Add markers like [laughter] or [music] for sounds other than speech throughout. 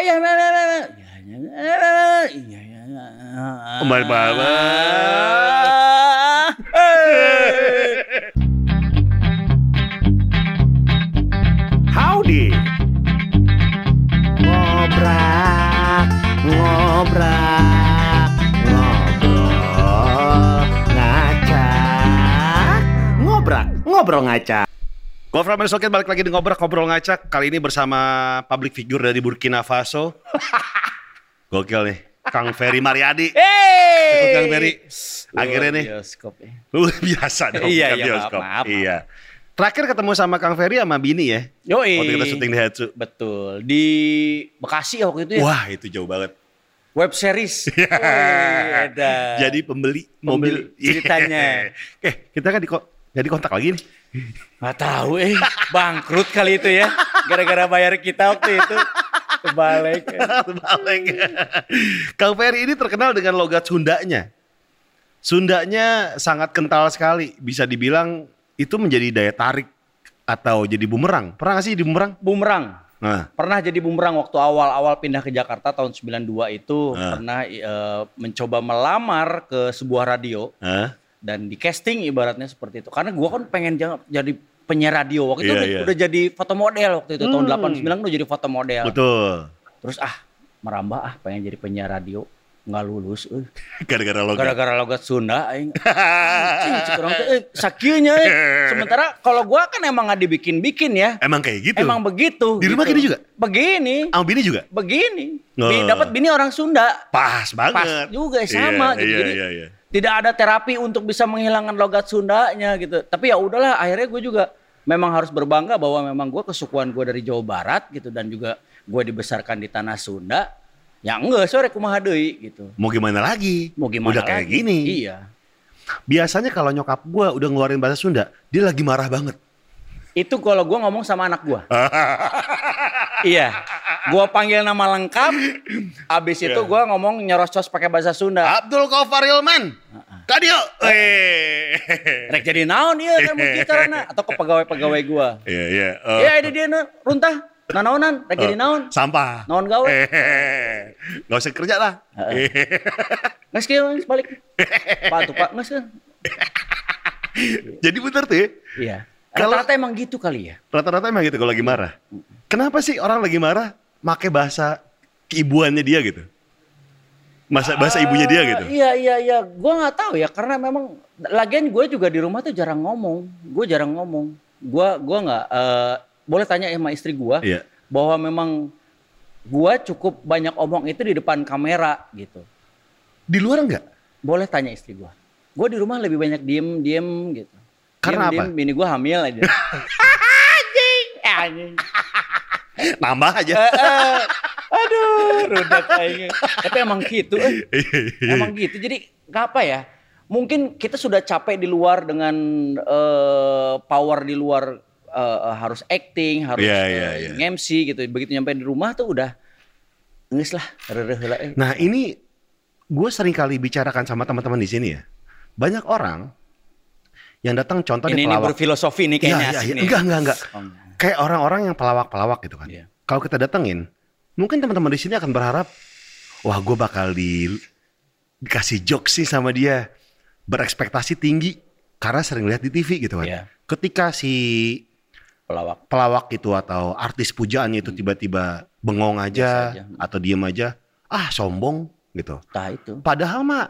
Ayah, nah. Iya, nah. iya, iya. Kembali baba. [laughs] Howdy. Ngobrak, ngobrak, ngobrol, ngacak, ngobrak, ngobrol ngacak. Gue Fram Soket balik lagi di ngobrak ngobrol ngacak kali ini bersama public figure dari Burkina Faso. [laughs] Gokil nih, Kang Ferry Mariadi. Hey! Kang Ferry. Akhirnya nih, Bioskop ya. Luar biasa dong. Iya, iya, bioskop. maaf, maaf, Iya. Terakhir ketemu sama Kang Ferry sama Bini ya. Yoi. Waktu kita syuting di Hatsu. Betul. Di Bekasi waktu itu ya. Wah itu jauh banget. Web series. [laughs] Iya. Edan. Jadi pembeli mobil. Pembeli, ceritanya. [laughs] eh kita kan di jadi kontak lagi nih. Nggak tahu eh. Bangkrut kali itu ya. Gara-gara bayar kita waktu itu. Kebalik. Balik. Kang Ferry ini terkenal dengan logat Sundanya. Sundanya sangat kental sekali. Bisa dibilang itu menjadi daya tarik atau jadi bumerang. Pernah gak sih di bumerang? Bumerang. Nah, Pernah jadi bumerang waktu awal-awal pindah ke Jakarta tahun 92 itu Ah. pernah eh, mencoba melamar ke sebuah radio Hah? Dan di casting ibaratnya seperti itu. Karena gua kan pengen jadi penyiar radio waktu itu Iya, udah, iya. udah jadi foto model waktu itu tahun Hmm. 89 udah jadi foto model. betul. Terus ah merambah ah pengen jadi penyiar radio nggak lulus eh. [laughs] Gara-gara logat. gara-gara logat Sunda aing [laughs] eh, sakieunya eh. [laughs] sementara kalau gua kan emang nggak dibikin-bikin ya Emang kayak gitu? emang begitu Di rumah gitu. gini juga? begini Sama Bini juga? begini Oh. Dapat bini orang Sunda Pas banget. pas juga sama Iya, gitu iya, jadi iya, iya. Tidak ada terapi untuk bisa menghilangkan logat Sundanya gitu tapi ya udahlah akhirnya gue juga memang harus berbangga bahwa memang gue kesukuan gue dari Jawa Barat gitu dan juga gue dibesarkan di tanah Sunda ya enggak sore kumaha deui gitu Mau gimana lagi? mau gimana Udah kayak lagi? gini. iya Biasanya kalau nyokap gua udah ngeluarin bahasa Sunda, dia lagi marah banget. Itu kalau gue ngomong sama anak gue [laughs] iya gue panggil nama lengkap abis Iya. itu gue ngomong nyerocos pakai bahasa Sunda Abdul Qafar Ilman. Kadio. Eh. rek jadi naon iya kan mun kitu [laughs] na. atau ke pegawai-pegawai gue Iya, iya. Oh. Iya, ini dia runtah. Nah, naonan, rek jadi naon. Sampah. Naon gawe. Eh. Gak usah kerja lah. [laughs] Kieu geus balik. Pak tuh Pak, kan. Jadi bener tuh ya. Iya. Rata-rata emang gitu kali ya. Rata-rata emang gitu kalau lagi marah. Kenapa sih orang lagi marah make bahasa keibuannya dia gitu? Masa bahasa ibunya dia gitu. Iya, iya, iya. Gua nggak tahu ya karena memang lagian gue juga di rumah tuh jarang ngomong. Gue jarang ngomong. Gua gua nggak eh, boleh tanya sama istri gua Iya. bahwa memang gua cukup banyak omong itu di depan kamera gitu. Di luar enggak? Boleh tanya istri gua. Gua di rumah lebih banyak diem diem gitu. Karena Diem, apa? diem, bini gua hamil aja. [laughs] anjing, anjing. [laughs] Nambah aja. Eh, eh. Aduh, rudet aing. Tapi emang gitu, eh. [laughs] emang gitu. Jadi nggak apa ya? Mungkin kita sudah capek di luar dengan eh, power di luar eh, eh, harus acting, harus eh, iya, iya. MC gitu. Begitu nyampe di rumah tuh udah nges lah. Eh. Nah ini gue sering kali bicarakan sama teman-teman di sini ya. Banyak orang yang datang contoh ini, di ini pelawak. berfilosofi nih Iya, kayaknya asik iya. nih. Enggak, enggak, enggak. Oh. Kayak orang-orang yang pelawak-pelawak gitu kan. Iya. Kalau kita datengin, mungkin teman-teman di sini akan berharap, wah gue bakal di dikasih jokes sih sama dia, berekspektasi tinggi karena sering lihat di TV gitu kan. Iya. Ketika si Pelawak. pelawak itu atau artis pujaannya itu tiba-tiba bengong aja, Hmm. Aja. atau diem aja, ah sombong gitu. Tah itu. Padahal mah,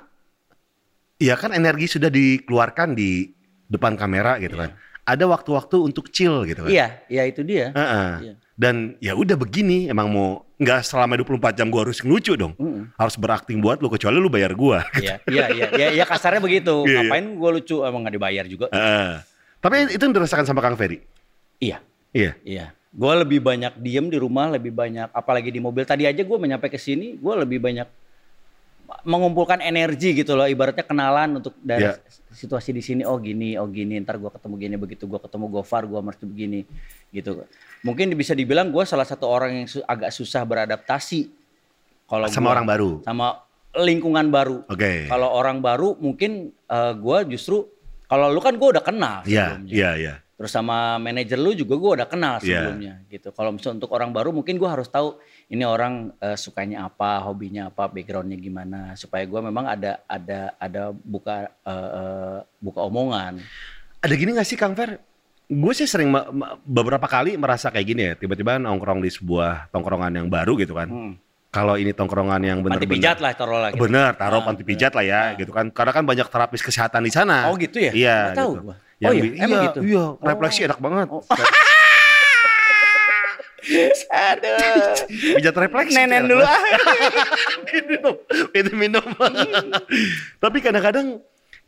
ya kan energi sudah dikeluarkan di depan kamera gitu kan. Ada waktu-waktu untuk chill gitu kan. Iya, iya itu dia. Heeh. Iya. Dan ya udah begini, emang mau nggak selama 24 jam gua harus ngelucu dong. Mm-mm. Harus berakting buat lu kecuali lu bayar gua. Iya, iya, iya, iya, iya kasarnya begitu. Iya, iya. Ngapain gue lucu emang nggak dibayar juga? Heeh. Tapi itu yang dirasakan sama Kang Ferry. Iya, Iya. iya. Gue lebih banyak diem di rumah, lebih banyak apalagi di mobil. Tadi aja gue menyampai ke sini, gue lebih banyak mengumpulkan energi gitu loh. Ibaratnya kenalan untuk dari Iya. situasi di sini. Oh gini, oh gini. Ntar gue ketemu gini, begitu gue ketemu Gofar, gue mesti begini, gitu. Mungkin bisa dibilang gue salah satu orang yang su- agak susah beradaptasi. Kalau Sama gua- orang baru. sama lingkungan baru. Oke. Kalau orang baru mungkin eh, gua justru kalau lu kan gua udah kenal Iya, sebelumnya. iya, iya. Terus sama manajer lu juga gue udah kenal Iya. sebelumnya gitu. Kalau misalnya untuk orang baru mungkin gue harus tahu ini orang eh, sukanya apa, hobinya apa, backgroundnya gimana, supaya gue memang ada ada ada buka eh, buka omongan. Ada gini gak sih Kang Fer? Gue sih sering beberapa kali merasa kayak gini ya. Tiba-tiba nongkrong di sebuah tongkrongan yang baru gitu kan. Hmm. Kalau ini tongkrongan yang Panti bener-bener pijat lah taruh lah. Gitu. Bener, taruh Ah, panti pijat lah ya, Ah. gitu kan. Karena kan banyak terapis kesehatan di sana. Oh gitu ya? Iya, gitu. Yang oh iya, iya, gitu. Iya, Oh. refleksi enak banget. Oh. [laughs] Aduh. Pijat refleksi. Nenen dulu ah. [laughs] minum, itu minum. Tapi kadang-kadang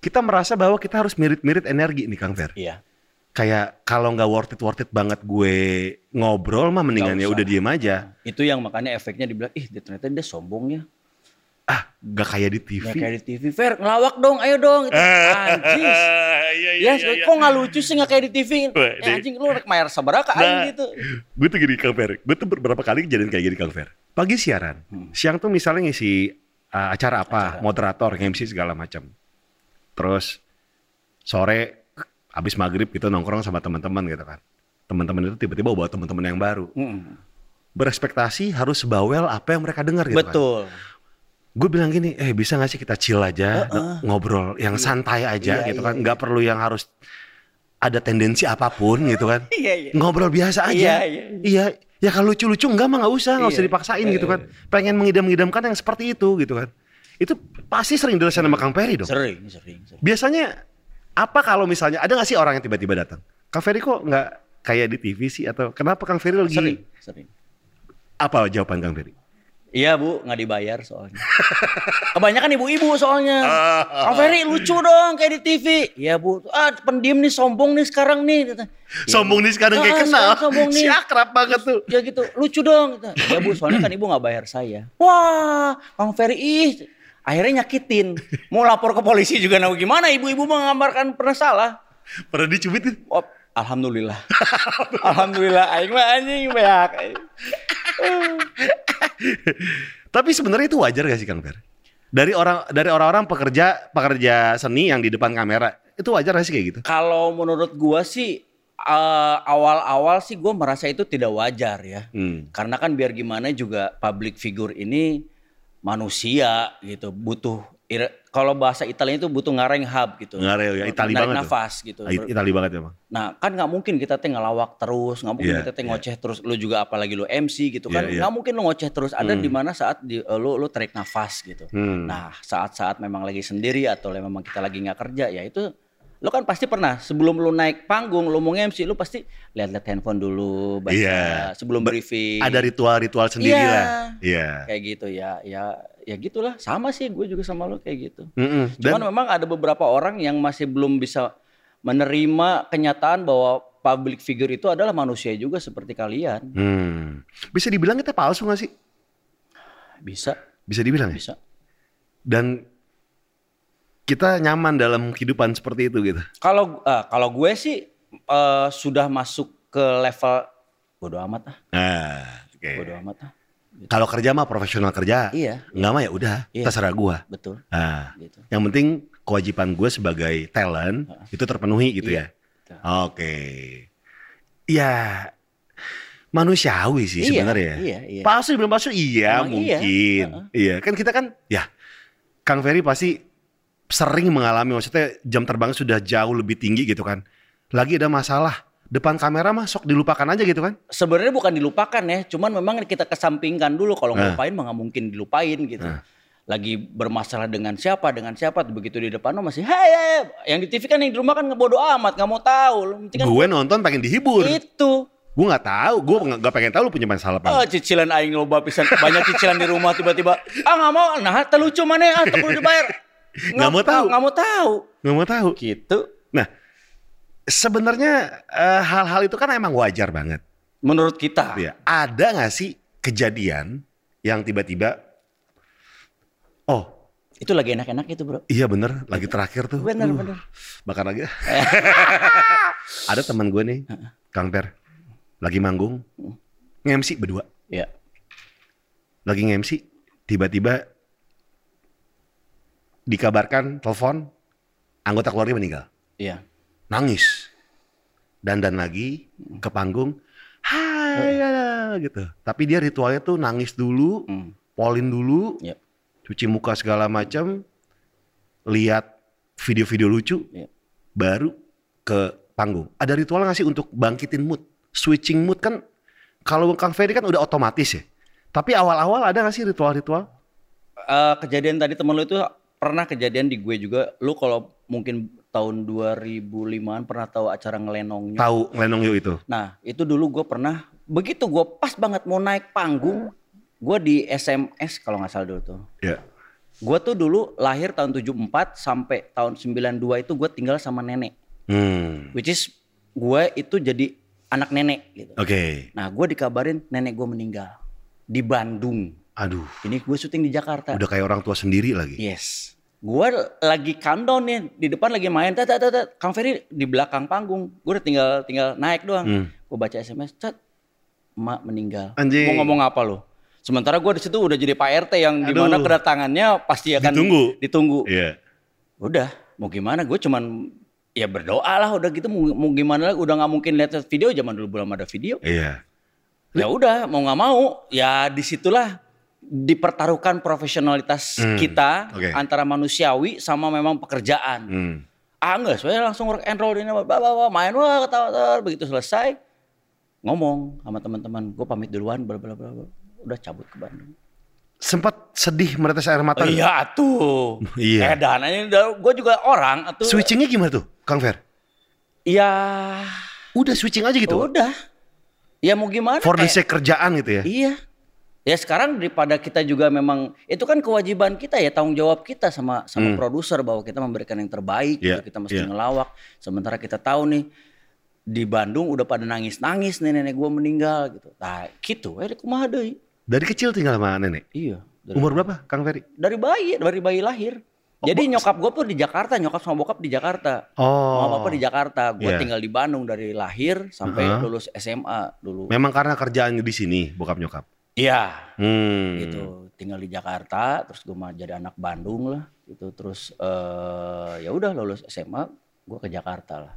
kita merasa bahwa kita harus mirit-mirit energi nih Kang Fer. Iya. Kayak kalau nggak worth it worth it banget gue ngobrol mah mendingan ya udah diem aja. Itu yang makanya efeknya dibilang, ih ternyata dia sombong ya. Ah, nggak kayak di TV. Ya kayak di TV, Fer ngelawak dong, ayo dong. Gitu. Anjing. [laughs] Iya, Ya, kok nggak lucu sih nggak kayak di TV? Ya, di- anjing lu rek mayar seberapa Nah, gitu. Gue tuh gini Kang Fer, gue tuh beberapa kali kejadian kayak gini Kang Fer. Pagi siaran, siang tuh misalnya ngisi uh, acara apa, moderator, MC segala macam. Terus sore habis maghrib gitu nongkrong sama teman-teman gitu kan. Teman-teman itu tiba-tiba bawa teman-teman yang baru. Mm, Berekspektasi harus sebawel apa yang mereka dengar gitu kan. Betul. Gue bilang gini, eh bisa gak sih kita chill aja, ngobrol yang santai aja Iya, gitu iya, kan. Nggak perlu yang harus ada tendensi apa pun gitu kan [laughs] Iya, iya. ngobrol biasa aja. Iya, iya, Iya, ya kalau lucu-lucu enggak mah nggak usah, nggak usah Iya. dipaksain gitu kan. Pengen mengidam-ngidamkan yang seperti itu gitu kan. Itu pasti sering dirasain sama Kang Ferry dong. Sering, sering, sering. Biasanya apa kalau misalnya ada nggak sih orang yang tiba-tiba datang? Kang Ferry kok nggak kayak di TV sih atau kenapa Kang Ferry lagi Sering, sering. apa jawaban Kang Ferry? Iya bu, nggak dibayar soalnya. Kebanyakan ibu-ibu soalnya. Ah. Kang Ferry lucu dong kayak di TV. Iya bu, ah pendiam nih, sombong nih sekarang nih. Kata. Sombong nih sekarang kayak Ah, kenal. sekarang sombong [laughs] nih. Si akrab banget tuh. Ya gitu, lucu dong. Kata. Ya bu, soalnya kan ibu nggak bayar saya. Wah, Kang Ferry ih. Akhirnya nyakitin. Mau lapor ke polisi juga nah gimana ibu-ibu menggambarkan pernah salah. Pernah dicubit Oh, alhamdulillah. [laughs] alhamdulillah aing mah anjing beak. [laughs] Tapi sebenarnya itu wajar gak sih Kang Fer? Dari orang dari orang-orang pekerja pekerja seni yang di depan kamera itu wajar gak sih kayak gitu? Kalau menurut gua sih eh, awal-awal sih gua merasa itu tidak wajar ya. Hmm. Karena kan biar gimana juga public figure ini manusia gitu, butuh kalau bahasa Italianya itu butuh ngareng hub gitu. Ngareng ya, Itali banget tuh. nafas gitu. Ah, It- Itali banget emang. Nah kan nggak mungkin kita teh ngelawak terus, nggak mungkin Iya, kita teh iya. ngoceh terus. Lu juga apalagi lu MC gitu kan, Iya, iya. nggak mungkin lu ngoceh terus. Ada di mana saat di, eh, lu lu tarik nafas gitu. Hmm. Nah saat-saat memang lagi sendiri atau memang kita lagi nggak kerja ya itu lu kan pasti pernah sebelum lu naik panggung lu mau MC lu pasti lihat-lihat handphone dulu baca Iya. sebelum briefing Ada ritual-ritual sendiri Iya. lah. Iya. kayak gitu ya ya ya gitulah sama sih gue juga sama lu kayak gitu Mm-mm. Dan cuman memang ada beberapa orang yang masih belum bisa menerima kenyataan bahwa public figure itu adalah manusia juga seperti kalian hmm. bisa dibilang kita palsu gak sih? bisa Bisa dibilang ya? bisa Dan kita nyaman dalam kehidupan seperti itu gitu. kalau ah, kalau gue sih eh, sudah masuk ke level bodo amat ah Nah, oke. bodo amat ah Kalau kerja mah profesional kerja. Iya. Enggak mah ya udah, Iya. terserah gua. betul Nah, gitu yang penting kewajiban gue sebagai talent itu terpenuhi gitu Iya. ya. Oke. Ya manusiawi sih Iya, sebenarnya. iya, iya. Palsu belum palsu iya Emang iya, mungkin. Iya. kan kita kan ya Kang Ferry pasti sering mengalami maksudnya jam terbang sudah jauh lebih tinggi gitu kan. Lagi ada masalah depan kamera mah sok dilupakan aja gitu kan. sebenarnya bukan dilupakan ya, cuman memang kita kesampingkan dulu kalau Nah. ngelupain mah mungkin dilupain gitu. Lagi bermasalah dengan siapa, dengan siapa, begitu di depan lo masih, hei, hei." yang di TV kan yang di rumah kan ngebodo amat, nggak mau tahu. Kan gue nonton pengen dihibur. itu. Gue nggak tahu, gue nggak pengen tahu lu punya masalah Oh, apa. cicilan aing loba pisan, banyak cicilan di rumah tiba-tiba. Ah nggak mau, nah terlucu mana ah perlu dibayar. [laughs] Nggak mau tahu. Nggak mau tahu. Nggak mau tahu. Gitu. Nah, sebenarnya eh, hal-hal itu kan emang wajar banget. Menurut kita. Ya, ada nggak sih kejadian yang tiba-tiba, oh Itu lagi enak-enak itu bro. iya bener, lagi terakhir tuh, Bener, uh, bener. bakar lagi. [laughs] ada teman gue nih, Kang Per, lagi manggung, nge-MC berdua, Ya. lagi nge-MC, tiba-tiba dikabarkan telepon anggota keluarga meninggal, Iya. Nangis. dandan lagi ke panggung, hai ya, gitu. Tapi dia ritualnya tuh nangis dulu, Hmm. polin dulu, Yep. cuci muka segala macam, lihat video-video lucu, Yep. baru ke panggung. Ada ritual nggak sih untuk bangkitin mood, switching mood kan? Kalau Kang Ferry kan udah otomatis ya. Tapi awal-awal ada nggak sih ritual-ritual? Eh, kejadian tadi temen lu itu pernah kejadian di gue juga. Lu kalau mungkin tahun 2005-an pernah tahu acara ngelenongnya. Tahu Lenong Yu itu? Nah, itu dulu gue pernah begitu gue pas banget mau naik panggung, gue di SMS kalau nggak salah dulu tuh. Ya. Gue tuh dulu lahir tahun 74 sampai tahun 92 itu gue tinggal sama nenek. Hmm. Which is gue itu jadi anak nenek gitu. Oke. Nah, gue dikabarin nenek gue meninggal di Bandung. Aduh, Ini gue syuting di Jakarta. udah kayak orang tua sendiri lagi. Yes. Gue lagi countdown nih di depan lagi main. Tat, tat, tat. Kang Ferry di belakang panggung. Gue udah tinggal tinggal naik doang. Hmm. Gue baca SMS. Cat, emak meninggal. Anjing. Mau ngomong apa lo? Sementara gue di situ udah jadi Pak RT yang Aduh. di mana kedatangannya pasti akan Ditunggu. Ditunggu. Iya. Udah, mau gimana? Gue cuman ya berdoa lah. Udah gitu mau, mau gimana lagi? Udah nggak mungkin lihat video zaman dulu belum ada video. Iya. Ya udah, mau nggak mau, ya di situlah dipertaruhkan profesionalitas Hmm, kita oke. antara manusiawi sama memang pekerjaan. Hmm. Ah enggak, saya langsung work and roll ini, bah, bah, main wah ketawa ketawa begitu selesai ngomong sama teman-teman, gue pamit duluan, bla bla bla, udah cabut ke Bandung. Sempat sedih menetes air mata. Oh, iya tuh, [laughs] Iya. edananya gue juga orang tuh. Switchingnya gimana tuh, Kang Fer? Ya Udah switching aja gitu. udah, ya mau gimana? For the sake kerjaan gitu ya. Iya. Ya sekarang daripada kita juga memang itu kan kewajiban kita ya tanggung jawab kita sama sama Hmm. produser bahwa kita memberikan yang terbaik Iya, gitu kita mesti iya. ngelawak. Sementara kita tahu nih di Bandung udah pada nangis-nangis nenek-nenek gua meninggal gitu. Nah, gitu eh kumaha deui. Dari kecil tinggal sama nenek. Iya. Dari, Umur berapa, Kang Ferry? dari bayi, dari bayi lahir. Oh, Jadi nyokap gue tuh di Jakarta, nyokap sama bokap di Jakarta. Oh. Mama papa di Jakarta, gue Iya. tinggal di Bandung dari lahir sampai Uh-huh. lulus SMA dulu. Memang karena kerjaan di sini, bokap nyokap. Iya. Hmm. gitu. Tinggal di Jakarta terus gue mah jadi anak Bandung lah gitu. Terus eh ya udah lulus SMA gue ke Jakarta lah.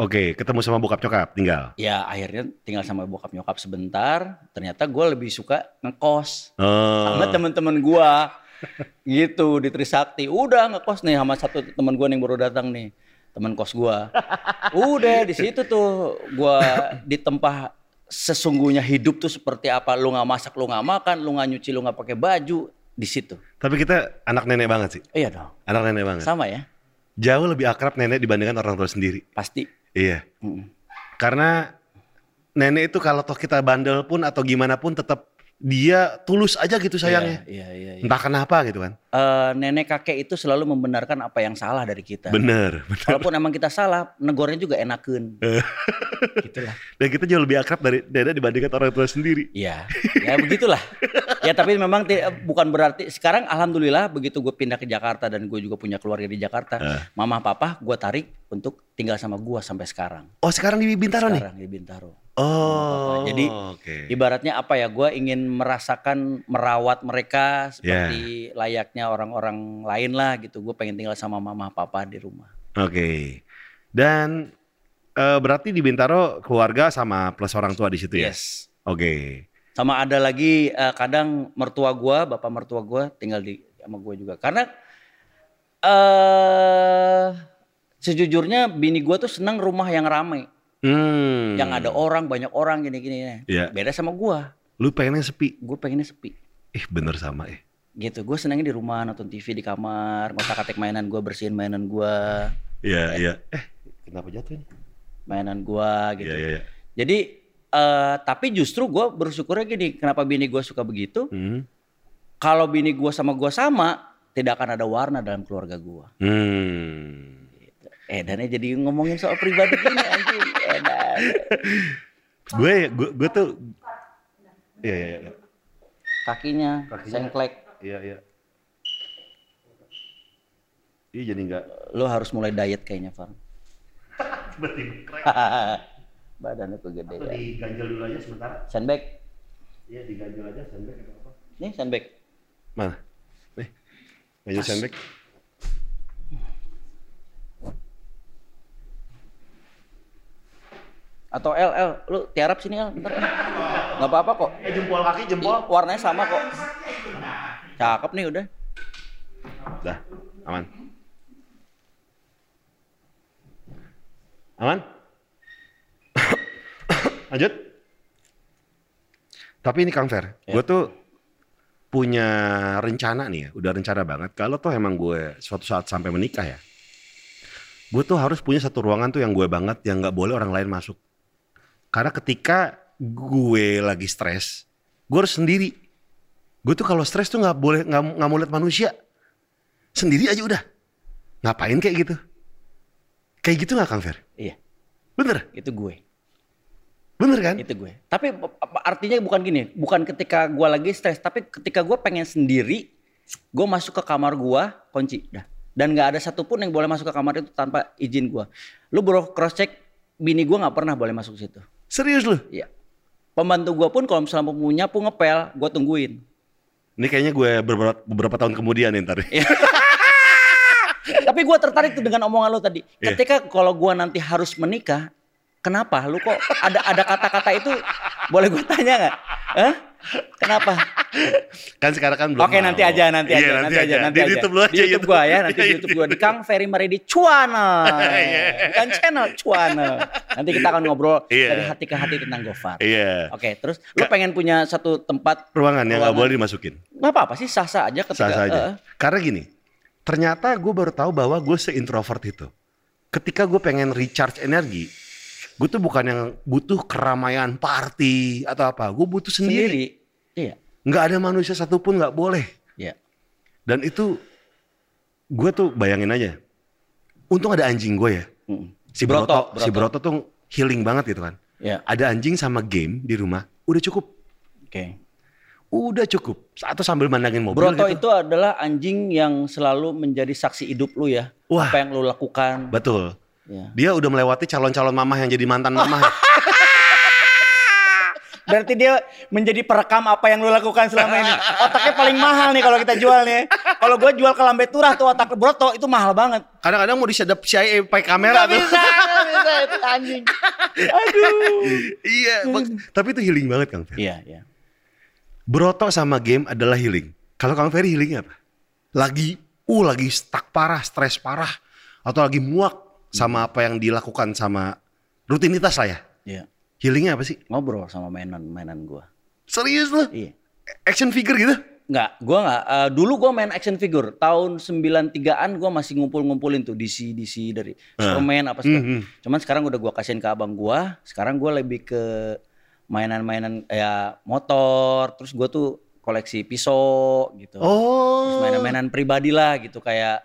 Oke, ketemu sama bokap nyokap, tinggal. ya akhirnya tinggal sama bokap nyokap sebentar. Ternyata gue lebih suka ngekos. Oh. sama teman-teman gue gitu di Trisakti. Udah ngekos nih sama satu teman gue yang baru datang nih. Teman kos gue udah di situ tuh gue ditempah sesungguhnya hidup tuh seperti apa lu nggak masak lu nggak makan lu nggak nyuci lu nggak pakai baju di situ Tapi kita anak nenek banget sih. iya dong Anak nenek banget. sama ya Jauh lebih akrab nenek dibandingkan orang tua sendiri. pasti Iya. Mm. Karena nenek itu kalau toh kita bandel pun atau gimana pun tetap dia tulus aja gitu sayangnya. Iya, iya, iya. Entah kenapa gitu kan. Eh, nenek kakek itu selalu membenarkan apa yang salah dari kita. Bener, bener. Walaupun emang kita salah, negornya juga enakan. [laughs] Gitulah. Dan kita jauh lebih akrab dari nenek dibandingkan orang tua sendiri. Iya, ya begitulah. ya tapi memang bukan berarti sekarang alhamdulillah begitu gue pindah ke Jakarta dan gue juga punya keluarga di Jakarta, Eh. mama papa gue tarik untuk tinggal sama gue sampai sekarang. Oh sekarang di Bintaro nih? Sekarang di Bintaro. Oh, Jadi, oke. Ibaratnya apa ya? Gue ingin merasakan merawat mereka seperti layaknya orang-orang lain lah gitu. Gue pengen tinggal sama mama papa di rumah. Oke. Dan eh, berarti di Bintaro keluarga sama plus orang tua di situ ya? Yes. Oke. Sama ada lagi eh, kadang mertua gua, bapak mertua gua tinggal di sama gua juga. Karena eh sejujurnya bini gua tuh senang rumah yang ramai, Hmm. yang ada orang, banyak orang gini-gini. Iya. Beda sama gua. Lu pengennya sepi? Gue pengennya sepi. Ih bener sama eh. Gitu. Gue senangnya di rumah nonton TV di kamar, ngotak-atik mainan gua, bersihin mainan gua, Iya iya. Eh kenapa jatuh ini? mainan gua gitu. Iya iya. iya. Jadi eh tapi justru gua bersyukurnya gini, kenapa bini gua suka begitu? Hmm. Kalau bini gua sama gua sama, tidak akan ada warna dalam keluarga gua. Hmm. Eh, dan jadi ngomongin soal pribadi gini anjing. [laughs] Gue gue gue tuh. Iya iya iya. Kakinya, Kakinya. sengklek. Iya iya. Iya jadi nggak. Lu harus mulai diet kayaknya, Far. Betul. Badannya kegedean. Diganjel dulu aja sebentar. Sandbag. Iya diganjel aja sandbag atau apa? Nih sandbag. Mana? Nih. Ganjel sandbag. Atau L, L, lu tiarap sini L, bentar. Nggak apa-apa kok. Eh jempol kaki Ih, warnanya sama kok. Cakep nih udah. Dah, aman. Aman? [coughs] Lanjut. Tapi ini Kang Fer, Ya. gue tuh punya rencana nih ya, udah rencana banget. Kalau tuh emang gue suatu saat sampai menikah ya, gue tuh harus punya satu ruangan tuh yang gue banget, yang nggak boleh orang lain masuk. Karena ketika gue lagi stres, gue harus sendiri. Gue tuh kalau stres tuh nggak boleh nggak mau lihat manusia, sendiri aja udah. Ngapain kayak gitu? Kayak gitu nggak Kang Fer? Iya, Bener, itu gue. bener kan? Itu gue. Tapi artinya bukan gini, bukan ketika gue lagi stres, tapi ketika gue pengen sendiri, gue masuk ke kamar gue, kunci, dah. Dan nggak ada satupun yang boleh masuk ke kamar itu tanpa izin gue. Lu bro cross check, bini gue nggak pernah boleh masuk situ. Serius lu? Iya. Pembantu gue pun kalau misalnya mau nyapu ngepel, gue tungguin. Ini kayaknya gue beberapa, beberapa tahun kemudian nih ntar. [laughs] Tapi gue tertarik tuh dengan omongan lo tadi. Iya. Ketika kalau gue nanti harus menikah, kenapa? Lu kok ada ada kata-kata itu? Boleh gue tanya nggak? Hah? Kenapa? kan sekarang kan belum Oke nanti mau. aja, nanti Iya, aja, nanti aja, nanti di aja. YouTube lu aja. Di YouTube gua ya, nanti di YouTube gua di Kang Ferry Maridi Cuana. Iya. Bukan channel Cuana. Nanti kita akan ngobrol Iya. dari hati ke hati tentang Gofar. Iya. Oke, terus lu pengen punya satu tempat Ruangan yang nggak boleh dimasukin. nggak apa-apa sih sah-sah aja ketika Sah saja. eh, Karena gini, ternyata gue baru tahu bahwa gue se-introvert itu. Ketika gue pengen recharge energi, gue tuh bukan yang butuh keramaian party atau apa. Gue butuh sendiri. sendiri. Iya. Nggak ada manusia satupun nggak boleh. Iya. Dan itu gue tuh bayangin aja. Untung ada anjing gue ya. Mm. Si Broto, si Broto tuh healing banget gitu kan. Iya. Ada anjing sama game di rumah, udah cukup. Oke. Udah cukup. Atau sambil mandangin mobil Broto gitu. itu adalah anjing yang selalu menjadi saksi hidup lu ya. Wah. Apa yang lu lakukan. Betul. Ya. Dia udah melewati calon-calon mamah yang jadi mantan mamah. [laughs] Berarti dia menjadi perekam apa yang lu lakukan selama ini. Otaknya paling mahal nih kalau kita jual nih. Kalau gue jual ke Lambe Turah tuh otak Broto itu mahal banget. Kadang-kadang mau disedap CIA pakai kamera tuh. nggak bisa itu anjing. [laughs] Aduh. iya, tapi itu healing banget Kang Ferry. Iya, iya. Broto sama game adalah healing. Kalau Kang Ferry healing apa? Lagi, uh lagi stuck parah, stres parah. Atau lagi muak sama apa yang dilakukan sama rutinitas lah ya. Iya. Healingnya apa sih? Ngobrol sama mainan-mainan gue. Serius lu? Iya. Action figure gitu? Enggak, gua enggak. Eh, dulu gua main action figure. Tahun 93-an gua masih ngumpul-ngumpulin tuh DC DC dari Superman apa segala. Mhm. Cuman sekarang udah gua kasihin ke abang gua. Sekarang gua lebih ke mainan-mainan ya motor, terus gua tuh koleksi pisau gitu. Oh. mainan-mainan pribadi lah gitu kayak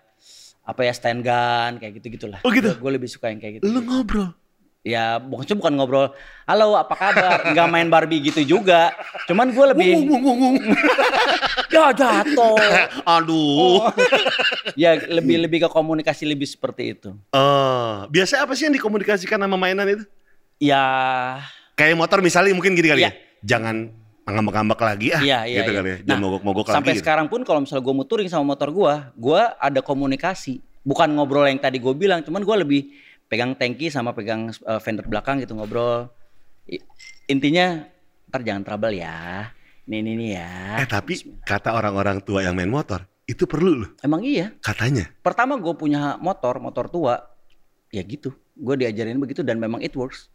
apa ya stand gun kayak gitu-gitulah. Oh, gitu? Gue lebih suka yang kayak gitu. Lu ngobrol. Ya bukan bukan ngobrol, halo apa kabar? Enggak main Barbie gitu juga. Cuman gue lebih Wung, wung, wung, wung. [laughs] ya jatuh. [laughs] Aduh. [laughs] ya lebih lebih ke komunikasi lebih seperti itu. Oh, biasa apa sih yang dikomunikasikan sama mainan itu? Ya Kayak motor misalnya mungkin gini kali Iya. ya. Jangan ngambek-ngambek lagi ah. iya iya. gitu iya. kali ya. Jangan mogok-mogok lagi. sampai gitu. sekarang pun kalau misalnya gue muturing sama motor gue, gue ada komunikasi. Bukan ngobrol yang tadi gue bilang, cuman gue lebih pegang tangki sama pegang eh, fender belakang gitu ngobrol. Intinya ntar jangan trouble ya. Nih nih nih ya. Eh tapi kata orang-orang tua yang main motor, itu perlu loh Emang iya. katanya. Pertama gue punya motor, motor tua, ya gitu. Gue diajarin begitu dan memang it works.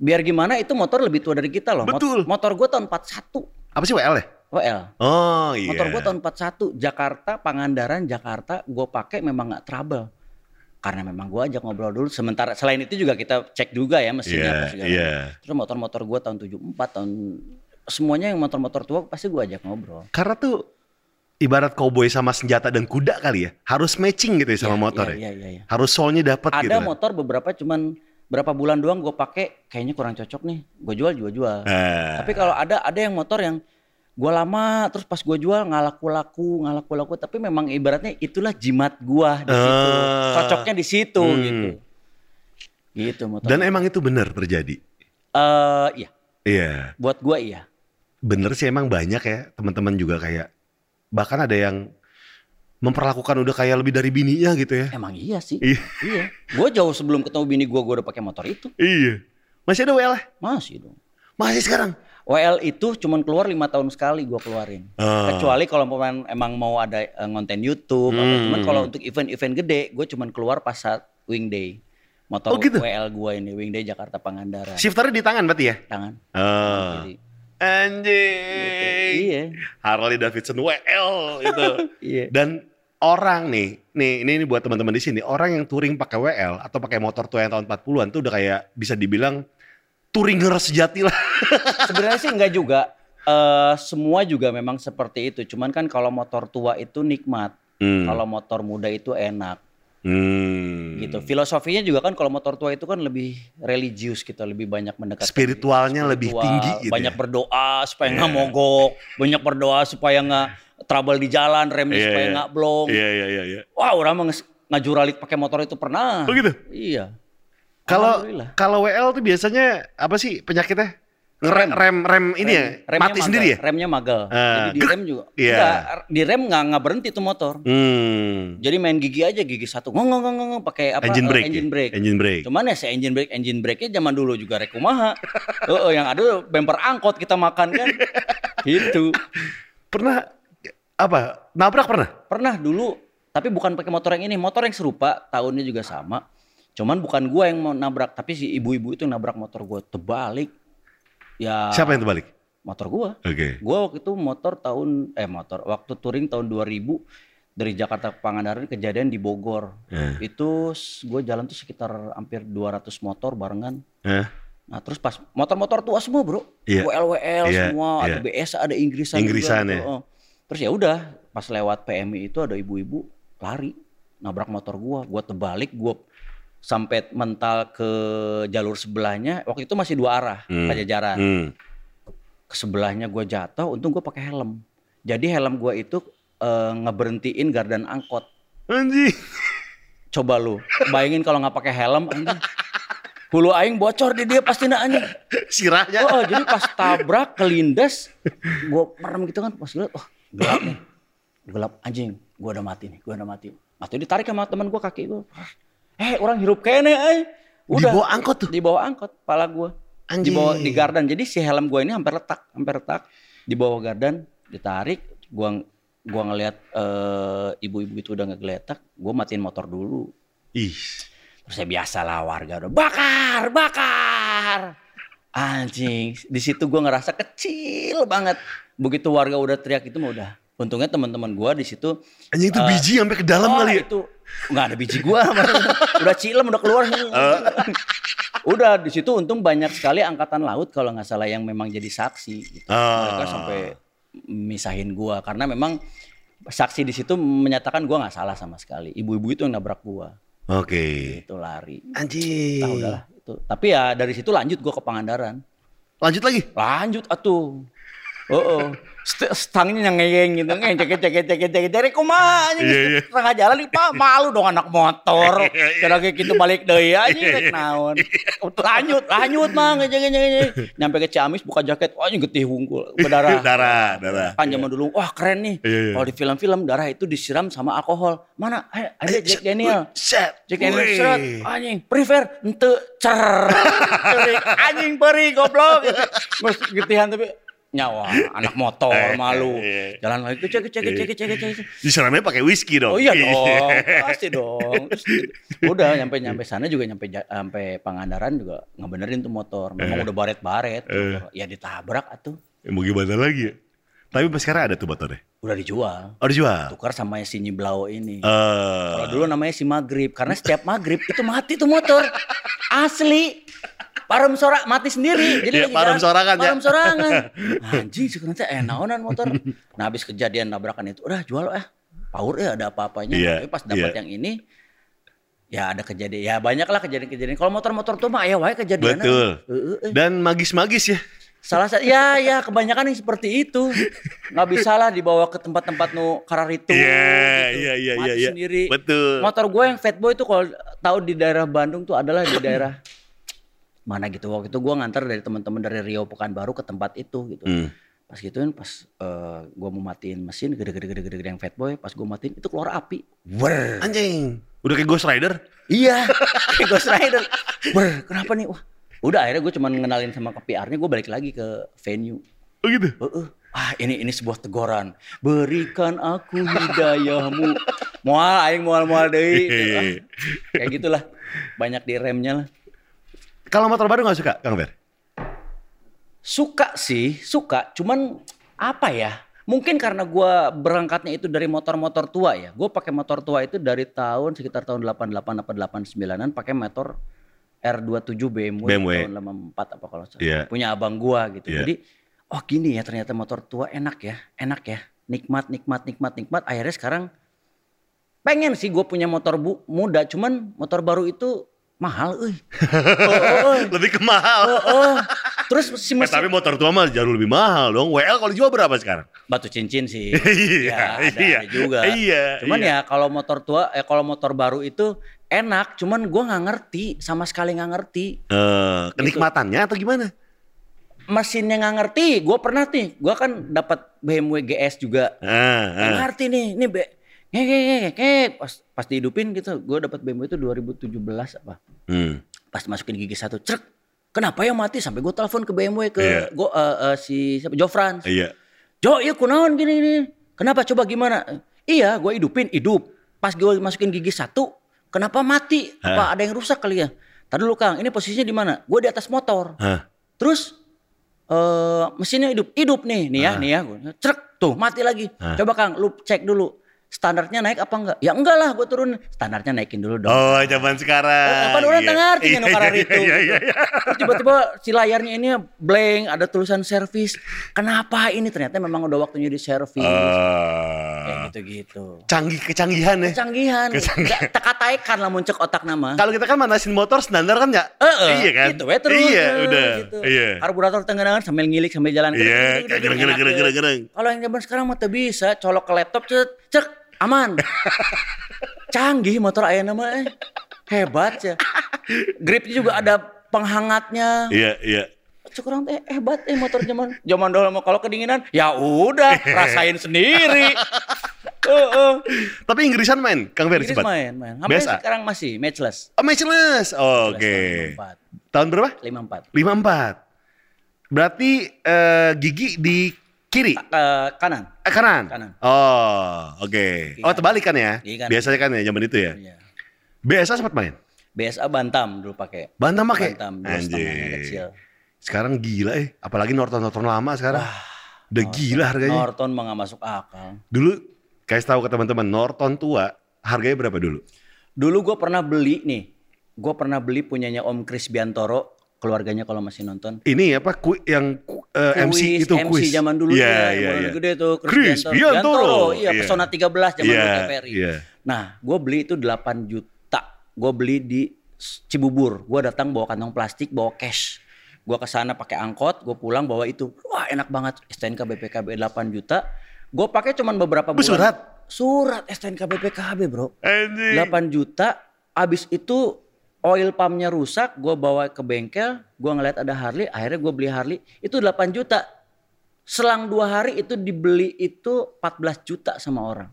Biar gimana itu motor lebih tua dari kita loh. Mot- Betul. motor gue tahun 41. Apa sih WL ya? WL. Oh iya. Motor gue tahun 41. Jakarta, Pangandaran, Jakarta. Gue pakai memang nggak trouble. Karena memang gue ajak ngobrol dulu. Sementara selain itu juga kita cek juga ya mesinnya Iya, apa segala. iya. Terus motor-motor gue tahun 74, tahun semuanya yang motor-motor tua pasti gue ajak ngobrol. Karena tuh ibarat cowboy sama senjata dan kuda kali ya. Harus matching gitu ya sama Iya, motor iya, ya. iya, iya, iya. Harus soulnya dapat Ada gitu. kan. motor beberapa cuman berapa bulan doang gue pakai kayaknya kurang cocok nih. Gue jual jual jual. Eh, Tapi kalau ada ada yang motor yang gue lama terus pas gue jual nggak laku laku nggak laku laku tapi memang ibaratnya itulah jimat gue di situ Ah. cocoknya di situ Hmm. gitu gitu motor dan emang itu benar terjadi. Eh, iya Iya. buat gue iya Bener sih emang banyak ya teman-teman juga kayak bahkan ada yang memperlakukan udah kayak lebih dari bininya gitu ya. Emang iya sih. Iya. iya. Gue jauh sebelum ketemu bini gue, gue udah pakai motor itu. Iya. Masih ada WL? -nya? Masih dong. Masih sekarang? WL itu cuman keluar lima tahun sekali gue keluarin. Ah. Kecuali kalau pemain emang mau ada eh, konten YouTube. atau Hmm. cuman kalau untuk event-event gede, gue cuman keluar pas saat Wing Day. Motor Oh, gitu? WL gue ini, Wing Day Jakarta Pangandaran. Shifternya di tangan berarti ya? Tangan. Oh. Jadi, Anjing. Iya. Harley Davidson WL itu. [laughs] Iya. Dan orang nih, nih ini, ini buat teman-teman di sini, orang yang touring pakai WL atau pakai motor tua yang tahun 40-an tuh udah kayak bisa dibilang touringer sejati lah. [laughs] Sebenarnya sih enggak juga. Eh semua juga memang seperti itu. Cuman kan kalau motor tua itu nikmat. Hmm. Kalau motor muda itu enak. Hmm. gitu. Filosofinya juga kan kalau motor tua itu kan lebih religius gitu, lebih banyak mendekati Spiritualnya lebih spiritual, tinggi gitu Banyak ya. berdoa supaya nggak mogok, banyak berdoa supaya nggak trouble di jalan, remnya Iya, supaya iya. nggak blong. Iya iya iya iya. Wah, orang mah nges- ngajuralit pakai motor itu pernah. Oh gitu. Iya. Kalau kalau WL tuh biasanya apa sih penyakitnya? Ngerem rem rem ini ya Remnya mati magal, sendiri ya? Remnya magal. Ah. Jadi di rem juga. Iya. Enggak, di rem nggak nggak berhenti tuh motor. Hmm. Jadi main gigi aja gigi satu ngong ngong ngong ngong, pakai apa? Engine eh, brake. Engine ya? brake. Engine brake. Cuman ya si engine brake, engine brake-nya zaman dulu juga rekumaha. [laughs] Heeh, yang ada bumper angkot kita makan kan. [laughs] Gitu. Pernah apa? Nabrak pernah? Pernah dulu, tapi bukan pakai motor yang ini, motor yang serupa, tahunnya juga sama. Cuman bukan gua yang mau nabrak, tapi si ibu-ibu itu nabrak motor gua terbalik. Ya Siapa yang terbalik? motor gua. Oke. Gua waktu itu motor tahun eh motor waktu touring tahun 2000 dari Jakarta ke Pangandaran kejadian di Bogor. Eh. Itu gue jalan tuh sekitar hampir 200 motor barengan. Eh. Nah terus pas motor-motor tua semua bro, Iya. WL-WL Iya, semua, iya. ada BS, ada Inggrisan, Inggrisan juga, ya. gitu. Oh. Terus ya udah, pas lewat PMI itu ada ibu-ibu lari, nabrak motor gua, gua terbalik, gua sampai mental ke jalur sebelahnya. Waktu itu masih dua arah, Hmm. pajajaran. Hmm. Ke sebelahnya gua jatuh, untung gua pakai helm. Jadi helm gua itu eh, ngeberhentiin gardan angkot. Anjing. Coba lu, bayangin kalau nggak pakai helm, anjing. Hulu aing bocor di dia pasti nak anjing. [laughs] Sirahnya. Oh, jadi pas tabrak kelindes, gua merem gitu kan, pas lihat, oh gelap nih, gelap anjing, gua udah mati nih, gua udah mati. Atau ditarik sama teman gua kaki gua, eh orang hirup kene, eh. Di bawah angkot tuh? Di bawah angkot, pala gua. Di Anjing. bawah di gardan, jadi si helm gua ini hampir retak, hampir retak. Di bawah gardan, ditarik, gua gua ngelihat eh, ibu-ibu itu udah ngegeletak, gua matiin motor dulu. Ih. Terus ya biasalah warga udah bakar, bakar. Anjing, di situ gua ngerasa kecil banget. Begitu warga udah teriak itu mah udah. Untungnya teman-teman gua di situ Anjing itu biji sampai ke dalam oh, kali ya. itu nggak ada biji gua, udah cilem udah keluar. [laughs] udah di situ untung banyak sekali angkatan laut kalau nggak salah yang memang jadi saksi. Gitu. Ah. Mereka sampai misahin gua karena memang saksi di situ menyatakan gua nggak salah sama sekali. Ibu-ibu itu yang nabrak gua. Oke. Itu lari. Anjing. Tahu udahlah itu. Tapi ya dari situ lanjut gua ke Pangandaran. Lanjut lagi. Lanjut atuh. Oh, oh. St- stangnya yang ngeyeng gitu, ngecek cek cek cek cek dari kumaha anjing Iya, iya. setengah jalan nih Pak malu dong anak motor. Cara kayak gitu balik deui Iya, anjing rek naon. Lanjut, lanjut mah ngecek cek cek. Nyampe ke Ciamis buka jaket, wah anjing getih hungkul, berdarah. [laughs] darah, darah. Kan zaman dulu, wah keren nih. Iya, iya. Kalau di film-film darah itu disiram sama alkohol. Mana? Ada Jack Daniel. Set. Jack Daniel Wih. seret, anjing, prefer, ente, cer, anjing peri, goblok. [laughs] Getihan tapi nyawa anak motor [laughs] malu. Iya. Jalan lagi cek cek cek cek cek. Disiramnya pakai whisky dong. Oh iya [laughs] dong, pasti dong. Terus, udah nyampe nyampe sana juga nyampe sampai Pangandaran juga ngebenerin tuh motor. Memang udah baret-baret. Eh. Ya ditabrak atuh. Ya, Mau gimana lagi ya? Tapi pas sekarang ada tuh motornya. Udah dijual. Oh dijual. Tukar sama si Nyiblau ini. Eh. Kalau dulu namanya si Maghrib karena setiap Maghrib itu mati tuh motor. Asli. Parum sorak mati sendiri. [laughs] Jadi Iya, lagi parum jalan, sorangan ya. Parum sorangan. [laughs] Anjing sekarang teh enaonan motor. Nah habis kejadian nabrakan itu udah jual eh. Power ya ada apa-apanya. Iya, Tapi pas dapat iya. yang ini ya ada kejadian. Ya banyak lah kejadian-kejadian. Kalau motor-motor tuh mah ya wae kejadian. Betul. Eh, Dan magis-magis ya. Salah satu ya ya kebanyakan yang seperti itu. nggak bisa lah dibawa ke tempat-tempat nu kararitu. Iya, gitu. iya, iya, iya, iya. sendiri. Betul. Motor gue yang Fatboy itu kalau tahu di daerah Bandung tuh adalah di daerah [coughs] mana gitu. Waktu itu gue nganter dari teman-teman dari Rio Pekanbaru ke tempat itu gitu. Hmm. Pas gituin pas eh, gua mau matiin mesin gede-gede gede-gede gede yang fat boy, pas gua matiin itu keluar api. Wer. Anjing. Udah kayak Ghost Rider? Iya, [laughs] kayak Ghost Rider. Wer, kenapa nih? Wah. Udah akhirnya gue cuman ngenalin sama ke PR-nya, gue balik lagi ke venue. Oh gitu? Heeh. Ah ini ini sebuah teguran. Berikan aku hidayahmu. Mual aing mual-mual deui. Gitu. Ah, kayak gitulah. Banyak di remnya lah. Kalau motor baru gak suka, Kang Ber? Suka sih, suka. Cuman apa ya? Mungkin karena gua berangkatnya itu dari motor-motor tua ya. Gue pakai motor tua itu dari tahun sekitar tahun 88 apa 89-an pakai motor R27 BMW, BMW. tahun 84 apa kalau salah. Iya. Punya abang gua gitu. Iya. Jadi oh gini ya ternyata motor tua enak ya, enak ya. Nikmat, nikmat, nikmat, nikmat. Akhirnya sekarang pengen sih gue punya motor bu, muda, cuman motor baru itu mahal, euy. [laughs] Oh. Lebih ke mahal. Oh, oh. Terus si Eh, mesin tapi motor tua mah jauh lebih mahal dong. WL kalau jual berapa sekarang? batu cincin sih. [laughs] Iya, Ya, ada, iya. ada juga. Iya, Cuman iya. ya kalau motor tua, eh kalau motor baru itu enak. Cuman gua nggak ngerti, sama sekali nggak ngerti. Eh, kenikmatannya atau gimana? Mesinnya nggak ngerti. Gua pernah nih, gua kan dapat BMW GS juga. Ah, Nggak ah. ngerti nih, ini ngek ngek ngek, ngek. pas pas dihidupin gitu. Gua dapat BMW itu 2017 apa? Hmm. Pas masukin gigi satu, truk. Kenapa ya mati? Sampai gue telepon ke BMW ke Iya. gua eh, eh, si siapa? Jofrans. Iya. Jo, iya kunaon gini gini. Kenapa coba gimana? Iya, gue hidupin, hidup. Pas gue masukin gigi satu, kenapa mati? Apa ada yang rusak kali ya? Tadi dulu Kang, ini posisinya di mana? Gue di atas motor. Hah. Terus eh mesinnya hidup, hidup nih, nih ya, nih ya. Gua, Cerek, tuh mati lagi. Coba Kang, lu cek dulu. Standarnya naik apa enggak? Ya enggak lah, gue turun. Standarnya naikin dulu dong. Oh, zaman sekarang. Apa orang Iya. artinya Iya, karar iya, itu. Iya, iya, gitu. iya. Terus tiba-tiba si layarnya ini blank, ada tulisan servis. Kenapa ini? Ternyata memang udah waktunya di servis. Ah. Kayak gitu-gitu. canggih kecanggihan ya. Kecanggihan. Kecanggihan. Gak tekataikan lah muncul otak nama. Kalau kita kan manasin motor standar kan ya? Heeh, iya kan? Gitu we terus. Iya, udah. Gitu. Iya. Karburator tengah sambil ngilik sambil jalan. Iya, gereng-gereng gereng-gereng gereng. Kalau yang zaman sekarang mah bisa, colok ke laptop cek, cek aman. Canggih motor aya nama eh. Hebat ya. Gripnya juga ada penghangatnya. Iya, iya. Cek orang teh hebat eh motor zaman zaman dulu mah kalau kedinginan ya udah rasain sendiri. Heeh. [laughs] Tapi Inggrisan main, Kang Ferry Inggris sempat. main, main. Sampai Biasa. sekarang masih matchless. Oh, matchless. Oh, Oke. Tahun berapa? 54. 54. Berarti eh, gigi di kiri, Eh, kanan. Eh, kanan. Kanan. Oh, oke. Kiri Oh, terbalik kan ya? Kiri. Biasanya kan ya zaman itu ya. Iya. BSA sempat main. BSA Bantam dulu pakai. Bantam pakai. Bantam Anjir. kecil. Sekarang gila eh, apalagi Norton-Norton lama sekarang. Udah gila harganya. Norton mah nggak masuk akal. Dulu kasih tahu ke teman-teman Norton tua harganya berapa dulu? Dulu gue pernah beli nih. Gue pernah beli punyanya Om Chris Biantoro. Keluarganya kalau masih nonton. Ini apa ku, yang ku- eh, MC itu MC kuis. zaman dulu Iya, ya, yang iya. gede tuh Chris Biantoro. Iya, Iya. Pesona 13 zaman Iya, dulu TVRI. iya. Nah, gue beli itu 8 juta. Gue beli di Cibubur. Gue datang bawa kantong plastik, bawa cash. Gue ke sana pakai angkot, gue pulang bawa itu. Wah, enak banget STNK BPKB 8 juta. Gue pakai cuman beberapa bulan. surat? Surat STNK BPKB, Bro. Anjing. 8 juta. Abis itu oil pumpnya rusak, gue bawa ke bengkel, gue ngeliat ada Harley, akhirnya gue beli Harley, itu 8 juta. Selang dua hari itu dibeli itu 14 juta sama orang.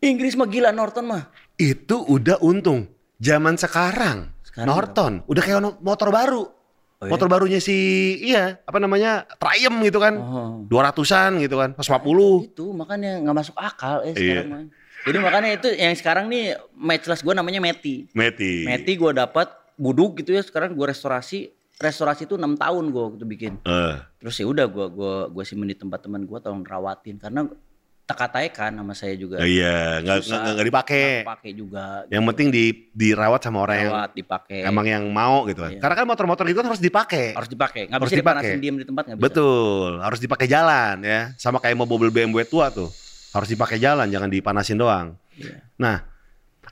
Inggris mah gila Norton mah. Itu udah untung. Zaman sekarang, Sekarang Norton udah kayak motor baru. Oh, iya? Motor barunya si iya, apa namanya? Triumph gitu kan. Oh. 200-an gitu kan, 150. Itu makanya nggak masuk akal eh Iya. sekarang mah. Jadi makanya itu yang sekarang nih matchless gue namanya Meti. Meti. Meti gue dapat buduk gitu ya sekarang gue restorasi. Restorasi itu enam tahun gue gitu bikin. Eh, Terus ya udah gua gua gua simpen di tempat teman gua tolong rawatin karena teka kan sama saya juga. iya, nggak nggak dipakai. Pakai juga. Yang penting di dirawat sama orang yang Rawat dipakai. emang yang mau gitu kan. Iya. Karena kan motor-motor itu harus dipakai. harus dipakai. Nggak harus bisa dipakai. dipanasin di tempat nggak bisa. Betul, harus dipakai jalan ya. Sama kayak mobil BMW tua tuh. Harus dipakai jalan, jangan dipanasin doang. Iya. Nah,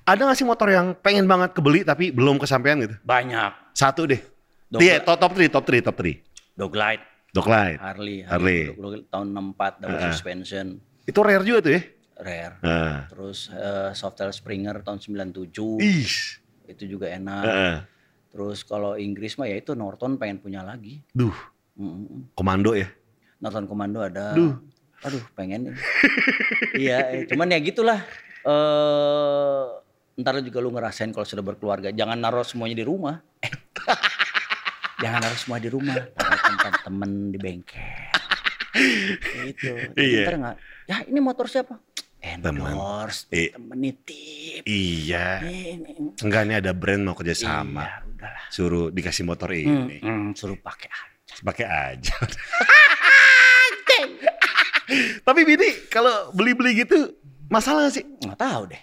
ada gak sih motor yang pengen banget kebeli tapi belum kesampaian gitu? Banyak. Satu deh. Dog- Iya, top top 3, top 3, top 3. Doglight, Doglight. Harley, Harley. Dog- Dog- tahun 64 double Heeh. suspension, Itu rare juga tuh ya. rare. Nah. Terus eh, Softail Springer tahun 97 Ih. itu juga enak. Heeh. Terus kalau Inggris mah ya itu Norton pengen punya lagi. Duh, Mm-mm. komando ya. Nonton Komando ada. Duh. Aduh, pengen. nih. [laughs] iya, eh, cuman ya gitulah. Eh ntar juga lu ngerasain kalau sudah berkeluarga. Jangan naruh semuanya di rumah. Eh. [laughs] Jangan naruh semua di rumah. Tempat temen di bengkel. Gitu. Iya. Ntar nggak, ya ini motor siapa? Endorse, I- temen nitip. Iya. Ini, Enggak nih ada brand mau kerja sama. Iya, udahlah. Suruh dikasih motor Hmm, ini. hmm, suruh pakai aja. Pakai aja. [laughs] Tapi Bini kalau beli-beli gitu masalah gak sih? Nggak tahu deh.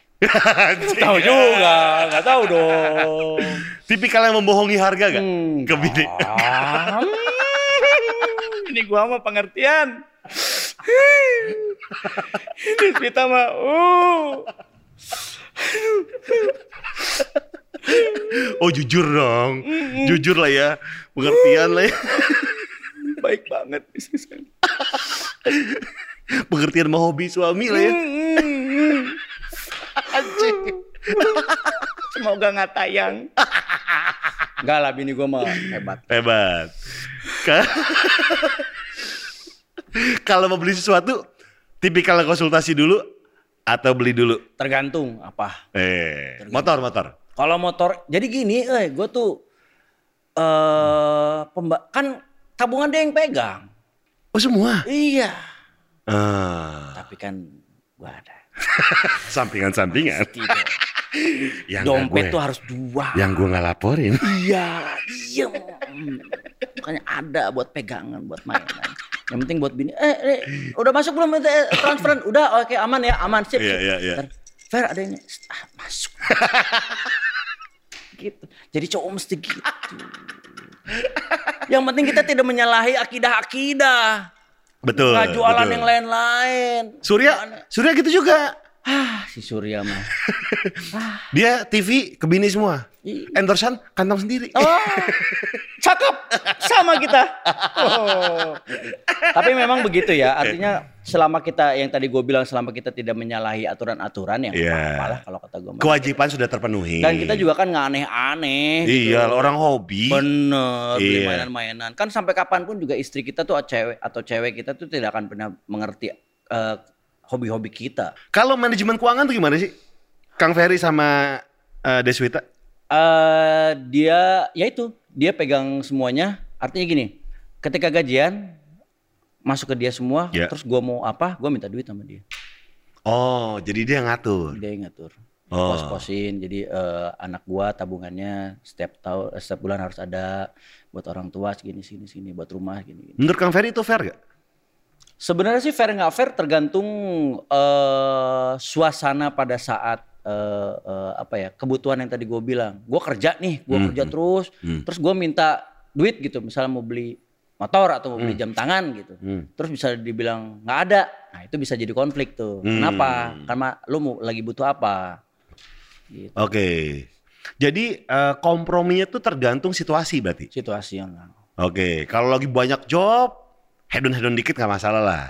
tahu juga, nggak tahu dong. Tipikal yang membohongi harga gak? Hmm, Ke Bini. ini gua mah pengertian. ini kita mah, uh, Oh jujur dong. Jujur lah ya. Pengertian lah ya. baik banget bisnis ini. [laughs] Pengertian mau hobi suami lah ya. Anjing. [laughs] Semoga nggak tayang. Enggak lah, bini gua mah hebat. Hebat. Ka- [laughs] Kalau mau beli sesuatu, tipikal konsultasi dulu atau beli dulu? Tergantung apa. Eh, motor, motor. Kalau motor, jadi gini, eh, gue tuh eh pemba kan tabungan dia yang pegang. Oh semua? Iya. Ah, Tapi kan gua ada. [laughs] sampingan-sampingan. [laughs] Yang Dompet tuh gue, harus dua. yang gue nggak laporin. [laughs] Iya, diem. Makanya ada buat pegangan, buat mainan. Yang penting buat bini. Eh, eh udah masuk belum itu eh, transferan? Udah, oke aman ya, aman sip. Iya, iya, iya. Ntar, Fer ada ini, ah, masuk. gitu. Jadi cowok mesti gitu. Yang penting kita tidak menyalahi akidah-akidah. Betul. Nggak jualan betul. yang lain-lain. Surya, Surya gitu juga. Ah, si Surya mah. [laughs] Dia TV ke bini semua. Ih. Endorsean kantong sendiri. Oh, cakep, sama kita. Oh. Tapi memang begitu ya, artinya selama kita yang tadi gue bilang selama kita tidak menyalahi aturan-aturan ya, Iya. apa lah kalau kata gue. Kewajiban sudah terpenuhi. Dan kita juga kan nggak aneh-aneh. gitu. Iya, orang hobi. Bener, beli Iya. mainan-mainan. Kan sampai kapan pun juga istri kita tuh cewek atau cewek kita tuh tidak akan pernah mengerti eh, hobi-hobi kita. Kalau manajemen keuangan tuh gimana sih? Kang Ferry sama eh, Deswita? eh dia ya itu dia pegang semuanya artinya gini ketika gajian masuk ke dia semua Ya. terus gua mau apa gua minta duit sama dia Oh, jadi dia ngatur. dia yang ngatur Oh. pos-posin jadi eh, anak gua tabungannya setiap tahun setiap bulan harus ada buat orang tua segini sini sini buat rumah gini, gini. Menurut Kang Ferry itu fair gak? Sebenarnya sih fair nggak fair tergantung eh, suasana pada saat eh, eh, apa ya kebutuhan yang tadi gue bilang. Gue kerja nih gue Hmm, kerja hmm, terus hmm. terus gue minta duit gitu. Misalnya mau beli motor atau mau beli jam tangan gitu. Hmm. terus bisa dibilang nggak ada. Nah itu bisa jadi konflik tuh. Hmm. kenapa? Karena lu mau lagi butuh apa? Gitu. Oke. Jadi eh, komprominya tuh tergantung situasi berarti. situasi yang Oke, kalau lagi banyak job, hedon-hedon dikit nggak masalah lah.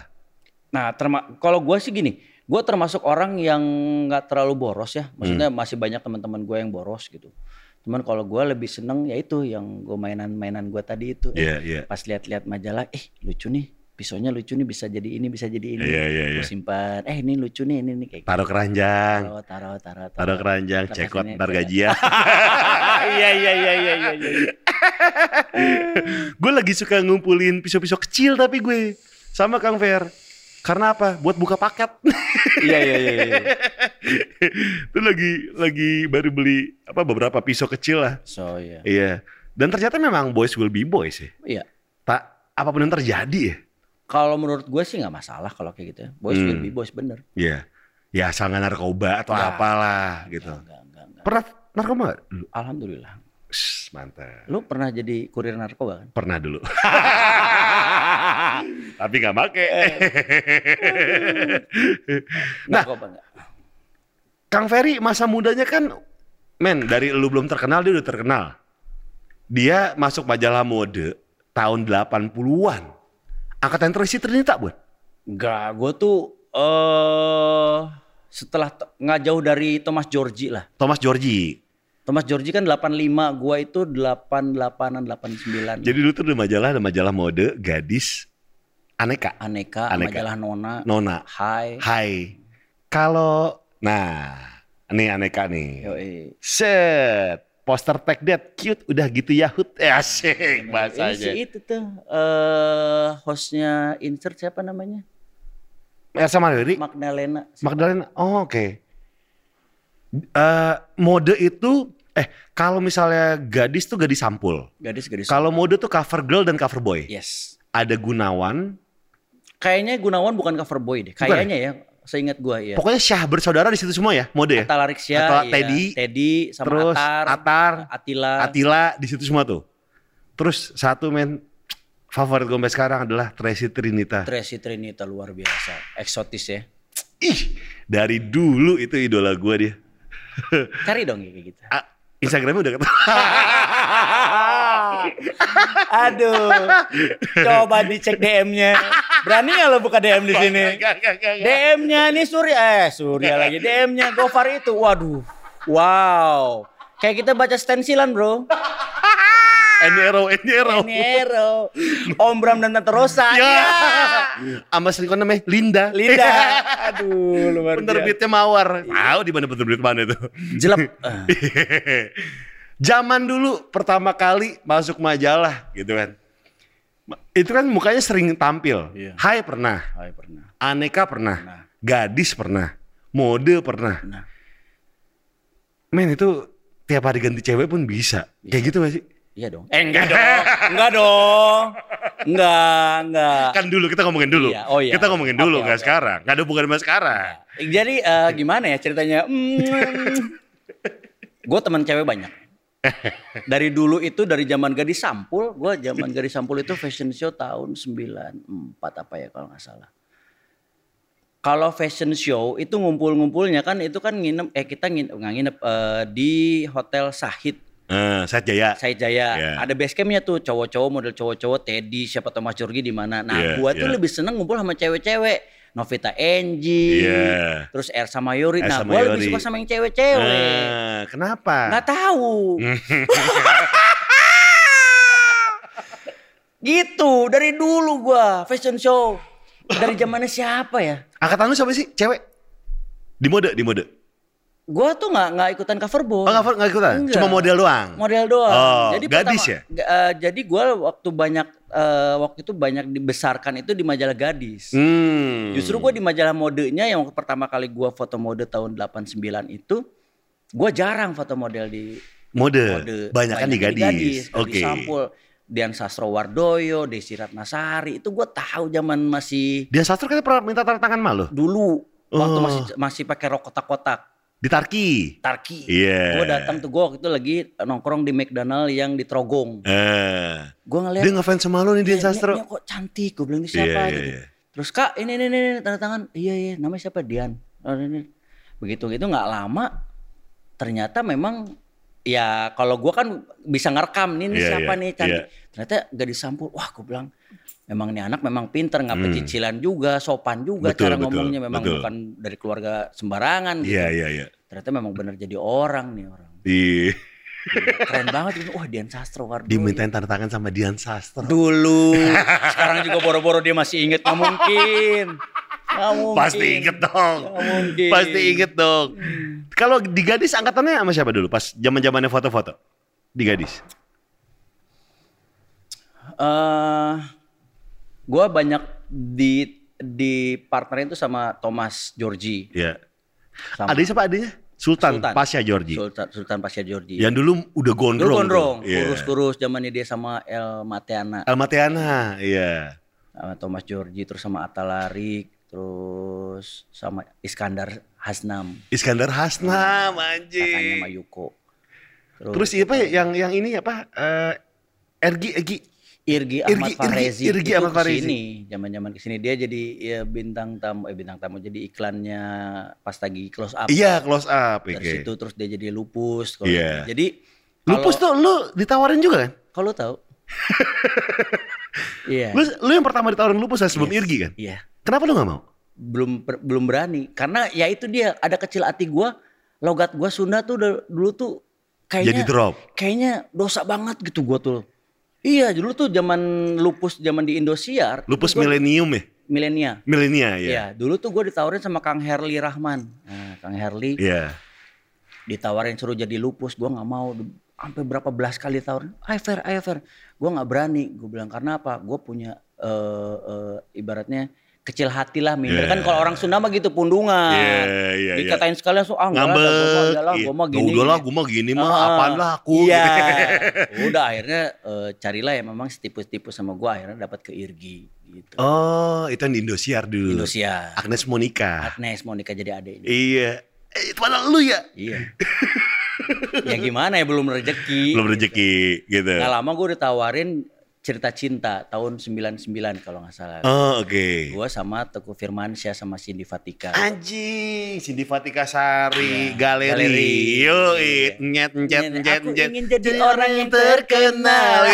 Nah, terma kalau gue sih gini, gue termasuk orang yang nggak terlalu boros ya. Maksudnya masih banyak teman-teman gue yang boros gitu. Cuman kalau gue lebih seneng ya itu yang gue mainan-mainan gue tadi itu. Eh, Iya, iya. Pas lihat-lihat majalah, eh lucu nih, pisaunya lucu nih bisa jadi ini bisa jadi ini. Iya, iya, iya. Gue simpan. Eh ini lucu nih ini nih kayak. Taruh keranjang, Taruh, taruh, taruh, taruh keranjang, Ntar cekot ntar gajian. [laughs] Iya iya iya iya iya. iya. gue lagi suka ngumpulin pisau-pisau kecil tapi gue sama Kang Fer. Karena apa? Buat buka paket. Iya iya iya. iya. Itu lagi lagi baru beli apa beberapa pisau kecil lah. So iya. Iya. Dan ternyata memang boys will be boys ya. Iya. Tak apa pun yang terjadi ya. Kalau menurut gue sih nggak masalah kalau kayak gitu ya. Boys Hmm. will be boys bener. Iya. Ya asal nggak narkoba atau Nggak. apalah gitu. Enggak, enggak, enggak. Pernah narkoba? Alhamdulillah. Shh, mantap. Lu pernah jadi kurir narkoba kan? Pernah dulu. [laughs] Tapi nggak make. [laughs] nah, narkoba enggak? Kang Ferry masa mudanya kan, men dari lu belum terkenal dia udah terkenal. Dia masuk majalah mode tahun 80-an. Angkatan terisi Trinita buat. Enggak, gue tuh eh setelah t- nggak jauh dari Thomas Georgi lah. Thomas Georgi. Thomas Georgi kan 85, gua itu 88-an, 89. Jadi dulu tuh ada majalah, ada majalah mode gadis Aneka. Aneka, Aneka. majalah Nona, Nona. Hai. Hai. Kalau nah, ini aneka nih. Yoi. Set. Poster tag that cute udah gitu Yahut. Eh, asik Ini si bahasanya. itu tuh eh hostnya insert siapa namanya? Elsa Mayuri. Magdalena. Magdalena. Oh, oke. Eh, mode itu eh kalau misalnya gadis tuh gadis sampul. Gadis gadis. Kalau mode tuh cover girl dan cover boy. Yes. Ada Gunawan. Kayaknya Gunawan bukan cover boy deh. Bukan Kayaknya ya. Seingat gua ya. Pokoknya Syah bersaudara di situ semua ya mode ya. Atta Larixia, Atau iya. Teddy. Teddy sama Terus Atar, Atar, Atila. Atila di situ semua tuh. Terus satu men favorit gue sampai sekarang adalah Tracy Trinita. Tracy Trinita luar biasa. Eksotis ya. Ih, dari dulu itu idola gue dia. Cari dong kayak gitu. Instagramnya udah ketemu. [laughs] [laughs] Aduh. Coba dicek DM-nya. Berani nggak lo buka DM di sini? DM-nya nih Surya, eh Surya lagi. DM-nya Gofar itu, waduh, wow. Kayak kita baca stensilan bro. Enero, Enero. Nero, Om Bram dan Tante Rosa. Ya. Ya. Sama selingkuhan namanya Linda. Linda. [laughs] Aduh, luar biasa. Penerbitnya Mawar. Tahu di mana penerbit mana itu. Jelek. [laughs] Zaman dulu pertama kali masuk majalah gitu kan. Itu kan mukanya sering tampil. Iya. Hai pernah, Hai pernah. aneka pernah, Pernah. gadis pernah, mode pernah. Nah, Men itu tiap hari ganti cewek pun bisa. Kayak gitu gak sih? iya dong. Eh enggak dong. [laughs] Enggak dong. Enggak, enggak. Kan dulu kita ngomongin dulu. Iya, oh iya. Kita ngomongin dulu, Oke, nggak oke. sekarang. Gak ada hubungan sama sekarang. Jadi eh, gimana ya ceritanya? [laughs] gue teman cewek banyak. Dari dulu itu dari zaman gadis sampul, gue zaman gadis sampul itu fashion show tahun 94 apa ya kalau nggak salah. Kalau fashion show itu ngumpul-ngumpulnya kan itu kan nginep eh kita nginep nggak nginep eh, di hotel Sahid Eh, Said Jaya. Said Jaya. Iya. Ada base campnya tuh cowok-cowok model cowok-cowok Teddy siapa Thomas Jorgi di mana. Nah, Iya, gua tuh iya. lebih seneng ngumpul sama cewek-cewek. Novita Angie, Iya. terus Ersa Mayori. Nah, gua lebih suka sama yang cewek-cewek. Eh, kenapa? Nggak tahu. [laughs] gitu, dari dulu gua fashion show. Dari zamannya siapa ya? Angkatan lu siapa sih? Cewek? Di mode, di mode. Gua tuh nggak nggak ikutan cover boy. Oh, nggak nggak ikutan? Enggak. Cuma model doang? model doang. Oh, jadi gadis pertama, ya? eh, jadi gue waktu banyak eh, waktu itu banyak dibesarkan itu di majalah gadis. Hmm. Justru gue di majalah modenya yang waktu pertama kali gue foto mode tahun 89 itu gue jarang foto model di Mode. mode. Banyak kan di gadis. gadis Oke. sampul. Dian Sastrowardoyo, Desi Ratnasari itu gue tahu zaman masih Dia sastro kan pernah minta tanda tangan malu dulu waktu Oh. masih masih pakai rok kotak-kotak. Di Tarki. Tarki. Iya. Gue datang tuh gue waktu itu lagi nongkrong di McDonald yang di Trogong. Eh. Gue ngeliat Dia ngefans sama lu nih Dian "Eh, Sastro. Ini kok cantik, gue bilang ini siapa Iya, iya, gitu. iya. Terus kak ini ini ini, tanda tangan, iya iya namanya siapa Dian. Oh. Begitu gitu nggak lama, ternyata memang ya kalau gue kan bisa ngerekam nih, ini Iya, siapa iya, nih cantik. iya. Ternyata gak disampul, wah gue bilang memang nih anak memang pinter nggak pecicilan juga, sopan juga Hmm. Betul, cara betul, ngomongnya memang betul. bukan dari keluarga sembarangan gitu. Iya, iya, iya. Ternyata memang benar jadi orang nih orang. Iya. Keren banget itu. Wah Dian Sastro Wardoyo. Dimintain tanda tangan sama Dian Sastro. Dulu. Sekarang juga boro-boro dia masih inget. Nggak mungkin. Nggak mungkin. Pasti inget dong. Nggak mungkin. Pasti inget dong. Kalau di gadis angkatannya sama siapa dulu? Pas zaman zamannya foto-foto di gadis. eh gue banyak di di partnerin tuh sama Thomas Georgi. Iya. Sama Adanya siapa adanya? Sultan, Sultan. Pasha Georgi. Sultan, Sultan Pasha Georgi. Yang dulu udah gondrong. Dulu gondrong. Iya. kurus-kurus zamannya dia sama El Mateana, Almatiana, iya. sama Thomas Georgi, terus sama Atta Larik, terus sama Iskandar Hasnam, Iskandar Hasnam, kakaknya anjing. Mayuko. Terus apa ya, yang yang ini apa? Eh, Ergi, Ergi. Irgi Irgi- Ahmad Irgi- Farezi Irgi itu Ahmad Farezi. ke sini zaman-zaman ke sini dia jadi ya, bintang tamu eh bintang tamu jadi iklannya pas lagi close up Iya, close up. dari oke. situ terus dia jadi lupus kalau Iya. jadi Lupus tuh lu ditawarin juga kan? kalau tahu [laughs] iya Lu, lu yang pertama ditawarin lupus sebelum Yes. Irgi kan? iya Kenapa lu gak mau? belum per- belum berani karena ya itu dia ada kecil hati gua logat gua Sunda tuh dulu tuh kayaknya Jadi drop. kayaknya dosa banget gitu gua tuh Iya, dulu tuh zaman lupus zaman di Indosiar. Lupus milenium ya? milenia. Milenia ya? Iya, dulu tuh gue ditawarin sama Kang Herli Rahman. Nah, Kang Herli Iya. ditawarin suruh jadi lupus, gue nggak mau. Sampai berapa belas kali tawarin, ayo fair, ayo fair. Gue nggak berani. Gue bilang karena apa? Gue punya eh, eh, ibaratnya kecil hati lah minder. Iya. Kan kalau orang Sunda mah gitu pundungan. Iya, iya, iya. Dikatain sekalian so ah nggak lah, Ngambek. gue mah iyalah, Iya. gue mah Ya gini. udahlah, gue mah gini mah, Ah, apaan lah aku. Iya. gitu. [laughs] Udah akhirnya eh, carilah yang memang setipus-tipus sama gue akhirnya dapat ke Irgi gitu. Oh, itu yang di Indosiar dulu. Indosiar. Agnes Monica. Agnes mau nikah jadi adik ini. Iya. Eh, itu padahal lu ya? Iya. ya gimana ya belum rezeki. Belum rezeki gitu. Nggak lama gue ditawarin cerita cinta tahun 99 kalau nggak salah. Oh, oke. Gue sama Teguh Firmansyah sama Cindy Fatika. Anjing, Cindy Fatika Sari, Iya, galeri. galeri. Yo, Iya. nyet nyet Nyet, nyet ingin jadi orang yang terkenal. [laughs]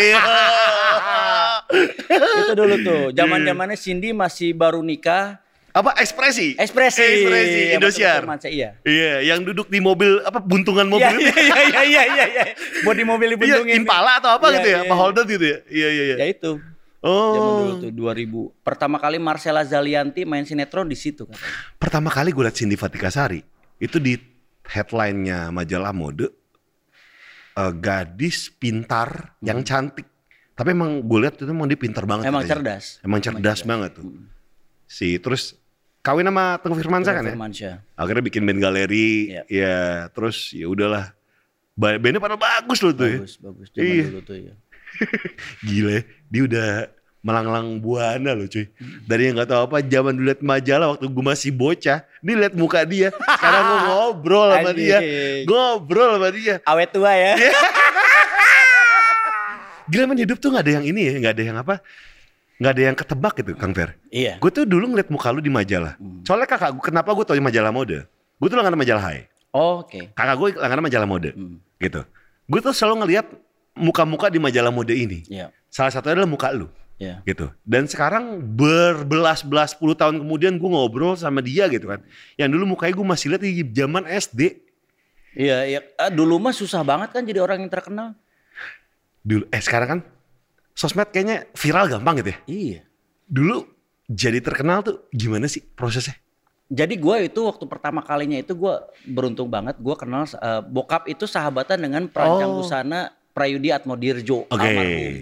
Itu dulu tuh, zaman zamannya Cindy masih baru nikah. Apa ekspresi? Ekspresi. Ekspresi Sama Indosiar. Firmansyah, Iya. Iya, yang duduk di mobil apa buntungan mobil iya, iya, iya, iya, iya, iya. Buat di mobil Iya, dibuntungin. Impala atau apa Iya, gitu ya? iya, Apa iya. Holden gitu ya? Iya, iya, iya. Ya itu. Zaman dulu Oh. tuh 2000. Pertama kali Marcella Zalianti main sinetron di situ kan. Pertama kali gue liat Cindy Fatika Sari itu di headline-nya majalah mode eh, gadis pintar yang cantik. Tapi emang gue liat itu emang dia pintar banget. Hmm. Emang katanya. cerdas. Emang cerdas banget tuh. Si terus kawin sama Teguh Firmansyah kan ya? Firmansyah. Akhirnya bikin band galeri, Iya. ya terus ya udahlah. Ba- Bandnya pada bagus loh tuh ya. Bagus, bagus. Zaman Iya. dulu tuh ya. Gila, ya, dia udah melanglang buana loh cuy. Dari yang gak tahu apa, zaman dulu liat majalah waktu gue masih bocah, nih liat muka dia. Sekarang gue [laughs] ngobrol sama dia, ngobrol sama dia. Awet tua ya. [laughs] Gila men hidup tuh gak ada yang ini ya, gak ada yang apa, gak ada yang ketebak gitu Kang Fer. Iya. Gue tuh dulu ngeliat muka lu di majalah. Soalnya kakak gue, kenapa gue tau di majalah mode? Gue tuh langganan majalah Hai. Oke. Kakak gue langganan majalah mode, Hmm. gitu. Gue tuh selalu ngeliat muka-muka di majalah mode ini. Iya. Salah satunya adalah muka lu. Iya. gitu. Dan sekarang berbelas-belas puluh tahun kemudian gue ngobrol sama dia gitu kan. Yang dulu mukanya gue masih lihat di zaman SD. Iya, iya. Ah, dulu mah susah banget kan jadi orang yang terkenal. Dulu eh sekarang kan sosmed kayaknya viral gampang gitu ya. Iya. Dulu jadi terkenal tuh gimana sih prosesnya? Jadi gue itu waktu pertama kalinya itu gue beruntung banget. Gue kenal eh, bokap itu sahabatan dengan perancang Oh. busana Prayudi Atmodirjo Oke. almarhum.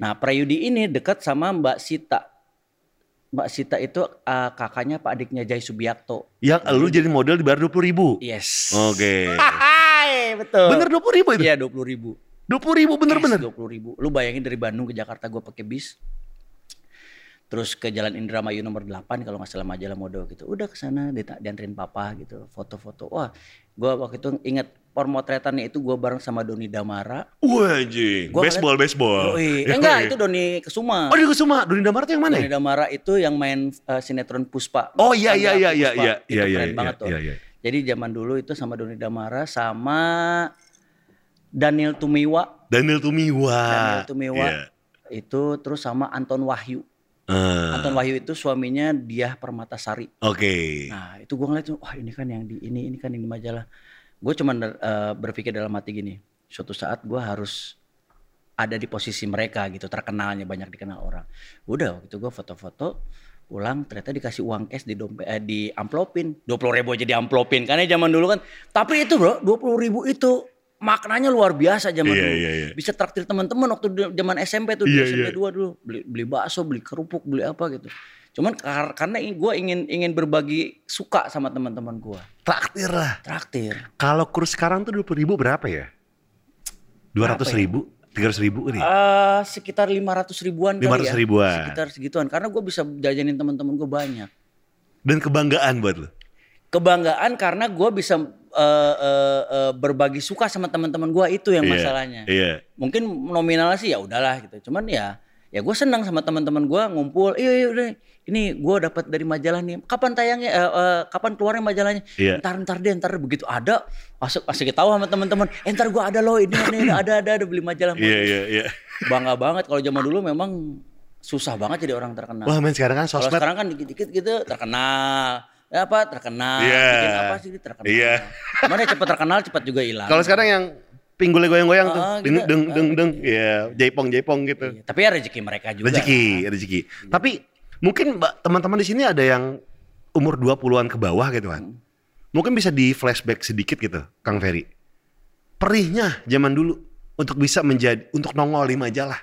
Nah Prayudi ini dekat sama Mbak Sita. Mbak Sita itu eh, kakaknya Pak adiknya Jai Subiakto. Yang lu jadi model dibayar dua puluh ribu. Yes. Oke. [laughs] Hai, betul. Bener dua puluh ribu itu? Iya dua puluh ribu. Dua puluh ribu bener-bener. Dua puluh ribu. Lu bayangin dari Bandung ke Jakarta gue pakai bis. Terus ke Jalan Indramayu nomor 8 kalau nggak salah majalah mode gitu. Udah ke sana dianterin papa gitu, foto-foto. Wah, gua waktu itu inget pemotretannya itu gua bareng sama Doni Damara. Wah anjing. Baseball, baseball. Yoi. Eh, enggak, itu Doni Kesuma. Oh di Kusuma, Doni Damar tuh yang mana Doni ya? Damara itu yang main eh, sinetron Puspa. Oh iya iya iya iya iya Itu iya iya keren iya banget tuh. iya iya. Jadi zaman dulu itu sama Doni Damara sama Daniel Tumiwa. Daniel Tumiwa. Daniel Tumiwa. Iya. Itu terus sama Anton Wahyu. Ah, Anton Wahyu itu suaminya Diah Permatasari. Oke. Nah itu gue ngeliat wah ini kan yang di ini, ini kan yang di majalah. Gue cuman eh, berpikir dalam hati gini, suatu saat gue harus ada di posisi mereka gitu, terkenalnya banyak dikenal orang. Udah waktu itu gue foto-foto, pulang ternyata dikasih uang cash di dompet, eh, di amplopin, dua puluh ribu aja di amplopin, karena zaman dulu kan. Tapi itu bro, dua puluh ribu itu maknanya luar biasa zaman Iya, dulu. iya, iya. Bisa traktir teman-teman waktu zaman SMP tuh, Iya, di SMP iya. 2 dulu, beli, beli bakso, beli kerupuk, beli apa gitu. Cuman kar- karena gue ingin ingin berbagi suka sama teman-teman gue. Traktir lah. Traktir. Kalau kurs sekarang tuh dua puluh ribu berapa ya? Dua ratus ya? ribu, tiga ratus ribu nih. Eh sekitar 500 ribuan kali 500 ya. ribuan. Sekitar segituan. Karena gue bisa jajanin teman-teman gue banyak. Dan kebanggaan buat lo. Kebanggaan karena gue bisa eh, eh, eh, berbagi suka sama teman-teman gue itu yang Iya, masalahnya. Iya. Mungkin nominalnya sih ya udahlah gitu. Cuman ya ya gue senang sama teman-teman gue ngumpul. Iya iya udah. Ini gue dapat dari majalah nih. Kapan tayangnya? eh, eh, kapan keluarnya majalahnya? Iya. Ntar ntar deh ntar begitu ada masuk masih tahu sama teman-teman. Eh, ntar gue ada loh ini, ini, ada ada ada beli majalah. Iya iya iya. Bangga banget kalau zaman dulu memang susah banget jadi orang terkenal. Wah men sekarang kan Kalau sosmed. sekarang kan dikit-dikit gitu terkenal. Ya apa terkenal, Iya. bikin apa sih terkenal. Iya. Cuman ya cepat terkenal cepat juga hilang. Kalau sekarang yang pinggulnya goyang-goyang tuh. Ah, Deng deng deng deng. Ya, jaipong-jaipong gitu. Iya, Tapi ya rezeki mereka juga. Rezeki, rezeki. Tapi mungkin Mbak teman-teman di sini ada yang umur 20-an ke bawah gitu kan. Hmm. Mungkin bisa di flashback sedikit gitu, Kang Ferry. Perihnya zaman dulu untuk bisa menjadi untuk nongol di majalah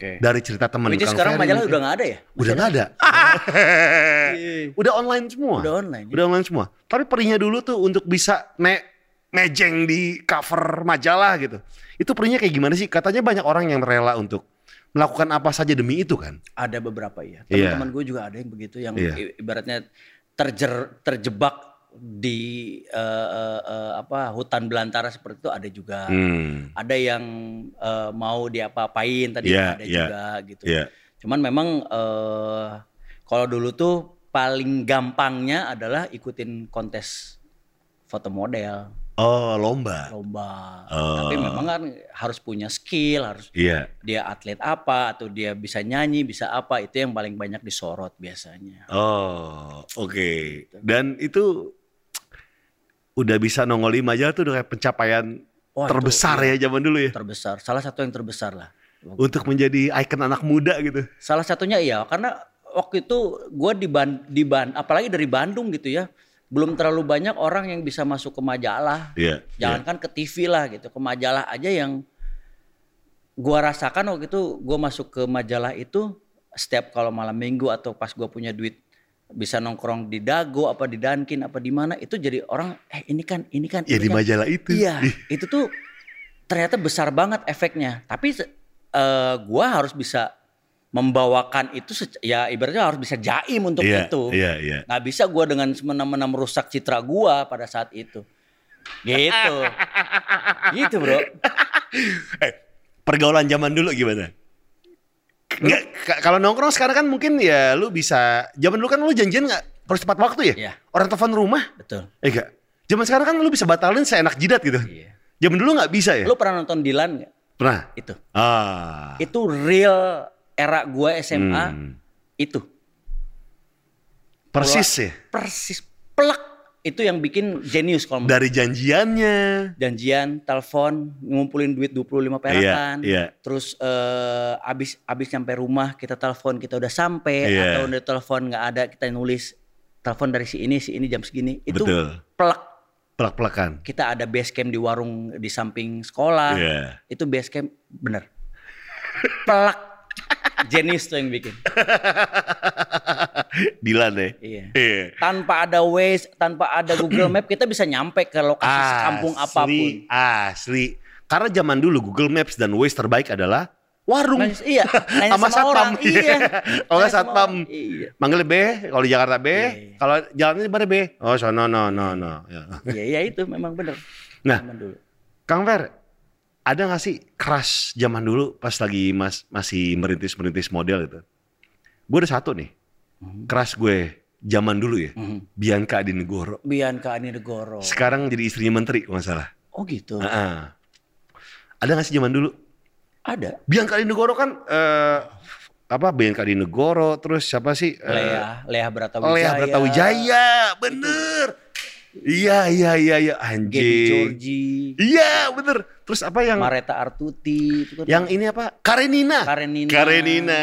Oke. dari cerita teman Kang sekarang Ferry majalah udah nggak ada ya? Udah nggak ada. [laughs] Iya. Udah online semua. Udah online, ya? Udah online semua. Tapi perihnya dulu tuh untuk bisa me mejeng di cover majalah gitu. Itu perihnya kayak gimana sih? Katanya banyak orang yang rela untuk melakukan apa saja demi itu kan. Ada beberapa ya. Iya. Teman-teman gue juga ada yang begitu yang i- ibaratnya terjer terjebak di eh, eh, eh, apa hutan belantara seperti itu ada juga. Hmm. Ada yang eh, mau diapa-apain tadi Iya, ada iya, juga gitu. Iya. Cuman memang eh, kalau dulu tuh paling gampangnya adalah ikutin kontes foto model, Oh, lomba. lomba. Oh. Tapi memang kan harus punya skill, harus Iya. dia atlet apa atau dia bisa nyanyi, bisa apa itu yang paling banyak disorot biasanya. Oh, oke. Dan itu udah bisa nongol di majalah tuh udah kayak pencapaian Wah, itu terbesar ya zaman dulu ya. Terbesar, salah satu yang terbesar lah. Untuk menjadi ikon anak muda gitu. Salah satunya iya karena waktu itu gue di Ban, di Ban, apalagi dari Bandung gitu ya, belum terlalu banyak orang yang bisa masuk ke majalah. Iya. Jangankan ke TV lah gitu, ke majalah aja yang gua rasakan waktu itu gua masuk ke majalah itu setiap kalau malam minggu atau pas gua punya duit bisa nongkrong di Dago apa di Dunkin apa di mana itu jadi orang eh ini kan ini kan Ya ini di kan. majalah itu. Iya, itu tuh ternyata besar banget efeknya. Tapi eh, gua harus bisa membawakan itu ya ibaratnya harus bisa jaim untuk Iya, itu. iya, iya. Nggak bisa gua dengan semena-mena merusak citra gua pada saat itu. Gitu. [laughs] gitu, Bro. Eh, pergaulan zaman dulu gimana? Nggak, ka- kalau nongkrong sekarang kan mungkin ya lu bisa zaman dulu kan lu janjian nggak harus tepat waktu ya? Iya. Orang telepon rumah, Betul. eh enggak. Zaman sekarang kan lu bisa batalin seenak jidat gitu. Iya. Zaman dulu nggak bisa ya? Lu pernah nonton Dilan nggak? Pernah? Itu. Ah. Itu real era gua SMA Hmm. itu. Persis ya. Persis plek itu yang bikin jenius kalau Dari janjiannya. janjian, telepon, ngumpulin duit 25 perakan. iya. Terus eh, abis abis nyampe rumah kita telepon kita udah sampai Iya. atau udah telepon nggak ada kita nulis telepon dari si ini si ini jam segini itu Betul. plek Pelak-pelakan. kita ada base camp di warung di samping sekolah Iya. itu base camp bener plek jenius tuh yang bikin [laughs] Dilan deh. iya Iya. tanpa ada Waze tanpa ada Google Map kita bisa nyampe ke lokasi kampung apa pun Asli. Karena zaman dulu Google Maps dan Waze terbaik adalah warung. Nanya- iya, [laughs] nanya sama, [laughs] sama satpam. orang, iya. Kalau satpam. iya. Manggil B, kalau di Jakarta B, Iya. kalau jalannya di mana B? Oh, sono no no no. Ya. Iya, iya itu memang bener. Nah. Zaman dulu. Kang Fer, ada nggak sih crush zaman dulu pas lagi mas masih merintis-merintis model itu? Gue ada satu nih, crush gue zaman dulu ya, Mhm. Bianca Adinegoro. Bianca Anidegoro. Sekarang jadi istrinya menteri kalau salah. Oh gitu. Heeh. Ada nggak sih zaman dulu? Ada. Bianca Adinegoro kan eh, apa Bianca Adinegoro terus siapa sih? Eh, Lea, Lea Bratawijaya. Lea Bratawijaya, bener. Iya iya iya iya anjing. Iya bener. Terus apa yang Mareta Artuti. Itu kan yang ini apa? Karenina. Karenina. Karenina.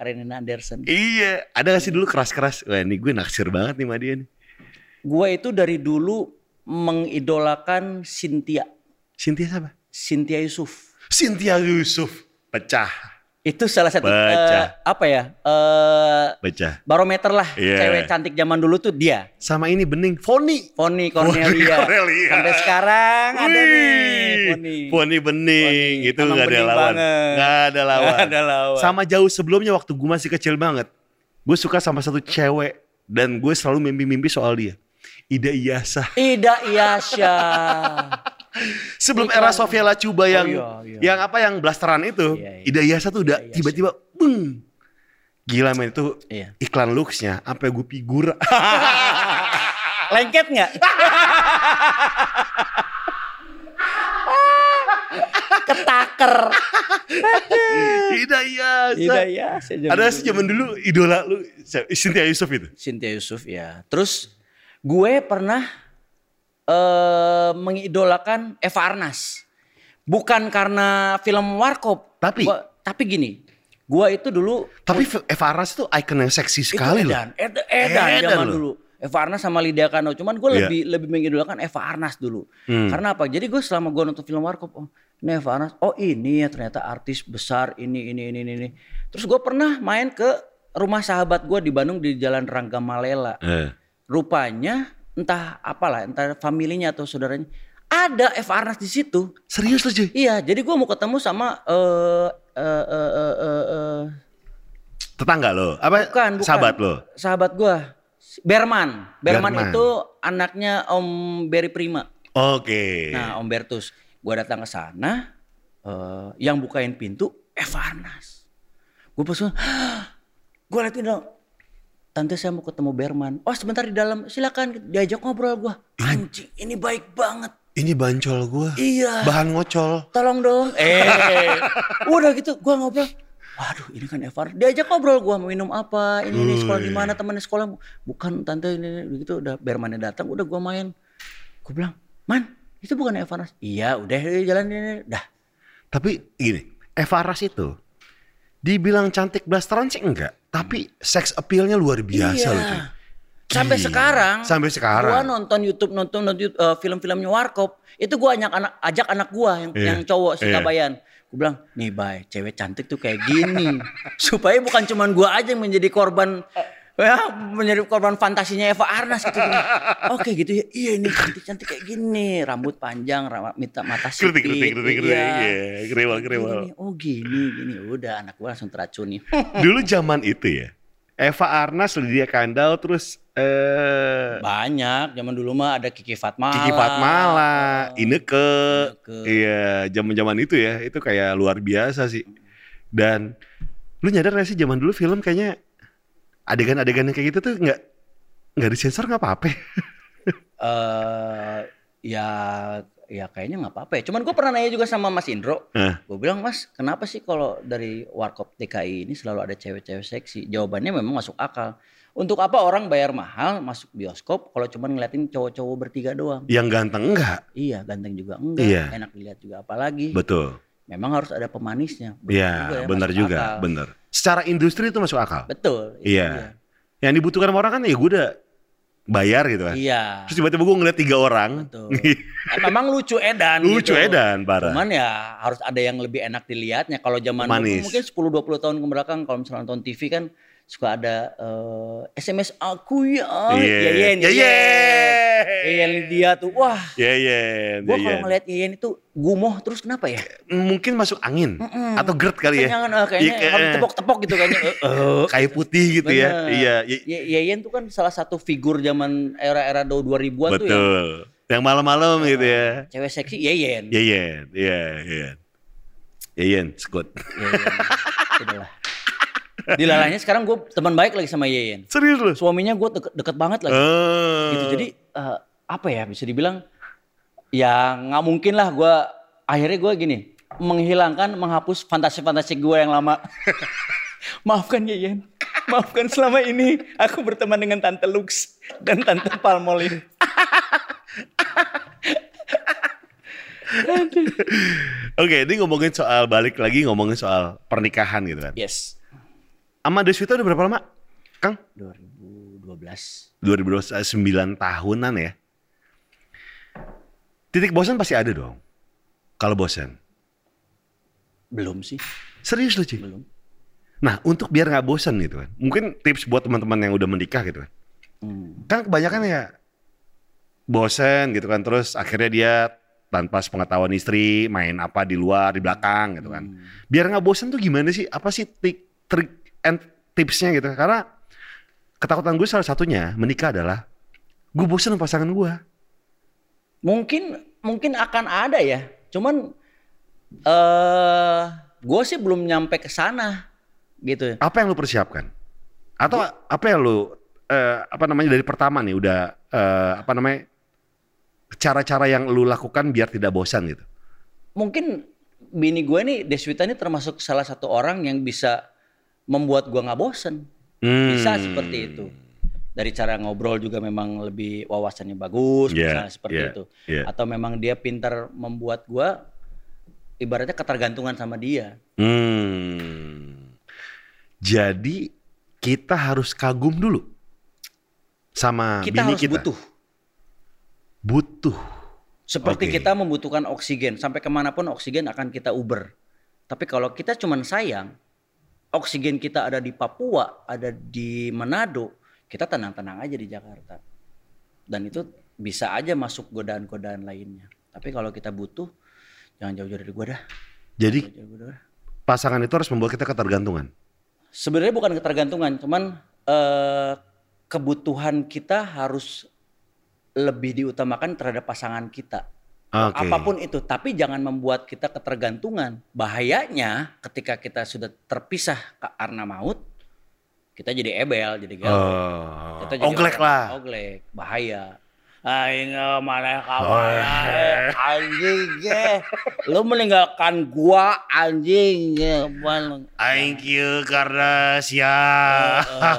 Karenina Anderson. Iya, ada gak sih dulu keras-keras? Wah ini gue naksir banget nih sama dia nih. Gua itu dari dulu mengidolakan Cynthia. Cynthia siapa? Cynthia Yusuf. Cynthia Yusuf. Pecah, Itu salah satu Baca. eh, apa ya? eh pecah. barometer lah Iya. cewek cantik zaman dulu tuh dia. Sama ini bening, Foni. Foni Cornelia. Cornelia. Sampai sekarang ada nih Foni. Foni bening, Foni. itu Emang gak ada bening lawan. banget. Gak ada lawan. Nggak ada lawan. Sama jauh sebelumnya waktu gue masih kecil banget. Gue suka sama satu cewek dan gue selalu mimpi-mimpi soal dia. Ida Iyasa. Ida Iyasya. Sebelum era Sofia Lacuba yang iya, iya. yang apa yang blasteran itu, Iya, iya. Ida Iyasa tuh udah Ida Iyasa. tiba-tiba beng. Gila men itu Iya. iklan looksnya sampai gue figur. [laughs] Lengket nggak? [laughs] Ketaker. [laughs] Ida zaman Ada sih zaman dulu idola lu Cynthia Yusuf itu. Cynthia Yusuf ya. Terus gue pernah eh mengidolakan Eva Arnas. Bukan karena film Warkop. Tapi- Gua- tapi gini, gua itu dulu Tapi Eva Arnas tuh icon yang seksi sekali itu loh. Edan, Ed, Edan, Edan zaman loh. dulu. Eva Arnas sama Lydia Kano. Cuman gue Iya. lebih lebih mengidolakan Eva Arnas dulu. Hmm. Karena apa? Jadi gue selama gue nonton film Warkop, oh ini Eva Arnas, oh ini ya ternyata artis besar ini ini ini ini. ini. Terus gue pernah main ke rumah sahabat gue di Bandung di Jalan Rangga Malela. Eh. Rupanya entah apalah, entah familinya atau saudaranya ada Eva Arnas di situ. Serius lu cuy? Iya, jadi gue mau ketemu sama eh eh eh eh eh, eh, Tetangga lo? Apa Bukan, bukan. sahabat lo? Sahabat gua. Berman. Berman. Berman. itu anaknya Om Berry Prima. Oke. Nah, Om Bertus. Gua datang ke sana, eh, yang bukain pintu Eva Arnas. Gue pas gue liatin dong. Tante saya mau ketemu Berman. Oh sebentar di dalam, silakan diajak ngobrol gua. Anjing, ini baik banget. Ini bancol gua. Iya. Bahan ngocol. Tolong dong. Eh, [laughs] udah gitu gua ngobrol. Waduh, ini kan Evar. Diajak ngobrol gua mau minum apa? Ini ini sekolah di mana temannya sekolah? Bukan tante ini, ini gitu udah Bermannya datang, udah gua main. Gua bilang, "Man, itu bukan Evanas." Iya, udah jalan ini. Dah. Tapi gini, Eva Arnas itu dibilang cantik blasteran sih enggak. Tapi sex appeal-nya luar biasa Iya. loh cuy. Sampai Gila. sekarang. Sampai sekarang. Gua nonton YouTube, nonton, nonton eh, film-filmnya Warkop. Itu gua ajak anak ajak anak gua yang Iya, yang cowok si iya. Kabayan. Gue bilang, nih bay, cewek cantik tuh kayak gini. [laughs] Supaya bukan cuman gua aja yang menjadi korban ya menjadi korban fantasinya Eva Arnas gitu. Oke gitu ya. Iya ini cantik-cantik kayak gini, rambut panjang, rambut mata mata sipit. Kritik, kritik, kritik, kritik. Iya. Iya, gerewal, gerewal. Gini, oh gini, gini. Udah anak gua langsung teracuni. [laughs] Dulu zaman itu ya. Eva Arnas, Lydia Kandal, terus eh Banyak, zaman dulu mah ada Kiki Fatmala. Kiki Fatmala, Ineke. Ineke. Iya, zaman-zaman itu ya, itu kayak luar biasa sih. Dan lu nyadar gak sih zaman dulu film kayaknya adegan-adegan yang kayak gitu tuh nggak nggak disensor nggak apa-apa. eh ya ya kayaknya nggak apa-apa ya. Cuman gue pernah nanya juga sama Mas Indro. Nah, Gue bilang Mas, kenapa sih kalau dari Warkop DKI ini selalu ada cewek-cewek seksi? Jawabannya memang masuk akal. Untuk apa orang bayar mahal masuk bioskop kalau cuman ngeliatin cowok-cowok bertiga doang? yang ganteng enggak? Iya, ganteng juga enggak, Iya. enak dilihat juga apalagi. Betul. Memang harus ada pemanisnya. Iya, ya, benar juga, akal. benar. Secara industri itu masuk akal. Betul. Iya. Yang dibutuhkan orang kan ya gue udah bayar gitu kan. Iya. Terus tiba-tiba gue ngeliat tiga orang. Betul. Eh, memang lucu edan Lucu gitu. edan, parah. Cuman ya harus ada yang lebih enak dilihatnya. Kalau zaman Manis. dulu mungkin 10-20 tahun ke belakang kalau misalnya nonton TV kan suka ada eh, SMS aku ya. Iya. Yeyen, Yeyen. Yeyen dia tuh. Wah, Iya, iya. gua iya. kalau ngeliat Yeyen itu gumoh terus kenapa ya? Mungkin masuk angin atau GERD kali ya. Jangan eh, kayaknya Iya, kayak- tepok-tepok gitu kayaknya. [laughs] Eh. Kayu putih gitu ya. Bener. Iya, i- Ye- Yeyen tuh kan salah satu figur zaman era-era 2000-an tuh ya. betul. Yang malam-malam gitu ya. Cewek seksi Yeyen. Yeyen, iya, iya. Yeyen, sekut. Yeyen. [laughs] Sudahlah. Dilalanya sekarang gue teman baik lagi sama Yeyen. Serius lu? Suaminya gue deket, deket banget lagi. Oh. gitu. Jadi eh, apa ya bisa dibilang ya nggak mungkin lah gue akhirnya gue gini menghilangkan menghapus fantasi-fantasi gue yang lama. [laughs] Maafkan Yeyen. Maafkan selama ini aku berteman dengan Tante Lux dan Tante Palmolive. [laughs] Oke, ini ngomongin soal balik lagi ngomongin soal pernikahan gitu kan. Yes. Sama Deswita udah berapa lama? Kang? 2012. 2009 tahunan ya. Titik bosan pasti ada dong. Kalau bosan. Belum sih, Serius lu Ci? belum. Nah untuk biar nggak bosan gitu kan. Mungkin tips buat teman-teman yang udah menikah gitu kan. Hmm. Kan kebanyakan ya bosan gitu kan. Terus akhirnya dia tanpa sepengetahuan istri main apa di luar, di belakang gitu kan. Biar nggak bosan tuh gimana sih? Apa sih trik, trik and tipsnya gitu? Karena ketakutan gue salah satunya menikah adalah gue bosan sama pasangan gue. Mungkin mungkin akan ada ya. Cuman eh gue sih belum nyampe ke sana gitu. Apa yang lu persiapkan? Atau apa yang lu eh, apa namanya dari pertama nih udah eh, apa namanya cara-cara yang lu lakukan biar tidak bosan gitu? Mungkin bini gue nih Deswita ini termasuk salah satu orang yang bisa membuat gue nggak bosen. Bisa Hmm. seperti itu. Dari cara ngobrol juga memang lebih wawasannya bagus, Yeah, misalnya seperti yeah, itu. yeah. Atau memang dia pintar membuat gue ibaratnya ketergantungan sama dia. Hmm. Jadi kita harus kagum dulu sama Kita bini harus kita. butuh. Butuh. Seperti Oke. kita membutuhkan oksigen, sampai ke mana pun oksigen akan kita uber. Tapi kalau kita cuman sayang, oksigen kita ada di Papua, ada di Manado, kita tenang-tenang aja di Jakarta. Dan itu bisa aja masuk godaan-godaan lainnya. Tapi kalau kita butuh, jangan jauh-jauh dari gua dah. Jadi dah. pasangan itu harus membuat kita ketergantungan. Sebenarnya bukan ketergantungan, cuman eh, kebutuhan kita harus lebih diutamakan terhadap pasangan kita. Oke. Apa pun itu, tapi jangan membuat kita ketergantungan. Bahayanya ketika kita sudah terpisah karena maut, kita jadi ebel, jadi galau. Oh, Kita jadi oglek orang- lah. Oglek, bahaya. Aing Oh, kawan anjing eh. Lu meninggalkan gua anjing bal- Thank you karena sia. eh.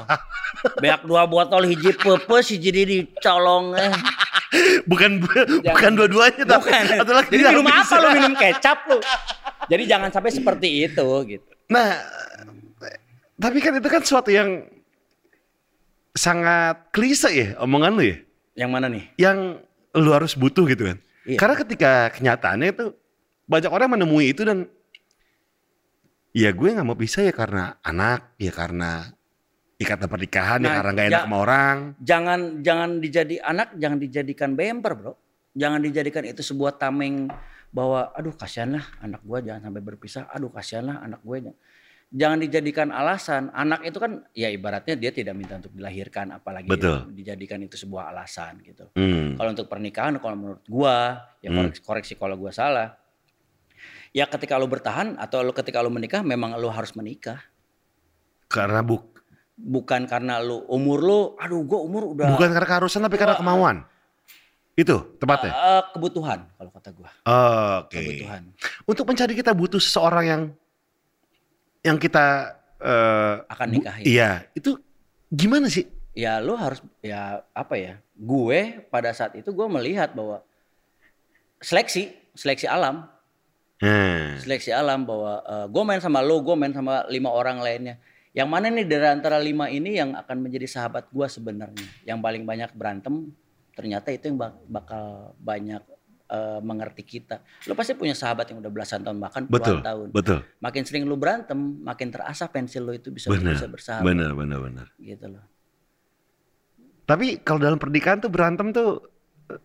Beak dua botol hiji pepes hiji di dicolong eh. Bukan bukan dua-duanya tapi Bukan. satu lagi Jadi minum apa bisa. lu minum kecap lu? Jadi jangan sampai seperti itu gitu. Nah, tapi kan itu kan suatu yang sangat klise ya omongan lu ya. Yang mana nih? Yang lu harus butuh gitu kan. Iya. Karena ketika kenyataannya itu banyak orang menemui itu dan ya gue nggak mau pisah ya karena anak, ya karena ikatan pernikahan, Nah, karena nggak enak sama orang. Jangan jangan dijadi anak, jangan dijadikan bemper, Bro. Jangan dijadikan itu sebuah tameng bahwa aduh kasihanlah anak gua jangan sampai berpisah. Aduh kasihanlah anak gue. Jangan dijadikan alasan. Anak itu kan ya ibaratnya dia tidak minta untuk dilahirkan apalagi Betul. dijadikan itu sebuah alasan gitu. Hmm. Kalau untuk pernikahan kalau menurut gua ya Hmm. koreksi, koreksi kalau gua salah. Ya ketika lu bertahan atau lu ketika lu menikah memang lu harus menikah. Karena bu- Bukan karena lu umur lu aduh gua umur udah bukan karena keharusan tapi karena kemauan. Itu tepatnya. Eh, kebutuhan kalau kata gua. Oke. Kebutuhan. Untuk mencari kita butuh seseorang yang yang kita eh, Akan nikahin. Iya, itu gimana sih? Ya lu harus ya apa ya? Gue pada saat itu gue melihat bahwa seleksi, seleksi alam, Hmm. seleksi alam bahwa gue main sama lo, gue main sama lima orang lainnya. Yang mana nih dari antara lima ini yang akan menjadi sahabat gue sebenarnya? Yang paling banyak berantem, ternyata itu yang bak- bakal banyak eh, mengerti kita. Lo pasti punya sahabat yang udah belasan tahun bahkan Betul, puluhan tahun. betul. Makin sering lu berantem, makin terasa pensil lo itu bisa Benar, bisa bersahabat. benar, benar, benar. Gitu loh. Tapi kalau dalam pernikahan tuh berantem tuh eh,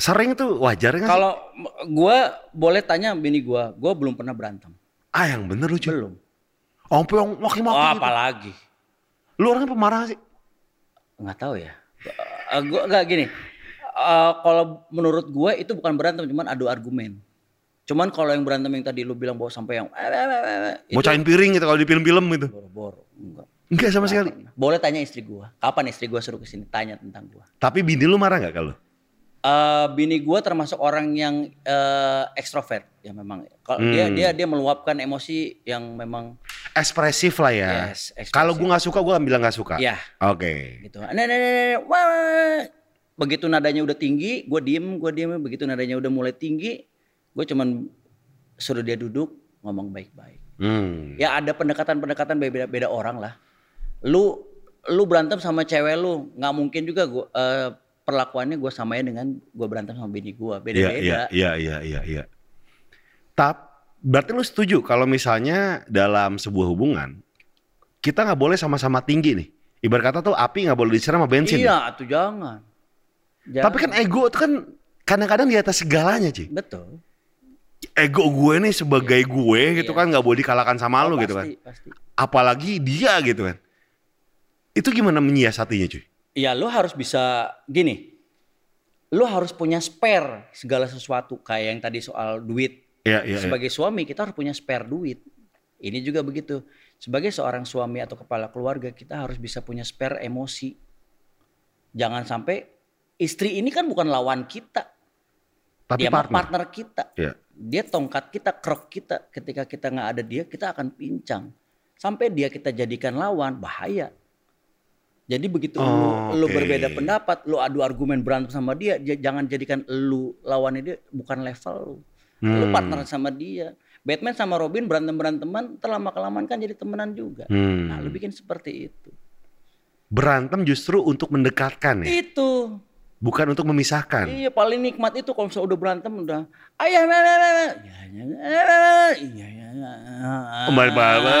sering tuh wajar nggak sih? Kalau gue boleh tanya bini gue, gue belum pernah berantem. Ah yang bener lucu. Belum. Sampai yang maki-maki Oh, gitu. apalagi? Lu orangnya pemarah sih. Nggak tahu ya. Uh, gua nggak gini. Eh, kalau menurut gue itu bukan berantem, cuman adu argumen. Cuman kalau yang berantem yang tadi lu bilang bahwa sampai yang itu Bocahin piring gitu kalau di film-film gitu. boro-boro. Enggak. Enggak sama sekali. Boleh tanya istri gue. Kapan istri gue suruh ke sini tanya tentang gue. Tapi bini lu marah nggak kalau? Eh, bini gue termasuk orang yang eh, ekstrovert ya memang. Kalau dia Hmm. dia dia meluapkan emosi yang memang Ekspresif lah ya. Yes, kalau gua nggak suka gua bilang nggak suka. ya Oke. gitu. Nah, nah, nah, nah, wah, wah. Begitu nadanya udah tinggi, gue diem, gue diem. Begitu nadanya udah mulai tinggi, gue cuman suruh dia duduk, ngomong baik-baik. Hmm. Ya ada pendekatan-pendekatan beda, beda orang lah. Lu lu berantem sama cewek lu, nggak mungkin juga gua eh, perlakuannya gue samain dengan gue berantem sama bini gue, Iya, beda-beda. iya, iya, iya, iya, iya. Tap, berarti lu setuju kalau misalnya dalam sebuah hubungan kita nggak boleh sama-sama tinggi nih. Ibarat kata tuh api nggak boleh disiram sama bensin. Iya, tuh jangan. Jangan. Tapi kan ego itu kan kadang-kadang di atas segalanya, Ci. betul. Ego gue nih sebagai gue gitu Iya. kan nggak boleh dikalahkan sama lu Oh, gitu kan. pasti, Pasti. Apalagi dia gitu kan. Itu gimana menyiasatinya, cuy? Ya lu harus bisa gini. Lu harus punya spare segala sesuatu kayak yang tadi soal duit. Iya, iya. Sebagai suami kita harus punya spare duit. Ini juga begitu. Sebagai seorang suami atau kepala keluarga kita harus bisa punya spare emosi. Jangan sampai istri ini kan bukan lawan kita. Tapi dia partner. partner kita. Iya. Dia tongkat kita, krok kita. Ketika kita nggak ada dia, kita akan pincang. Sampai dia kita jadikan lawan, bahaya. Jadi begitu lu, lu Oke. berbeda pendapat, lu adu argumen berantem sama dia, jangan jadikan lu lawannya dia bukan level lu. Lu Hmm. partner sama dia. Batman sama Robin berantem beranteman, terlama kelamaan kan jadi temenan juga. Hmm. Nah, lu bikin seperti itu. Berantem justru untuk mendekatkan ya, Itu. bukan untuk memisahkan. Iya paling nikmat itu kalau misalnya udah berantem udah ayah nah, nah, nah, nah. Nah, nah. iya, iya, nah. Kembali baba. [laughs]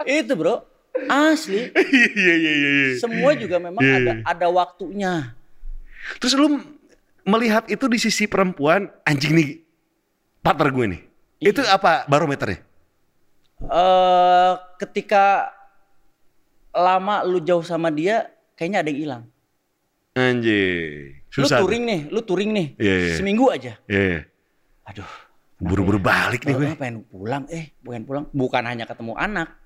Eh. itu bro asli [laughs] Iya iya iya. iya. semua juga memang Iya, ada iya. ada waktunya Terus lu melihat itu di sisi perempuan anjing nih partner gue nih. Itu apa barometernya? eh ketika lama lu jauh sama dia kayaknya ada yang hilang Anjing. lu Susah. touring nih lu touring nih Iya, iya. seminggu aja Iya. iya. aduh Buru-buru balik nih. Gue pengen pulang, eh pengen pulang. Bukan hanya ketemu anak,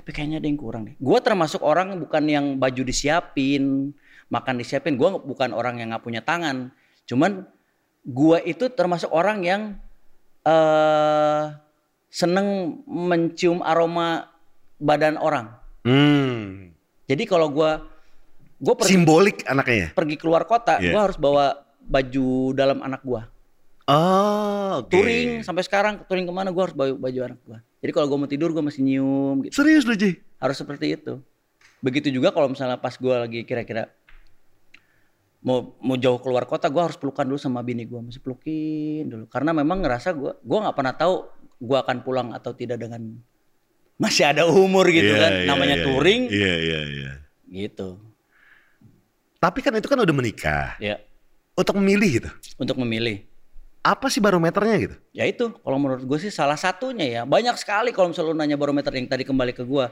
tapi kayaknya ada yang kurang deh. Gue termasuk orang bukan yang baju disiapin, makan disiapin. Gue bukan orang yang nggak punya tangan. Cuman gue itu termasuk orang yang eh seneng mencium aroma badan orang. Hmm. Jadi kalau gue gue pergi, Simbolik anaknya ya? pergi keluar kota, Iya. gue harus bawa baju dalam anak gue. Oh, oke. touring sampai sekarang touring ke mana gue harus bawa baju anak gue jadi kalau gue mau tidur gue masih nyium gitu. Serius lu, Ji? harus seperti itu. Begitu juga kalau misalnya pas gue lagi kira-kira mau mau jauh keluar kota gue harus pelukan dulu sama bini gue masih pelukin dulu. Karena memang ngerasa gue gue nggak pernah tahu gue akan pulang atau tidak dengan masih ada umur gitu Iya, kan. iya, namanya iya, touring. Iya, iya, iya. gitu. Tapi kan itu kan udah menikah. ya Untuk memilih gitu. untuk memilih Apa sih barometernya gitu? Ya itu, kalau menurut gue sih salah satunya ya. Banyak sekali kalau misalnya lu nanya barometer yang tadi kembali ke gue.